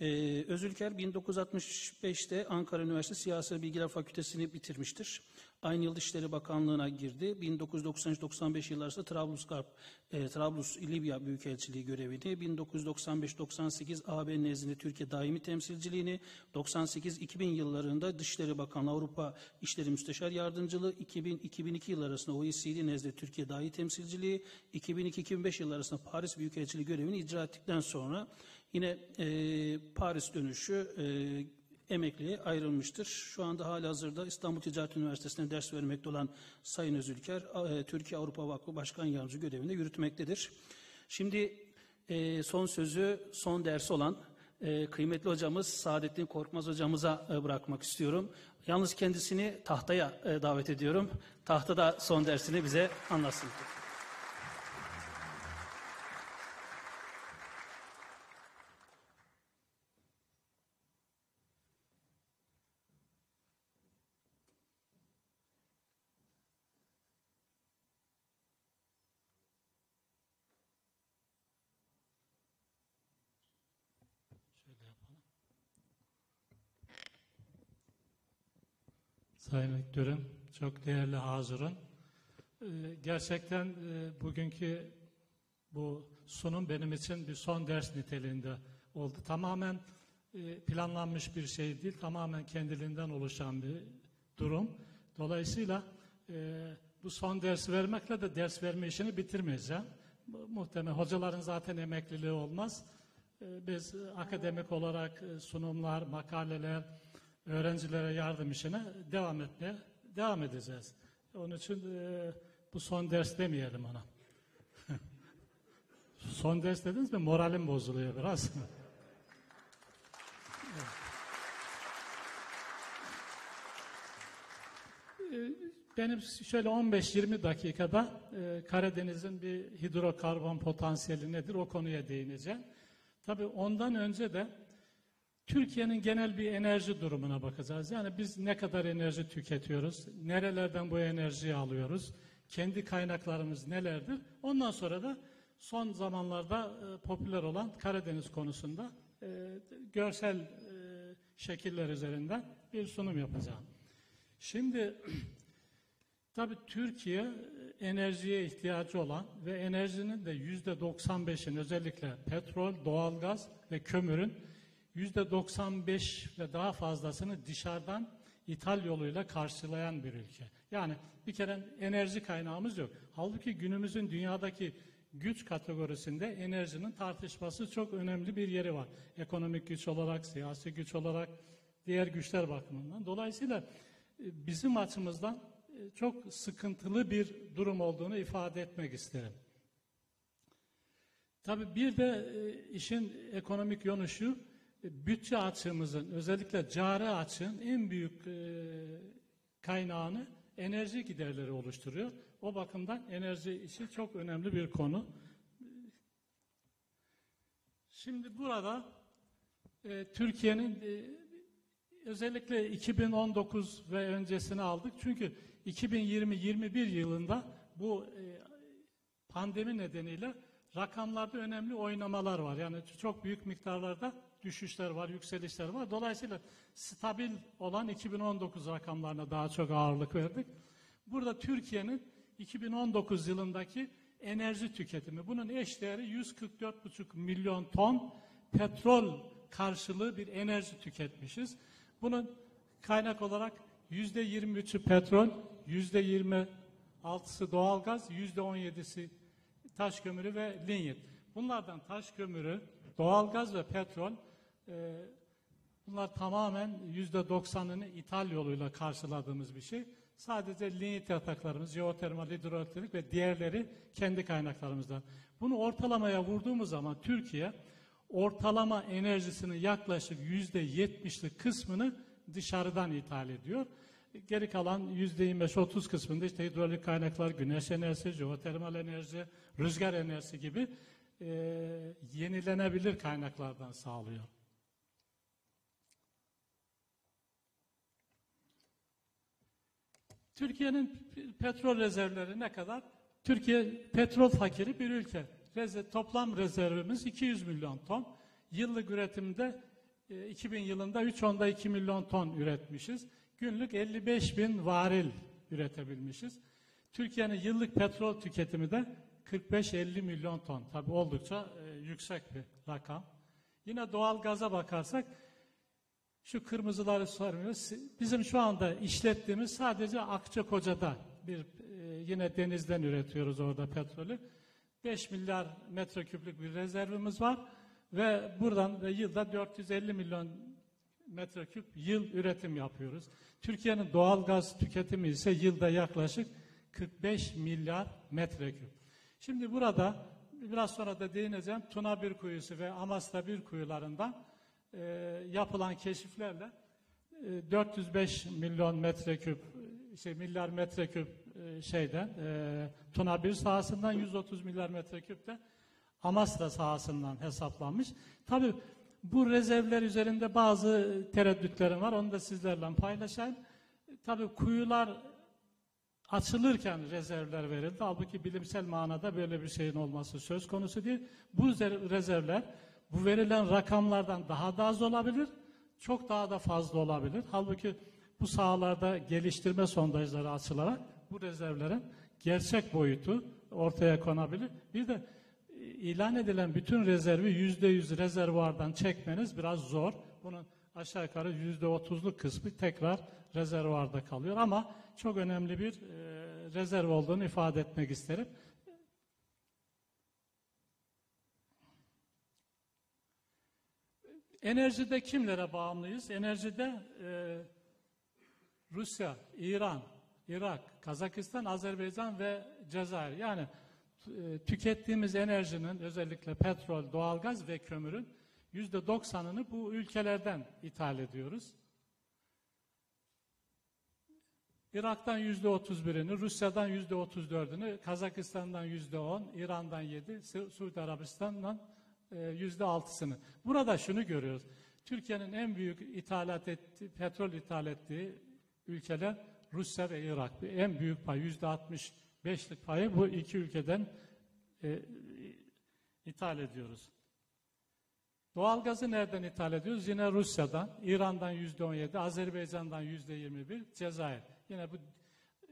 Ee, Özülker 1965'te Ankara Üniversitesi Siyasi Bilgiler Fakültesini bitirmiştir. Aynı yıl Dışişleri Bakanlığı'na girdi. 1993-95 yılları arasında Trablusgarp, e, Trablus Libya Büyükelçiliği görevini, 1995-98 AB nezdinde Türkiye daimi temsilciliğini, 98-2000 yıllarında Dışişleri Bakanlığı Avrupa İşleri Müsteşar Yardımcılığı, 2000-2002 yılları arasında OECD nezdinde Türkiye daimi temsilciliği, 2002-2005 yılları arasında Paris Büyükelçiliği görevini icra ettikten sonra Yine e, Paris dönüşü e, emekliye ayrılmıştır. Şu anda hala hazırda İstanbul Ticaret Üniversitesi'nde ders vermekte olan Sayın Özülker, e, Türkiye Avrupa Vakfı Başkan Yardımcısı görevinde yürütmektedir. Şimdi e, son sözü, son ders olan e, kıymetli hocamız Saadettin Korkmaz hocamıza bırakmak istiyorum. Yalnız kendisini tahtaya davet ediyorum. Tahtada son dersini bize anlatsın. Şöyle yapalım. Sayın Rektörüm, çok değerli hazırın. Ee, gerçekten e, bugünkü bu sunum benim için bir son ders niteliğinde oldu. Tamamen e, planlanmış bir şey değil, tamamen kendiliğinden oluşan bir durum. Dolayısıyla e, bu son dersi vermekle de ders verme işini bitirmeyeceğim. Muhtemelen hocaların zaten emekliliği olmaz. Biz akademik olarak sunumlar, makaleler, öğrencilere yardım işine devam etmeye devam edeceğiz. Onun için e, bu son ders demeyelim ona. son ders dediniz mi moralim bozuluyor biraz. Benim şöyle 15-20 dakikada e, Karadeniz'in bir hidrokarbon potansiyeli nedir o konuya değineceğim. Tabii ondan önce de Türkiye'nin genel bir enerji durumuna bakacağız. Yani biz ne kadar enerji tüketiyoruz, nerelerden bu enerjiyi alıyoruz, kendi kaynaklarımız nelerdir. Ondan sonra da son zamanlarda e, popüler olan Karadeniz konusunda e, görsel e, şekiller üzerinden bir sunum yapacağım. Şimdi Tabii Türkiye e, enerjiye ihtiyacı olan ve enerjinin de yüzde 95'in özellikle petrol, doğalgaz ve kömürün 95 ve daha fazlasını dışarıdan ithal yoluyla karşılayan bir ülke. Yani bir kere enerji kaynağımız yok. Halbuki günümüzün dünyadaki güç kategorisinde enerjinin tartışması çok önemli bir yeri var. Ekonomik güç olarak, siyasi güç olarak, diğer güçler bakımından. Dolayısıyla e, bizim açımızdan e, çok sıkıntılı bir durum olduğunu ifade etmek isterim. Tabii bir de e, işin ekonomik yönü şu, bütçe açığımızın özellikle cari açığın en büyük e, kaynağını enerji giderleri oluşturuyor. O bakımdan enerji işi çok önemli bir konu. Şimdi burada e, Türkiye'nin e, özellikle 2019 ve öncesini aldık. Çünkü 2020-21 yılında bu e, pandemi nedeniyle rakamlarda önemli oynamalar var. Yani çok büyük miktarlarda düşüşler var, yükselişler var. Dolayısıyla stabil olan 2019 rakamlarına daha çok ağırlık verdik. Burada Türkiye'nin 2019 yılındaki enerji tüketimi, bunun eşdeğeri 144,5 milyon ton petrol karşılığı bir enerji tüketmişiz. Bunun kaynak olarak %23'ü petrol, %26'sı doğalgaz, %17'si taş kömürü ve linyit. Bunlardan taş kömürü, doğalgaz ve petrol e, bunlar tamamen yüzde doksanını ithal yoluyla karşıladığımız bir şey. Sadece linyit yataklarımız, jeotermal, hidroelektrik ve diğerleri kendi kaynaklarımızdan. Bunu ortalamaya vurduğumuz zaman Türkiye ortalama enerjisinin yaklaşık yüzde yetmişlik kısmını dışarıdan ithal ediyor. Geri kalan yüzde 25-30 kısmında işte hidrolik kaynaklar, güneş enerjisi, jeotermal enerji, rüzgar enerjisi gibi e, yenilenebilir kaynaklardan sağlıyor. Türkiye'nin petrol rezervleri ne kadar? Türkiye petrol fakiri bir ülke. Reze, toplam rezervimiz 200 milyon ton. Yıllık üretimde e, 2000 yılında 3.2 milyon ton üretmişiz. Günlük 55 bin varil üretebilmişiz. Türkiye'nin yıllık petrol tüketimi de 45-50 milyon ton. Tabi oldukça e, yüksek bir rakam. Yine doğal gaza bakarsak şu kırmızıları sormuyoruz. Bizim şu anda işlettiğimiz sadece Akçakoca'da bir e, yine denizden üretiyoruz orada petrolü. 5 milyar metreküplük bir rezervimiz var ve buradan da yılda 450 milyon metreküp yıl üretim yapıyoruz. Türkiye'nin doğal gaz tüketimi ise yılda yaklaşık 45 milyar metreküp. Şimdi burada biraz sonra da değineceğim Tuna bir kuyusu ve Amasra bir kuyularından e, yapılan keşiflerle e, 405 milyon metreküp şey milyar metreküp e, şeyden e, Tuna bir sahasından 130 milyar metreküp de Amasra sahasından hesaplanmış. Tabii bu rezervler üzerinde bazı tereddütlerim var. Onu da sizlerle paylaşayım. Tabii kuyular açılırken rezervler verildi. Halbuki bilimsel manada böyle bir şeyin olması söz konusu değil. Bu rezervler bu verilen rakamlardan daha da az olabilir, çok daha da fazla olabilir. Halbuki bu sahalarda geliştirme sondajları açılarak bu rezervlerin gerçek boyutu ortaya konabilir. Bir de ilan edilen bütün rezervi yüzde yüz rezervuardan çekmeniz biraz zor. Bunun aşağı yukarı yüzde otuzluk kısmı tekrar rezervuarda kalıyor ama çok önemli bir e, rezerv olduğunu ifade etmek isterim. Enerjide kimlere bağımlıyız? Enerjide e, Rusya, İran, Irak, Kazakistan, Azerbaycan ve Cezayir. Yani e, tükettiğimiz enerjinin özellikle petrol, doğalgaz ve kömürün yüzde doksanını bu ülkelerden ithal ediyoruz. Irak'tan yüzde otuz birini, Rusya'dan yüzde otuz dördünü, Kazakistan'dan yüzde on, İran'dan yedi, Suudi Arabistan'dan yüzde altısını. Burada şunu görüyoruz. Türkiye'nin en büyük ithalat ettiği, petrol ithal ettiği ülkeler Rusya ve Irak. En büyük pay yüzde altmış beşlik payı bu iki ülkeden e, ithal ediyoruz. Doğalgazı nereden ithal ediyoruz? Yine Rusya'dan, İran'dan yüzde on yedi, Azerbaycan'dan yüzde yirmi bir, Cezayir. Yine bu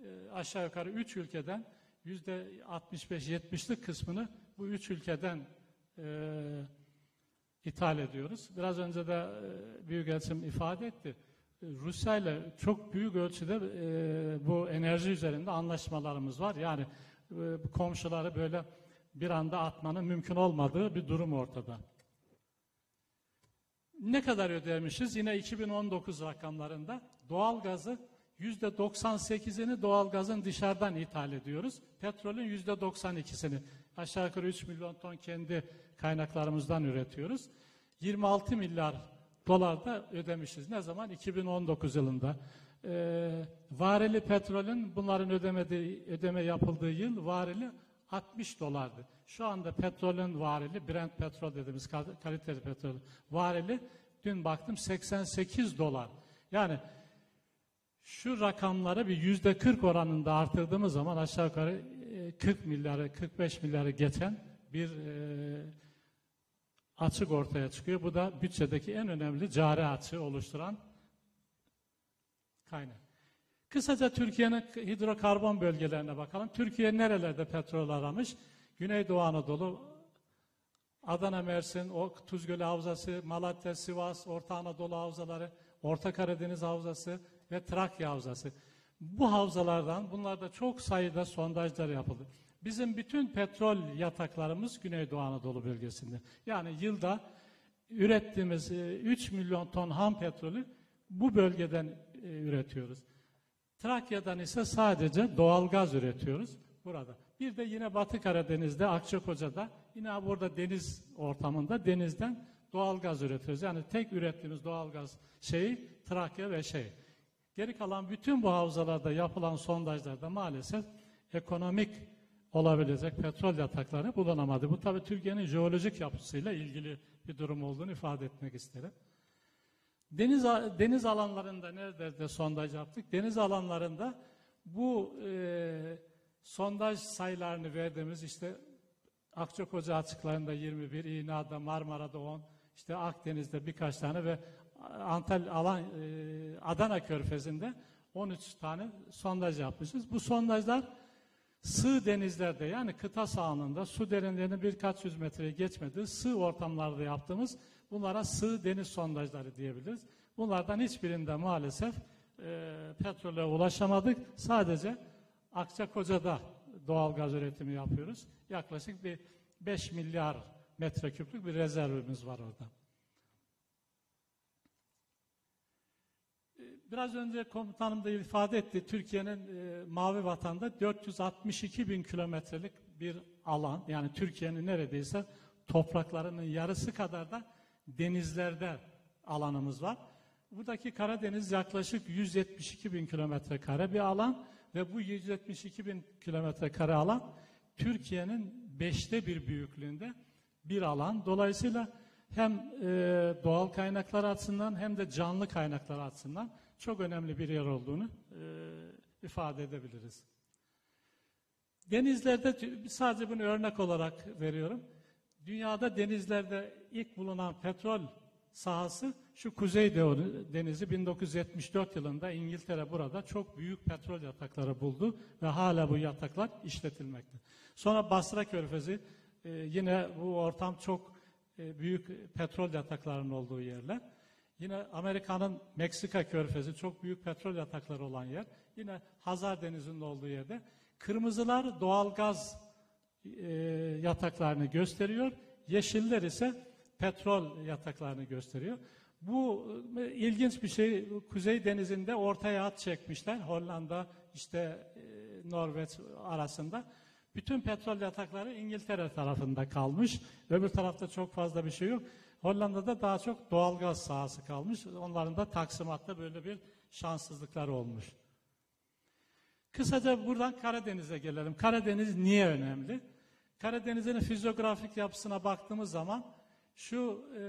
e, aşağı yukarı üç ülkeden yüzde 65-70'lik kısmını bu üç ülkeden e, ithal ediyoruz. Biraz önce de e, Büyükelçim ifade etti. Rusya ile çok büyük ölçüde e, bu enerji üzerinde anlaşmalarımız var. Yani e, komşuları böyle bir anda atmanın mümkün olmadığı bir durum ortada. Ne kadar ödemişiz? Yine 2019 rakamlarında doğalgazı %98'ini doğalgazın dışarıdan ithal ediyoruz. Petrolün %92'sini aşağı yukarı 3 milyon ton kendi kaynaklarımızdan üretiyoruz. 26 milyar dolar da ödemişiz. Ne zaman? 2019 yılında. Ee, varili petrolün bunların ödemediği, ödeme yapıldığı yıl varili 60 dolardı. Şu anda petrolün varili, Brent petrol dediğimiz kal- kaliteli petrol varili dün baktım 88 dolar. Yani şu rakamları bir yüzde 40 oranında artırdığımız zaman aşağı yukarı e, 40 milyarı, 45 milyarı geçen bir e, açık ortaya çıkıyor. Bu da bütçedeki en önemli cari açığı oluşturan kaynak. Kısaca Türkiye'nin hidrokarbon bölgelerine bakalım. Türkiye nerelerde petrol aramış? Güneydoğu Anadolu, Adana, Mersin, o Tuzgölü Havzası, Malatya, Sivas, Orta Anadolu Havzaları, Orta Karadeniz Havzası ve Trakya Havzası. Bu havzalardan bunlarda çok sayıda sondajlar yapıldı. Bizim bütün petrol yataklarımız Güneydoğu Anadolu bölgesinde. Yani yılda ürettiğimiz e, 3 milyon ton ham petrolü bu bölgeden e, üretiyoruz. Trakya'dan ise sadece doğalgaz üretiyoruz burada. Bir de yine Batı Karadeniz'de, Akçakoca'da yine burada deniz ortamında denizden doğalgaz üretiyoruz. Yani tek ürettiğimiz doğalgaz şeyi Trakya ve şey. Geri kalan bütün bu havzalarda yapılan sondajlarda maalesef ekonomik olabilecek petrol yatakları bulunamadı. Bu tabii Türkiye'nin jeolojik yapısıyla ilgili bir durum olduğunu ifade etmek isterim. Deniz deniz alanlarında nerede sondaj yaptık? Deniz alanlarında bu e, sondaj sayılarını verdiğimiz işte Akçakoca açıklarında 21, İğneada, Marmara'da 10, işte Akdeniz'de birkaç tane ve Antalya alan e, Adana Körfezi'nde 13 tane sondaj yapmışız. Bu sondajlar sığ denizlerde yani kıta sahanlığında su derinliğinin birkaç yüz metreye geçmediği sığ ortamlarda yaptığımız bunlara sığ deniz sondajları diyebiliriz. Bunlardan hiçbirinde maalesef e, petrole ulaşamadık. Sadece Akçakoca'da doğal gaz üretimi yapıyoruz. Yaklaşık bir 5 milyar metreküplük bir rezervimiz var orada. Biraz önce komutanım da ifade etti. Türkiye'nin e, mavi vatanda 462 bin kilometrelik bir alan. Yani Türkiye'nin neredeyse topraklarının yarısı kadar da denizlerde alanımız var. Buradaki Karadeniz yaklaşık 172 bin kilometre kare bir alan ve bu 172 bin kilometre kare alan Türkiye'nin beşte bir büyüklüğünde bir alan. Dolayısıyla hem e, doğal kaynaklar açısından hem de canlı kaynaklar açısından çok önemli bir yer olduğunu e, ifade edebiliriz. Denizlerde sadece bunu örnek olarak veriyorum. Dünyada denizlerde ilk bulunan petrol sahası şu Kuzeydoğu Denizi 1974 yılında İngiltere burada çok büyük petrol yatakları buldu ve hala bu yataklar işletilmekte. Sonra Basra Körfezi e, yine bu ortam çok e, büyük petrol yataklarının olduğu yerler. Yine Amerika'nın Meksika Körfezi çok büyük petrol yatakları olan yer. Yine Hazar Denizi'nin olduğu yerde. Kırmızılar doğal gaz e, yataklarını gösteriyor. Yeşiller ise petrol yataklarını gösteriyor. Bu e, ilginç bir şey. Kuzey Denizi'nde ortaya at çekmişler. Hollanda, işte e, Norveç arasında. Bütün petrol yatakları İngiltere tarafında kalmış. Öbür tarafta çok fazla bir şey yok. Hollanda'da daha çok doğalgaz sahası kalmış. Onların da taksimatta böyle bir şanssızlıklar olmuş. Kısaca buradan Karadeniz'e gelelim. Karadeniz niye önemli? Karadeniz'in fizyografik yapısına baktığımız zaman şu e,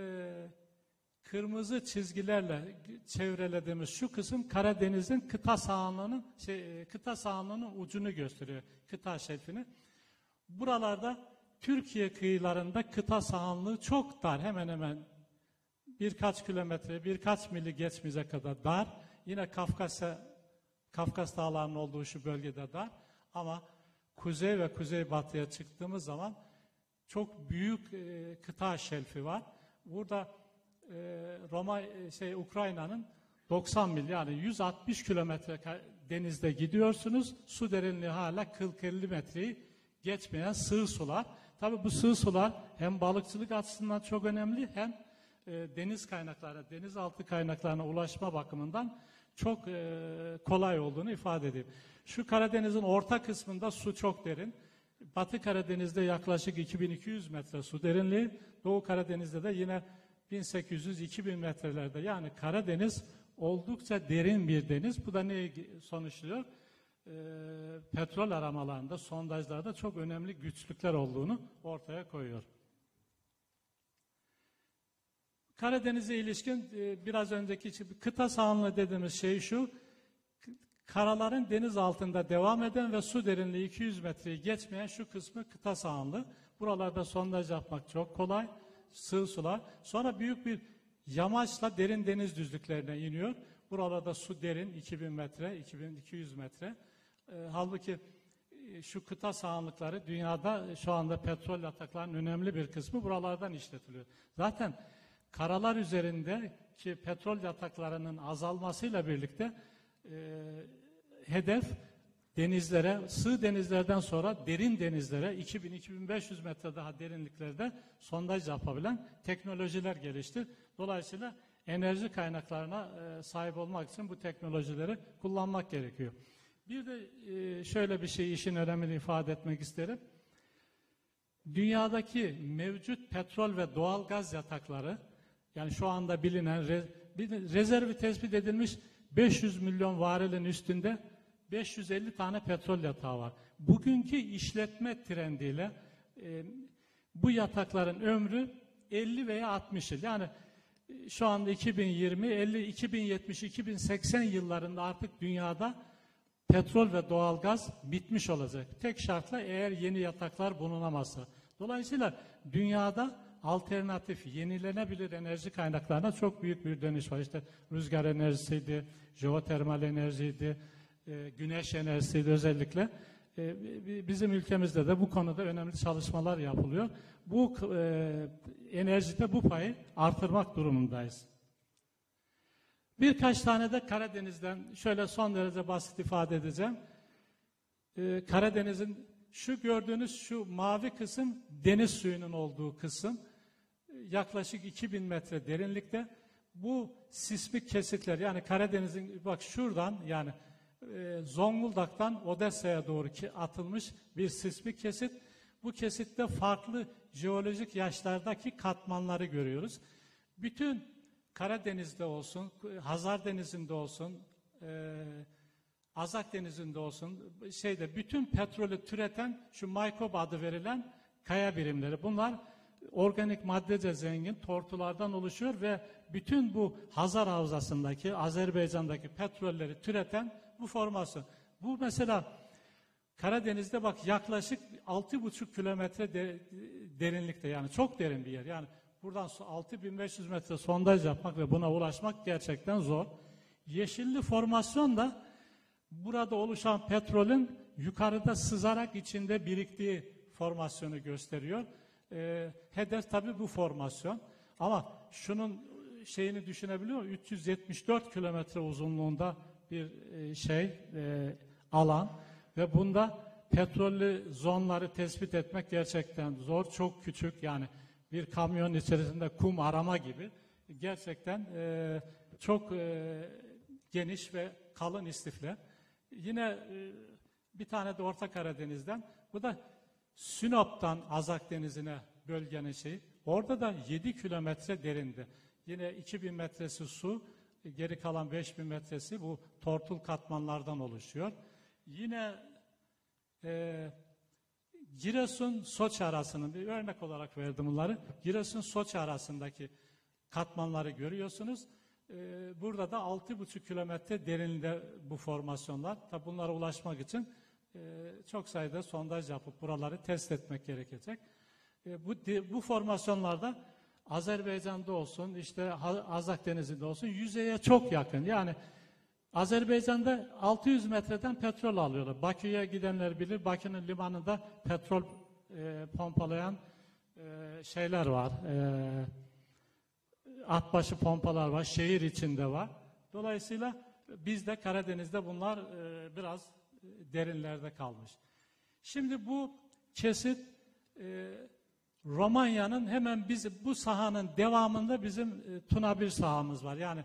kırmızı çizgilerle çevrelediğimiz şu kısım Karadeniz'in kıta sahanlığının şey, kıta sahanlığının ucunu gösteriyor. Kıta şelfini. Buralarda Türkiye kıyılarında kıta sahanlığı çok dar. Hemen hemen birkaç kilometre, birkaç mili geçmeyecek kadar dar. Yine Kafkasya Kafkas Dağları'nın olduğu şu bölgede dar. Ama kuzey ve kuzeybatıya çıktığımız zaman çok büyük e, kıta şelfi var. Burada e, Roma e, şey Ukrayna'nın 90 mil yani 160 kilometre denizde gidiyorsunuz. Su derinliği hala 40-50 metreyi geçmeyen sığ sular. Tabi bu sığ sular hem balıkçılık açısından çok önemli hem e, deniz kaynaklarına, denizaltı kaynaklarına ulaşma bakımından çok e, kolay olduğunu ifade edeyim. Şu Karadeniz'in orta kısmında su çok derin. Batı Karadeniz'de yaklaşık 2200 metre su derinliği, Doğu Karadeniz'de de yine 1800-2000 metrelerde. Yani Karadeniz oldukça derin bir deniz. Bu da neyi sonuçluyor? Ee, petrol aramalarında, sondajlarda çok önemli güçlükler olduğunu ortaya koyuyor. Karadeniz'e ilişkin e, biraz önceki kıta sahanlığı dediğimiz şey şu, karaların deniz altında devam eden ve su derinliği 200 metreyi geçmeyen şu kısmı kıta sahanlığı. Buralarda sondaj yapmak çok kolay, sığ sular. Sonra büyük bir yamaçla derin deniz düzlüklerine iniyor. Buralarda su derin, 2000 metre, 2200 metre. E, halbuki e, şu kıta sahanlıkları dünyada şu anda petrol yataklarının önemli bir kısmı buralardan işletiliyor. Zaten karalar üzerindeki petrol yataklarının azalmasıyla birlikte e, hedef denizlere, sığ denizlerden sonra derin denizlere 2000-2500 metre daha derinliklerde sondaj yapabilen teknolojiler gelişti. Dolayısıyla enerji kaynaklarına e, sahip olmak için bu teknolojileri kullanmak gerekiyor. Bir de e, şöyle bir şey işin önemini ifade etmek isterim. Dünyadaki mevcut petrol ve doğal gaz yatakları yani şu anda bilinen rezervi tespit edilmiş 500 milyon varilin üstünde 550 tane petrol yatağı var. Bugünkü işletme trendiyle e, bu yatakların ömrü 50 veya 60 yıl. Yani e, şu anda 2020, 50, 2070, 2080 yıllarında artık dünyada petrol ve doğalgaz bitmiş olacak. Tek şartla eğer yeni yataklar bulunamazsa. Dolayısıyla dünyada alternatif, yenilenebilir enerji kaynaklarına çok büyük bir dönüş var. İşte rüzgar enerjisiydi, jeotermal enerjiydi, e, güneş enerjisiydi özellikle. E, bi- bizim ülkemizde de bu konuda önemli çalışmalar yapılıyor. Bu e, enerjide bu payı artırmak durumundayız. Birkaç tane de Karadeniz'den şöyle son derece basit ifade edeceğim. Ee, Karadeniz'in şu gördüğünüz şu mavi kısım deniz suyunun olduğu kısım. Ee, Yaklaşık 2000 metre derinlikte. Bu sismik kesitler yani Karadeniz'in bak şuradan yani e, Zonguldak'tan Odessa'ya doğru ki atılmış bir sismik kesit. Bu kesitte farklı jeolojik yaşlardaki katmanları görüyoruz. Bütün Karadeniz'de olsun, Hazar Denizi'nde olsun, e, Azak Denizi'nde olsun, şeyde bütün petrolü türeten şu Maykob adı verilen kaya birimleri. Bunlar organik maddece zengin tortulardan oluşuyor ve bütün bu Hazar Havzası'ndaki, Azerbaycan'daki petrolleri türeten bu formasyon. Bu mesela Karadeniz'de bak yaklaşık 6,5 kilometre de- derinlikte yani çok derin bir yer. Yani buradan su- 6500 metre sondaj yapmak ve buna ulaşmak gerçekten zor. Yeşilli formasyon da burada oluşan petrolün yukarıda sızarak içinde biriktiği formasyonu gösteriyor. Ee, hedef tabii bu formasyon. Ama şunun şeyini düşünebiliyor musun? 374 kilometre uzunluğunda bir e, şey e, alan ve bunda petrollü zonları tespit etmek gerçekten zor, çok küçük yani bir kamyon içerisinde kum arama gibi gerçekten e, çok e, geniş ve kalın istifler. Yine e, bir tane de Orta Karadeniz'den bu da Sinop'tan Azak Denizi'ne bölgenin şeyi. Orada da 7 kilometre derinde. Yine 2000 metresi su, geri kalan 5000 metresi bu tortul katmanlardan oluşuyor. Yine e, Giresun Soçi arasının bir örnek olarak verdim bunları. Giresun Soçi arasındaki katmanları görüyorsunuz. Ee, burada da 6,5 kilometre derinliğinde bu formasyonlar. Tabi bunlara ulaşmak için e, çok sayıda sondaj yapıp buraları test etmek gerekecek. E, bu bu formasyonlarda Azerbaycan'da olsun, işte Azak Denizi'nde olsun yüzeye çok yakın. Yani Azerbaycan'da 600 metreden petrol alıyorlar. Bakü'ye gidenler bilir. Bakü'nün limanında petrol e, pompalayan e, şeyler var. E, atbaşı pompalar var. Şehir içinde var. Dolayısıyla bizde Karadeniz'de bunlar e, biraz e, derinlerde kalmış. Şimdi bu kesit e, Romanya'nın hemen biz bu sahanın devamında bizim e, Tuna bir sahamız var. Yani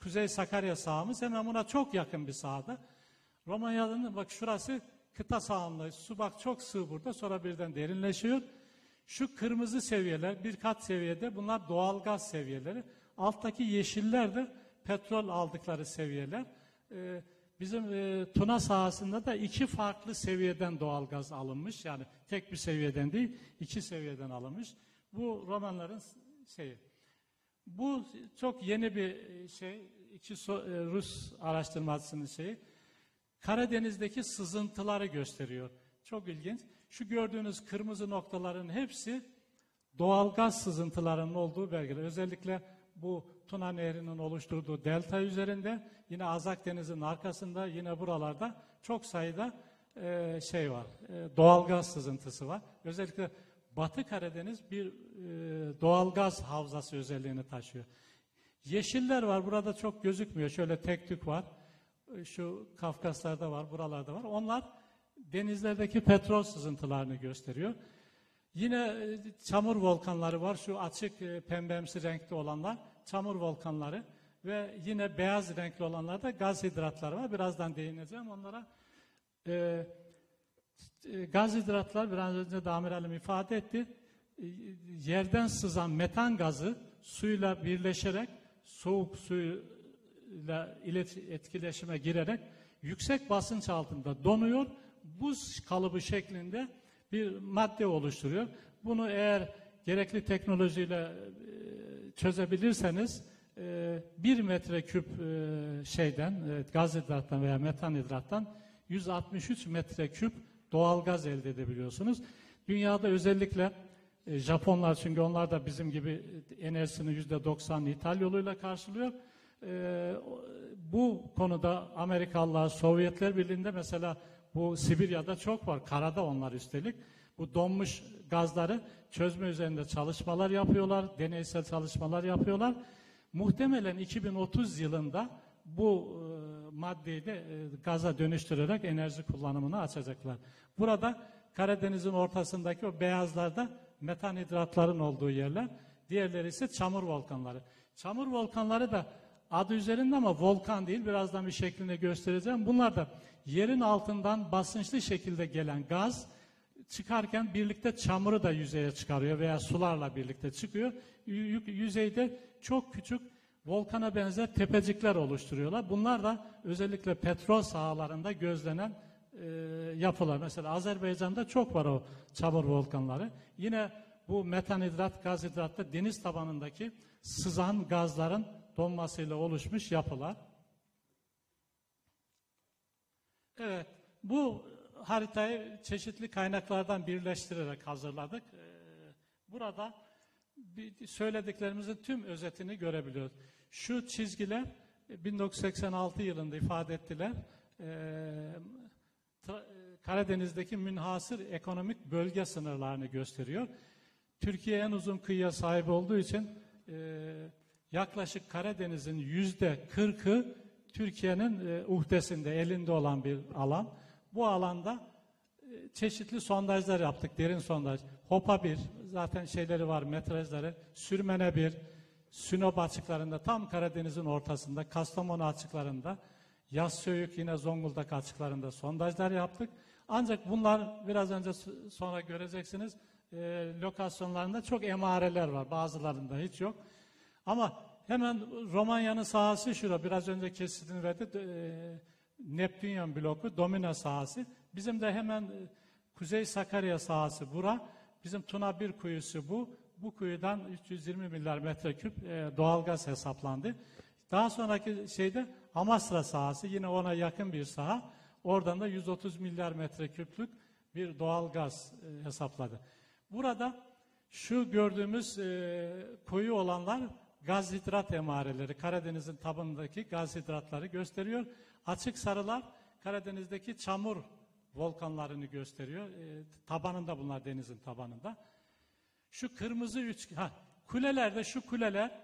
Kuzey Sakarya sahamız hemen buna çok yakın bir sahada. Romanya'nın bak şurası kıta sahanlığı. Su bak çok sığ burada sonra birden derinleşiyor. Şu kırmızı seviyeler bir kat seviyede bunlar doğal gaz seviyeleri. Alttaki yeşiller de petrol aldıkları seviyeler. Ee, bizim e, Tuna sahasında da iki farklı seviyeden doğal gaz alınmış. Yani tek bir seviyeden değil iki seviyeden alınmış. Bu romanların şeyi. Bu çok yeni bir e, şey. İki e, Rus araştırmacısının şeyi. Karadeniz'deki sızıntıları gösteriyor. Çok ilginç. Şu gördüğünüz kırmızı noktaların hepsi doğal gaz sızıntılarının olduğu belgeler. Özellikle bu Tuna Nehri'nin oluşturduğu delta üzerinde yine Azak Denizi'nin arkasında yine buralarda çok sayıda e, şey var. E, doğal gaz sızıntısı var. Özellikle Batı Karadeniz bir e, doğal gaz havzası özelliğini taşıyor. Yeşiller var. Burada çok gözükmüyor. Şöyle tek tük var. E, Şu Kafkaslarda var, buralarda var. Onlar denizlerdeki petrol sızıntılarını gösteriyor. Yine e, çamur volkanları var. Şu açık e, pembemsi renkli olanlar çamur volkanları ve yine beyaz renkli olanlar da gaz hidratları var. Birazdan değineceğim onlara. Ee, e, gaz hidratlar biraz önce de amiralim ifade etti. E, Yerden sızan metan gazı suyla birleşerek soğuk suyla etkileşime girerek yüksek basınç altında donuyor. Buz kalıbı şeklinde bir madde oluşturuyor. Bunu eğer gerekli teknolojiyle e, çözebilirseniz bir metreküp e, şeyden gaz hidrattan veya metan hidrattan 163 metreküp doğal gaz elde edebiliyorsunuz. Dünyada özellikle e, Japonlar çünkü onlar da bizim gibi enerjisini %90 ithal yoluyla karşılıyor. E, bu konuda Amerikalılar, Sovyetler Birliği'nde mesela bu Sibirya'da çok var. Karada onlar üstelik. Bu donmuş gazları çözme üzerinde çalışmalar yapıyorlar. Deneysel çalışmalar yapıyorlar. Muhtemelen 2030 yılında bu e, maddeyi de e, gaza dönüştürerek enerji kullanımını açacaklar. Burada Karadeniz'in ortasındaki o beyazlarda metan hidratların olduğu yerler. Diğerleri ise çamur volkanları. Çamur volkanları da adı üzerinde ama volkan değil. Birazdan bir şeklini göstereceğim. Bunlar da yerin altından basınçlı şekilde gelen gaz çıkarken birlikte çamuru da yüzeye çıkarıyor veya sularla birlikte çıkıyor. Yüzeyde çok küçük volkana benzer tepecikler oluşturuyorlar. Bunlar da özellikle petrol sahalarında gözlenen e, yapılar. Mesela Azerbaycan'da çok var o çamur volkanları. Yine bu metanhidrat, gaz hidratta deniz tabanındaki sızan gazların donmasıyla oluşmuş yapılar. Evet, bu haritayı çeşitli kaynaklardan birleştirerek hazırladık. Ee, Burada söylediklerimizin tüm özetini görebiliyoruz. Şu çizgiler e, 1986 yılında ifade ettiler. Tra- e, Karadeniz'deki münhasır ekonomik bölge sınırlarını gösteriyor. Türkiye en uzun kıyıya sahip olduğu için e, yaklaşık Karadeniz'in yüzde 40'ı Türkiye'nin e, uhdesinde, elinde olan bir alan. Bu alanda e, çeşitli sondajlar yaptık, derin sondaj. Hopa 1, zaten şeyleri var, metrajları. Sürmene 1, Sinop açıklarında, tam Karadeniz'in ortasında, Kastamonu açıklarında, Yassöyük yine Zonguldak açıklarında sondajlar yaptık. Ancak bunlar biraz önce sonra göreceksiniz e, lokasyonlarında çok emareler var. Bazılarında hiç yok. Ama hemen Romanya'nın sahası şurada. Biraz önce kesitini verdi. E, Neptünyan bloku, Domina sahası. Bizim de hemen e, Kuzey Sakarya sahası bura. Bizim Tuna bir kuyusu bu. Bu kuyudan 320 milyar metreküp e, doğalgaz hesaplandı. Daha sonraki şeyde Amasra sahası yine ona yakın bir saha. Oradan da 130 milyar metreküplük bir doğalgaz e, hesapladı. Burada şu gördüğümüz e, koyu olanlar gaz hidrat emareleri. Karadeniz'in tabanındaki gaz hidratları gösteriyor. Açık sarılar Karadeniz'deki çamur volkanlarını gösteriyor. E, tabanında bunlar denizin tabanında. Şu kırmızı üç ha kulelerde şu kuleler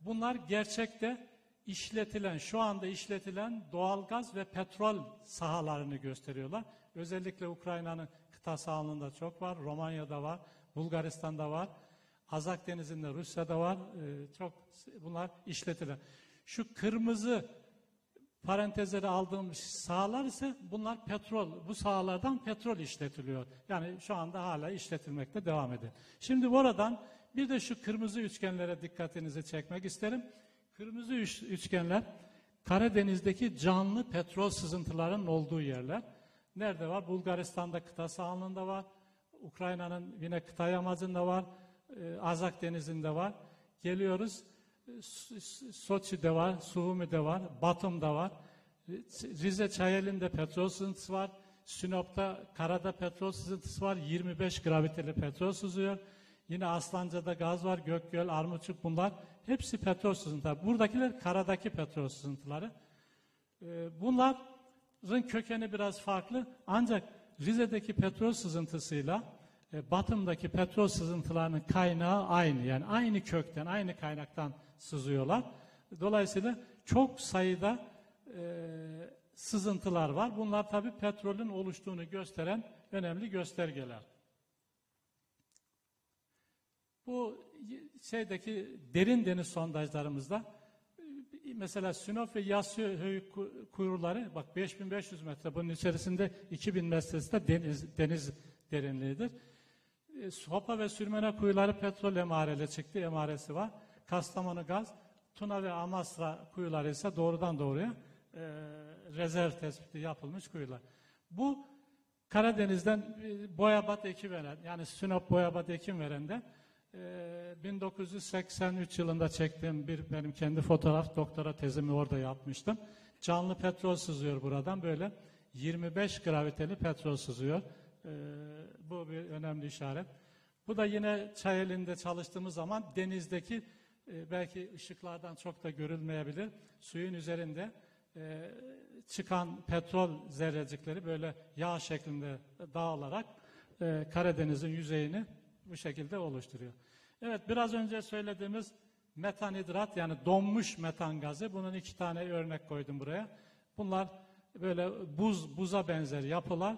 bunlar gerçekte işletilen, şu anda işletilen doğalgaz ve petrol sahalarını gösteriyorlar. Özellikle Ukrayna'nın kıta sahanlığında çok var, Romanya'da var, Bulgaristan'da var, Azak Denizi'nde Rusya'da var. Ee, çok bunlar işletilen. Şu kırmızı parantezlere aldığım sahalar ise bunlar petrol, bu sahalardan petrol işletiliyor. Yani şu anda hala işletilmekte devam ediyor. Şimdi buradan bir de şu kırmızı üçgenlere dikkatinizi çekmek isterim. Kırmızı üç- üçgenler Karadeniz'deki canlı petrol sızıntılarının olduğu yerler. Nerede var? Bulgaristan'da kıta sahanlığında var. Ukrayna'nın yine kıta yamacında var. e, Azak Denizi'nde var. Geliyoruz. Soçi'de var, Suhumi'de var, Batum'da var. Rize Çayeli'nde petrol sızıntısı var. Sinop'ta karada petrol sızıntısı var. 25 graviteli petrol sızıyor. Yine Aslanca'da gaz var, Gökgöl, Armutçuk bunlar. Hepsi petrol sızıntıları. Buradakiler karadaki petrol sızıntıları. Ee, Bunların kökeni biraz farklı. Ancak Rize'deki petrol sızıntısıyla e, Batım'daki petrol sızıntılarının kaynağı aynı. Yani aynı kökten, aynı kaynaktan sızıyorlar. Dolayısıyla çok sayıda e, sızıntılar var. Bunlar tabii petrolün oluştuğunu gösteren önemli göstergeler. Bu şeydeki derin deniz sondajlarımızda e, mesela Sinop ve Yassı höyük ku- kuyruları bak 5500 metre bunun içerisinde 2000 metresi de deniz, deniz derinliğidir. E, Sopa ve Sürmene kuyuları petrol emareli çıktı, emaresi var. Kastamonu gaz, Tuna ve Amasra kuyuları ise doğrudan doğruya e, rezerv tespiti yapılmış kuyular. Bu Karadeniz'den e, Boyabat ekim veren, yani Sinop Boyabat ekim verende e, 1983 yılında çektiğim bir benim kendi fotoğraf doktora tezimi orada yapmıştım. Canlı petrol sızıyor buradan böyle 25 graviteli petrol sızıyor. E, bu bir önemli işaret. Bu da yine Çayeli'nde çalıştığımız zaman denizdeki e, belki ışıklardan çok da görülmeyebilir. Suyun üzerinde e, çıkan petrol zerrecikleri böyle yağ şeklinde dağılarak e, Karadeniz'in yüzeyini bu şekilde oluşturuyor. Evet biraz önce söylediğimiz metanhidrat yani donmuş metan gazı bunun iki tane örnek koydum buraya. Bunlar böyle buz buza benzer yapılar.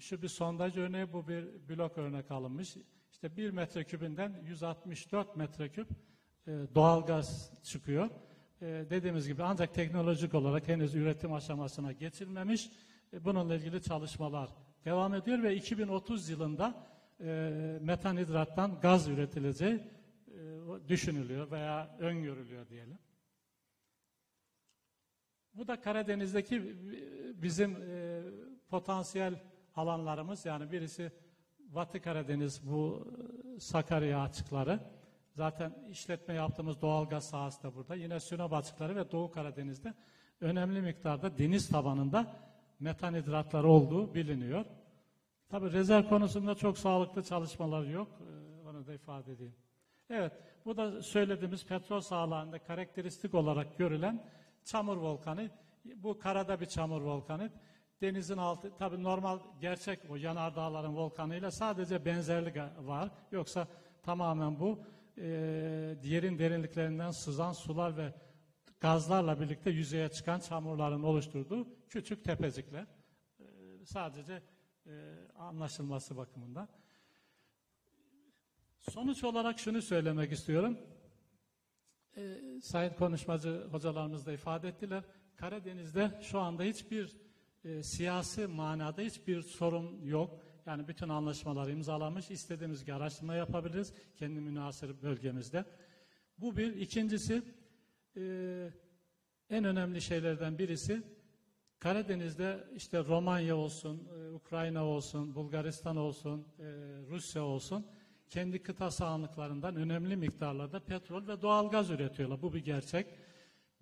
Şu bir sondaj örneği bu bir blok örnek alınmış. İşte 1 metrekübünden 164 metreküp e, doğal gaz çıkıyor. E, dediğimiz gibi ancak teknolojik olarak henüz üretim aşamasına geçilmemiş. E, bununla ilgili çalışmalar devam ediyor ve 2030 yılında e, metanhidrattan gaz üretileceği düşünülüyor veya öngörülüyor diyelim. Bu da Karadeniz'deki bizim potansiyel alanlarımız yani birisi Batı Karadeniz bu Sakarya açıkları. Zaten işletme yaptığımız doğal gaz sahası da burada. Yine Sinop açıkları ve Doğu Karadeniz'de önemli miktarda deniz tabanında metanhidratlar olduğu biliniyor. Tabi rezerv konusunda çok sağlıklı çalışmalar yok. Ee, Onu da ifade edeyim. Evet, bu da söylediğimiz petrol sahalarında karakteristik olarak görülen çamur volkanı. Bu karada bir çamur volkanı. Denizin altı, tabi normal gerçek o yanardağların volkanıyla sadece benzerlik var. Yoksa tamamen bu e, yerin derinliklerinden sızan sular ve gazlarla birlikte yüzeye çıkan çamurların oluşturduğu küçük tepecikler. E, sadece e, anlaşılması bakımından. Sonuç olarak şunu söylemek istiyorum. E, sayın konuşmacı hocalarımız da ifade ettiler. Karadeniz'de şu anda hiçbir e, siyasi manada hiçbir sorun yok. Yani bütün anlaşmalar imzalanmış. İstediğimiz gibi araştırma yapabiliriz kendi münasır bölgemizde. Bu bir. İkincisi e, en önemli şeylerden birisi Karadeniz'de işte Romanya olsun, e, Ukrayna olsun, Bulgaristan olsun, e, Rusya olsun kendi kıta sahanlıklarından önemli miktarlarda petrol ve doğalgaz üretiyorlar. Bu bir gerçek.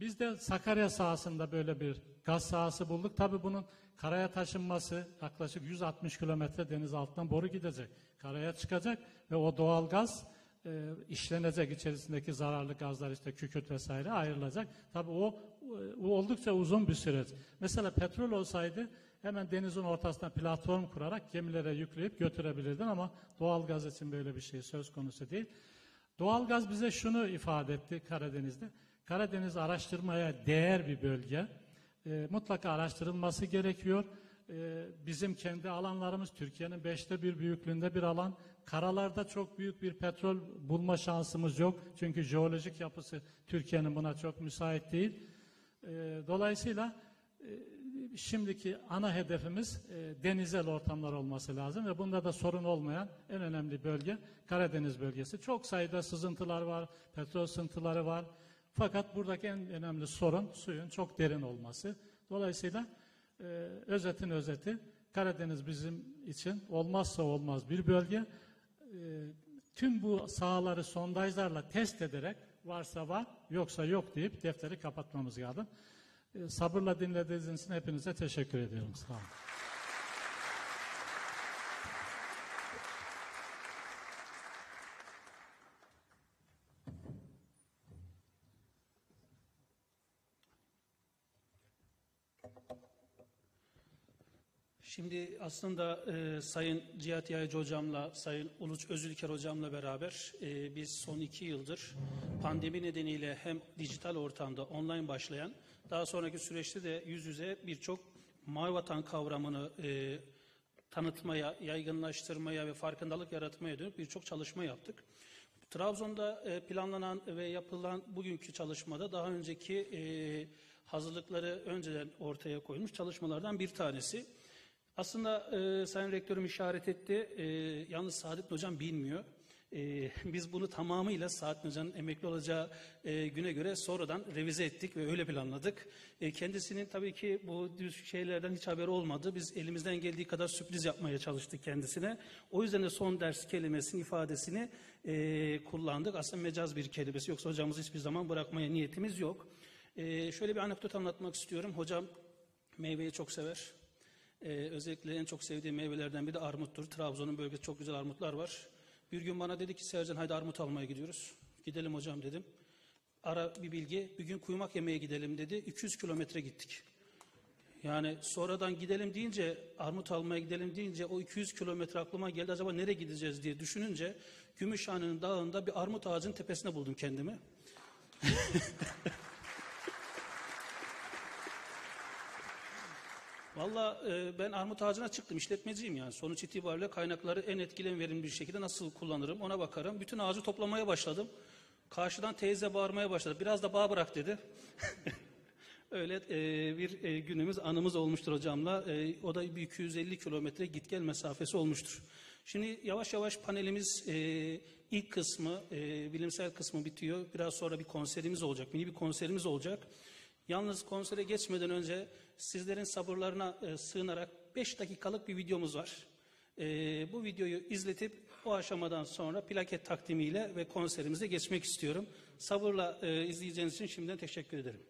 Biz de Sakarya sahasında böyle bir gaz sahası bulduk. Tabii bunun karaya taşınması yaklaşık 160 kilometre deniz altından boru gidecek. Karaya çıkacak ve o doğalgaz e, işlenecek içerisindeki zararlı gazlar işte kükürt vesaire ayrılacak. Tabii o, o oldukça uzun bir süreç. Mesela petrol olsaydı hemen denizin ortasına platform kurarak gemilere yükleyip götürebilirdin ama doğalgaz için böyle bir şey söz konusu değil. Doğalgaz bize şunu ifade etti Karadeniz'de. Karadeniz araştırmaya değer bir bölge. E, mutlaka araştırılması gerekiyor. E, bizim kendi alanlarımız Türkiye'nin beşte bir büyüklüğünde bir alan. Karalarda çok büyük bir petrol bulma şansımız yok. Çünkü jeolojik yapısı Türkiye'nin buna çok müsait değil. E, dolayısıyla e, şimdiki ana hedefimiz e, denizel ortamlar olması lazım ve bunda da sorun olmayan en önemli bölge Karadeniz bölgesi. Çok sayıda sızıntılar var, petrol sızıntıları var. Fakat buradaki en önemli sorun suyun çok derin olması. Dolayısıyla e, özetin özeti Karadeniz bizim için olmazsa olmaz bir bölge. E, tüm bu sahaları sondajlarla test ederek varsa var yoksa yok deyip defteri kapatmamız lazım. E, sabırla dinlediğiniz için hepinize teşekkür ediyorum. Sağ olun. Şimdi aslında e, Sayın Cihat Yaycı Hocam'la, Sayın Uluç Özülker Hocam'la beraber e, biz son iki yıldır pandemi nedeniyle hem dijital ortamda online başlayan, daha sonraki süreçte de yüz yüze birçok mavi vatan kavramını e, tanıtmaya, yaygınlaştırmaya ve farkındalık yaratmaya dönük birçok çalışma yaptık. Trabzon'da e, planlanan ve yapılan bugünkü çalışmada daha önceki e, hazırlıkları önceden ortaya koymuş çalışmalardan bir tanesi. Aslında e, Sayın Rektörüm işaret etti. E, yalnız Saadettin Hocam bilmiyor. E, biz bunu tamamıyla Saadettin Hoca'nın emekli olacağı e, güne göre sonradan revize ettik ve öyle planladık. E, kendisinin tabii ki bu düz şeylerden hiç haberi olmadı. Biz elimizden geldiği kadar sürpriz yapmaya çalıştık kendisine. O yüzden de son ders kelimesini, ifadesini e, kullandık. Aslında mecaz bir kelimesi. Yoksa hocamızı hiçbir zaman bırakmaya niyetimiz yok. E, şöyle bir anekdot anlatmak istiyorum. Hocam meyveyi çok sever. Ee, özellikle en çok sevdiğim meyvelerden biri de armuttur. Trabzon'un bölgesinde çok güzel armutlar var. Bir gün bana dedi ki Sercan haydi armut almaya gidiyoruz. Gidelim hocam dedim. Ara bir bilgi. Bir gün kuymak yemeye gidelim dedi. 200 kilometre gittik. Yani sonradan gidelim deyince, armut almaya gidelim deyince o 200 kilometre aklıma geldi. Acaba nereye gideceğiz diye düşününce Gümüşhane'nin dağında bir armut ağacının tepesine buldum kendimi. Valla e, ben armut ağacına çıktım işletmeciyim yani. Sonuç itibariyle kaynakları en etkili verimli bir şekilde nasıl kullanırım ona bakarım. Bütün ağacı toplamaya başladım. Karşıdan teyze bağırmaya başladı. Biraz da bağ bırak dedi. Öyle e, bir e, günümüz anımız olmuştur hocamla. E, o da bir 250 kilometre git gel mesafesi olmuştur. Şimdi yavaş yavaş panelimiz e, ilk kısmı, e, bilimsel kısmı bitiyor. Biraz sonra bir konserimiz olacak, mini bir konserimiz olacak. Yalnız konsere geçmeden önce sizlerin sabırlarına e, sığınarak 5 dakikalık bir videomuz var. E, bu videoyu izletip o aşamadan sonra plaket takdimiyle ve konserimize geçmek istiyorum. Sabırla e, izleyeceğiniz için şimdiden teşekkür ederim.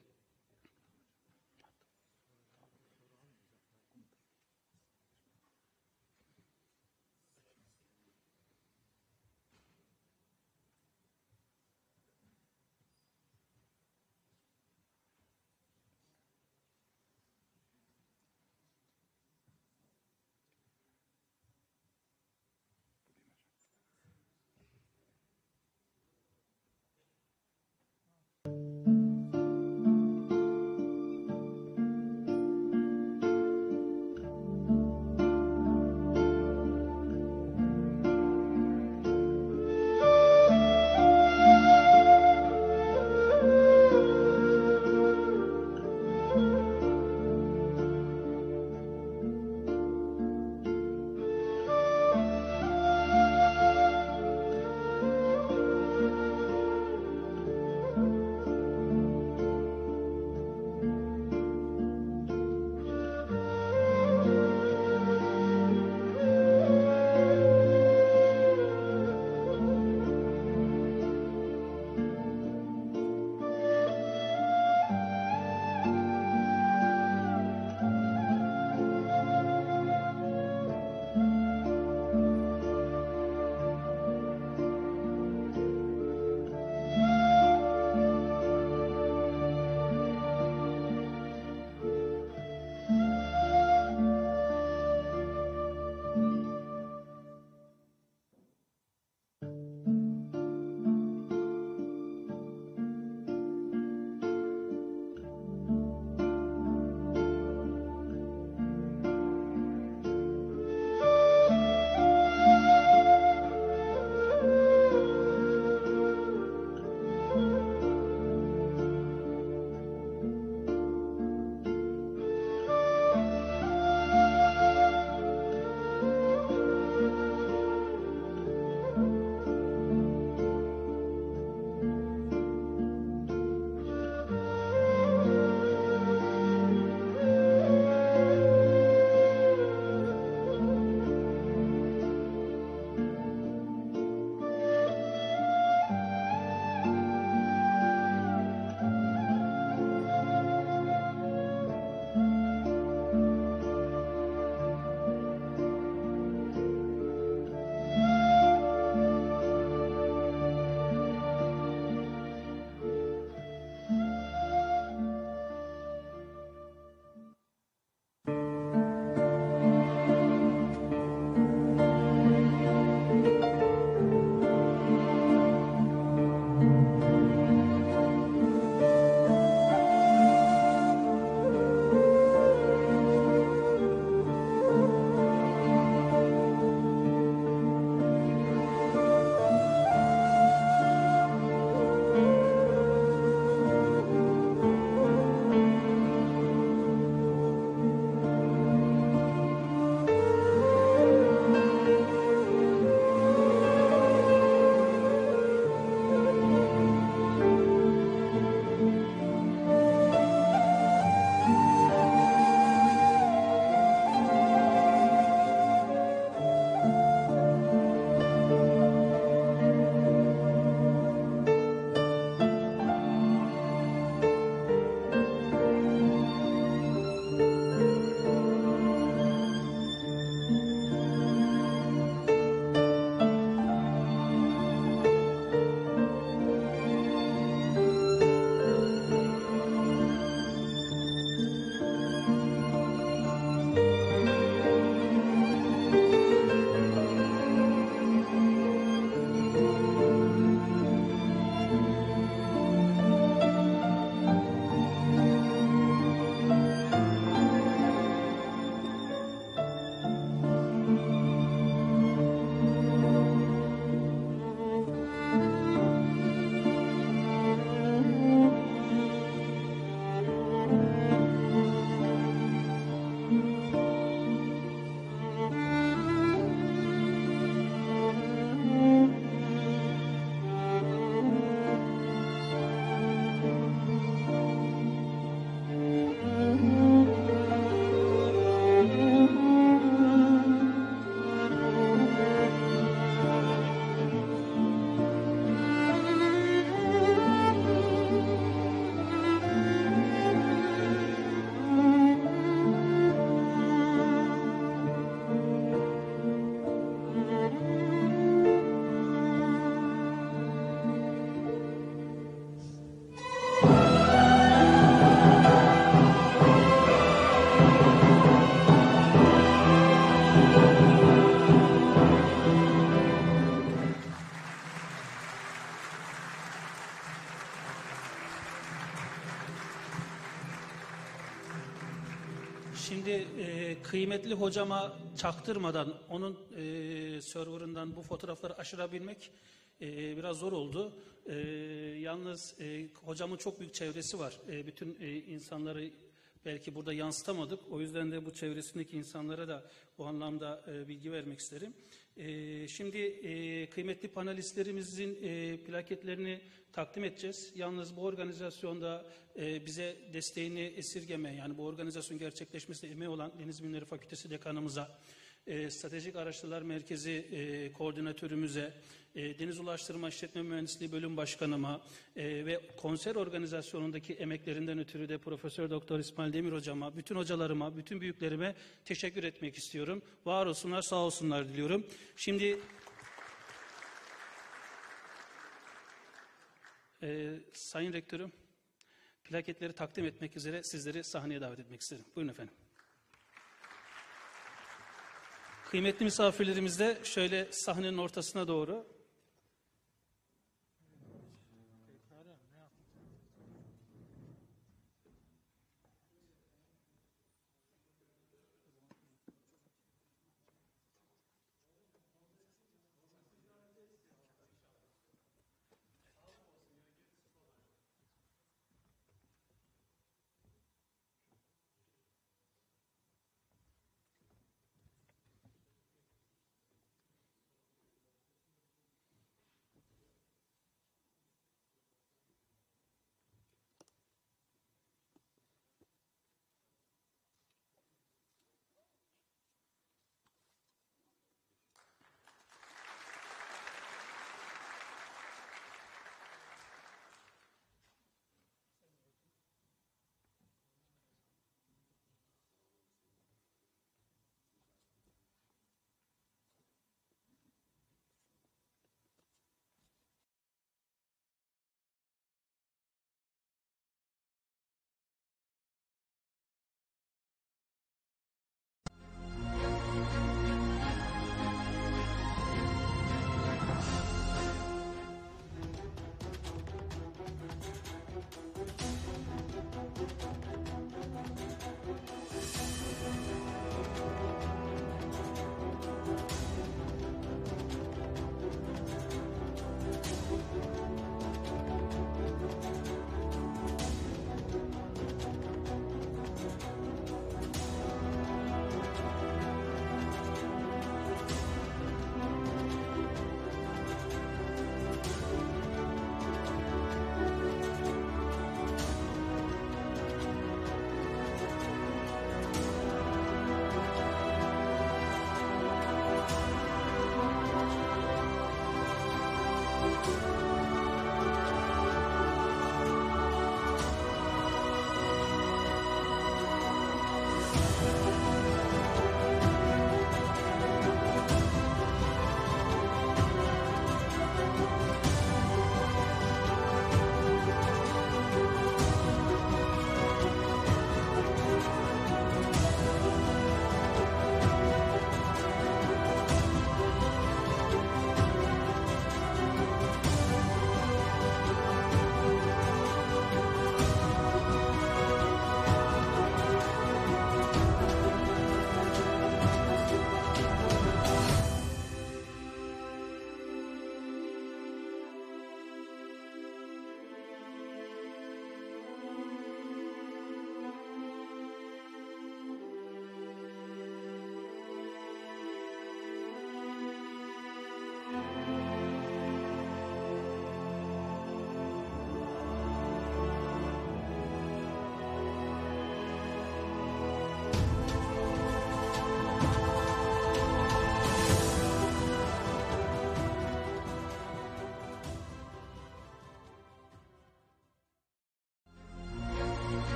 Kıymetli hocama çaktırmadan onun e, serverından bu fotoğrafları aşırabilmek e, biraz zor oldu. E, yalnız e, hocamın çok büyük çevresi var. E, bütün e, insanları belki burada yansıtamadık. O yüzden de bu çevresindeki insanlara da bu anlamda e, bilgi vermek isterim. E, şimdi e, kıymetli panelistlerimizin e, plaketlerini takdim edeceğiz. Yalnız bu organizasyonda e, bize desteğini esirgeme, yani bu organizasyon gerçekleşmesine emeği olan Deniz Bilimleri Fakültesi Dekanımıza, Stratejik Araştırmalar Merkezi Koordinatörümüze, e, Deniz Ulaştırma İşletme Mühendisliği Bölüm Başkanıma e, ve konser organizasyonundaki emeklerinden ötürü de Profesör Doktor İsmail Demir hocama, bütün hocalarıma, bütün büyüklerime teşekkür etmek istiyorum. Var olsunlar, sağ olsunlar diliyorum. Şimdi e, Sayın Rektörüm, plaketleri takdim etmek üzere sizleri sahneye davet etmek isterim. Buyurun efendim. Kıymetli misafirlerimiz de şöyle sahnenin ortasına doğru.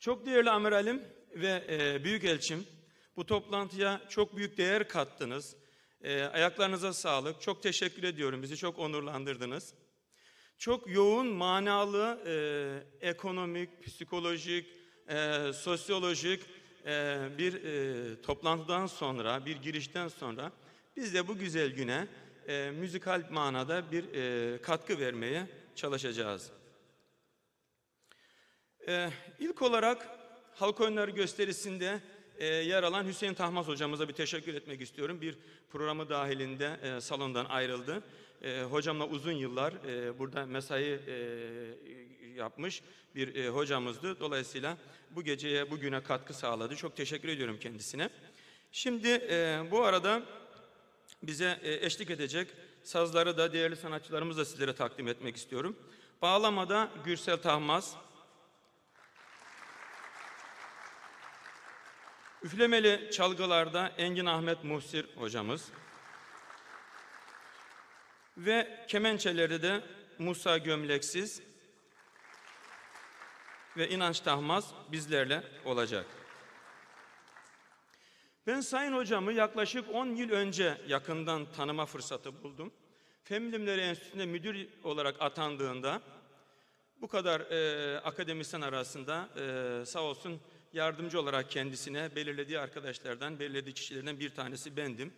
Çok değerli amiralim ve e, büyükelçim, bu toplantıya çok büyük değer kattınız. E, ayaklarınıza sağlık. Çok teşekkür ediyorum. Bizi çok onurlandırdınız. Çok yoğun, manalı, e, ekonomik, psikolojik, e, sosyolojik e, bir e, toplantıdan sonra, bir girişten sonra biz de bu güzel güne e, müzikal manada bir e, katkı vermeye çalışacağız. E, ilk olarak halk oyunları gösterisinde e, yer alan Hüseyin Tahmaz hocamıza bir teşekkür etmek istiyorum. Bir programı dahilinde e, salondan ayrıldı. E, hocamla uzun yıllar e, burada mesai e, yapmış bir e, hocamızdı. Dolayısıyla bu geceye, bugüne katkı sağladı. Çok teşekkür ediyorum kendisine. Şimdi e, bu arada bize e, eşlik edecek sazları da değerli sanatçılarımızla sizlere takdim etmek istiyorum. Bağlamada Gürsel Tahmaz, Üflemeli çalgılarda Engin Ahmet Muhsir hocamız ve kemençelerde de Musa Gömleksiz ve İnanç Tahmaz bizlerle olacak. Ben Sayın Hocamı yaklaşık 10 yıl önce yakından tanıma fırsatı buldum. Fen Enstitüsü'nde müdür olarak atandığında bu kadar e, akademisyen arasında e, sağ olsun yardımcı olarak kendisine belirlediği arkadaşlardan, belirlediği kişilerden bir tanesi bendim.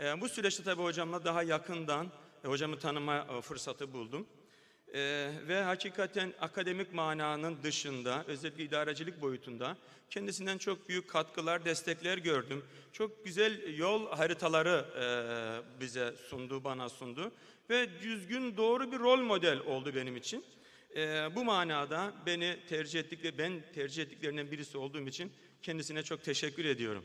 E, bu süreçte tabii hocamla daha yakından e, hocamı tanıma e, fırsatı buldum. E, ve hakikaten akademik mananın dışında, özellikle idarecilik boyutunda kendisinden çok büyük katkılar, destekler gördüm. Çok güzel yol haritaları e, bize sundu, bana sundu. Ve düzgün, doğru bir rol model oldu benim için. E, bu manada beni tercih ettikleri, ben tercih ettiklerinden birisi olduğum için kendisine çok teşekkür ediyorum.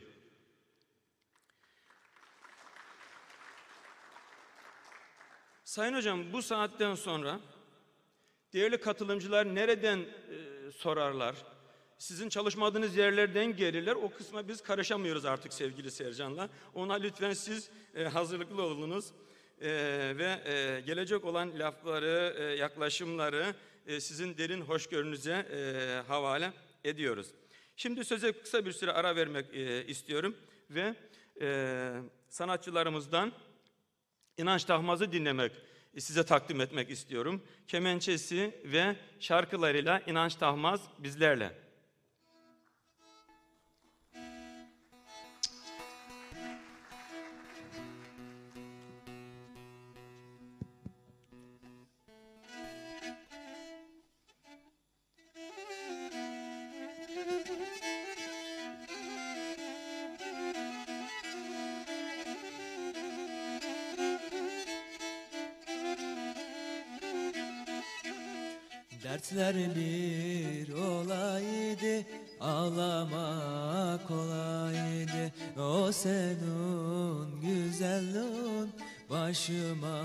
Sayın Hocam bu saatten sonra değerli katılımcılar nereden e, sorarlar? Sizin çalışmadığınız yerlerden gelirler. O kısma biz karışamıyoruz artık sevgili Sercan'la. Ona lütfen siz e, hazırlıklı olunuz. E, ve e, gelecek olan lafları, e, yaklaşımları e, sizin derin hoşgörünüze e, havale ediyoruz. Şimdi söze kısa bir süre ara vermek e, istiyorum ve e, sanatçılarımızdan İnanç Tahmaz'ı dinlemek, size takdim etmek istiyorum. Kemençesi ve şarkılarıyla İnanç Tahmaz bizlerle. Dertler bir olaydı Ağlamak kolaydı O senin güzelliğin Başıma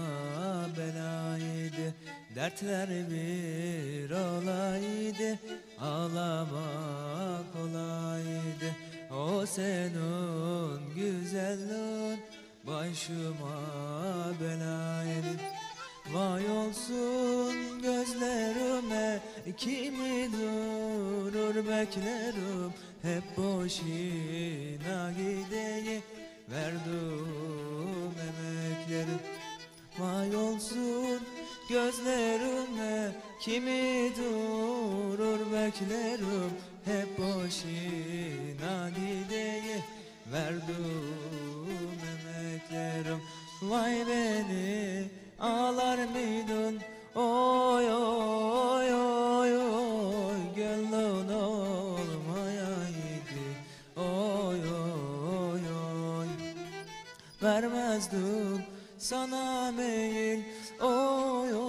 belaydı. Dertler bir olaydı Ağlamak kolaydı O senin güzelliğin Başıma belaydı Vay olsun gözlerime kimi durur beklerim? Hep boşuna gideyi verdim emeklerim Vay olsun gözlerime kimi durur beklerim? Hep boşuna gideyi verdim emeklerim. Vay beni ağlar mıydın? Oy oy oy oy gönlün olmayaydı. Oy oy oy vermezdin sana meyil. Oy oy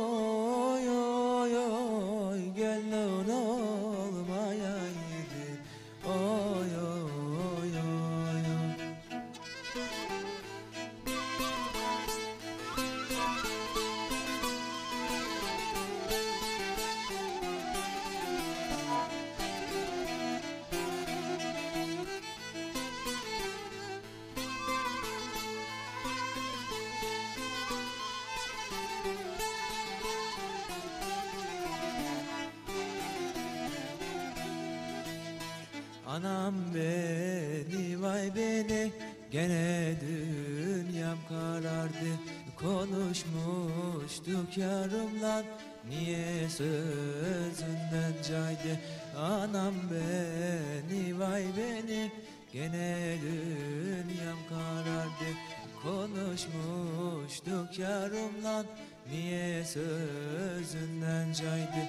Gene dünyam karardı Konuşmuştuk yarımla. Niye sözünden caydı? Anam beni vay beni. Gene dünyam karardı Konuşmuştuk yarımla. Niye sözünden caydı?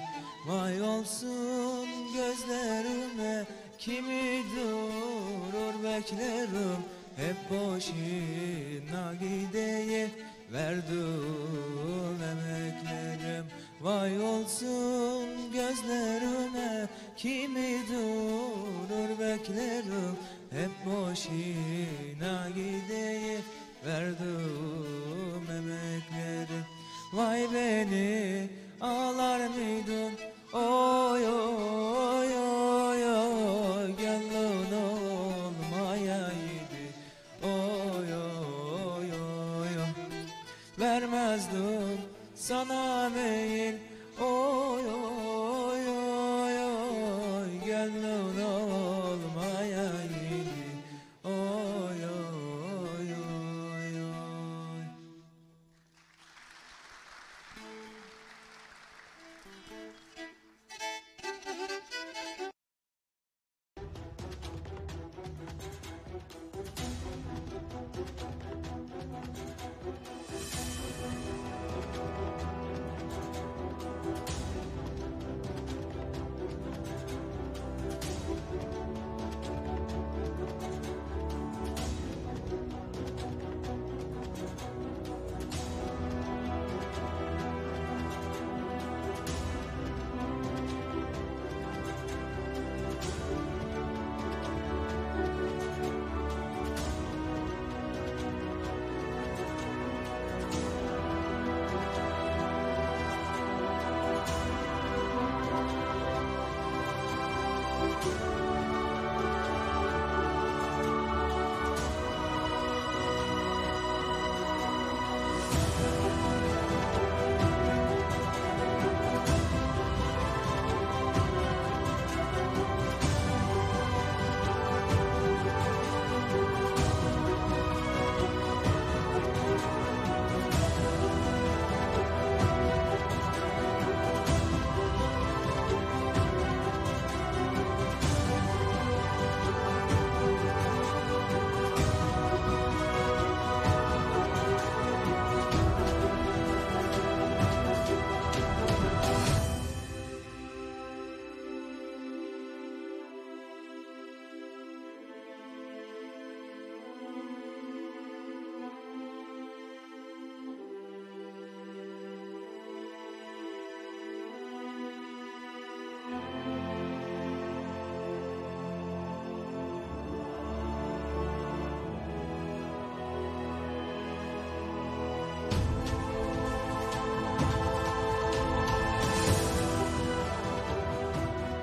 Vay olsun gözlerime Kimi durur beklerim Hep boşuna gideye Verdim emeklerim. Vay olsun gözlerime Kimi durur beklerim. Hep boşuna gideye Verdim emeklerim. Vay beni ağlar mıydın? Oy oy oy sana meyil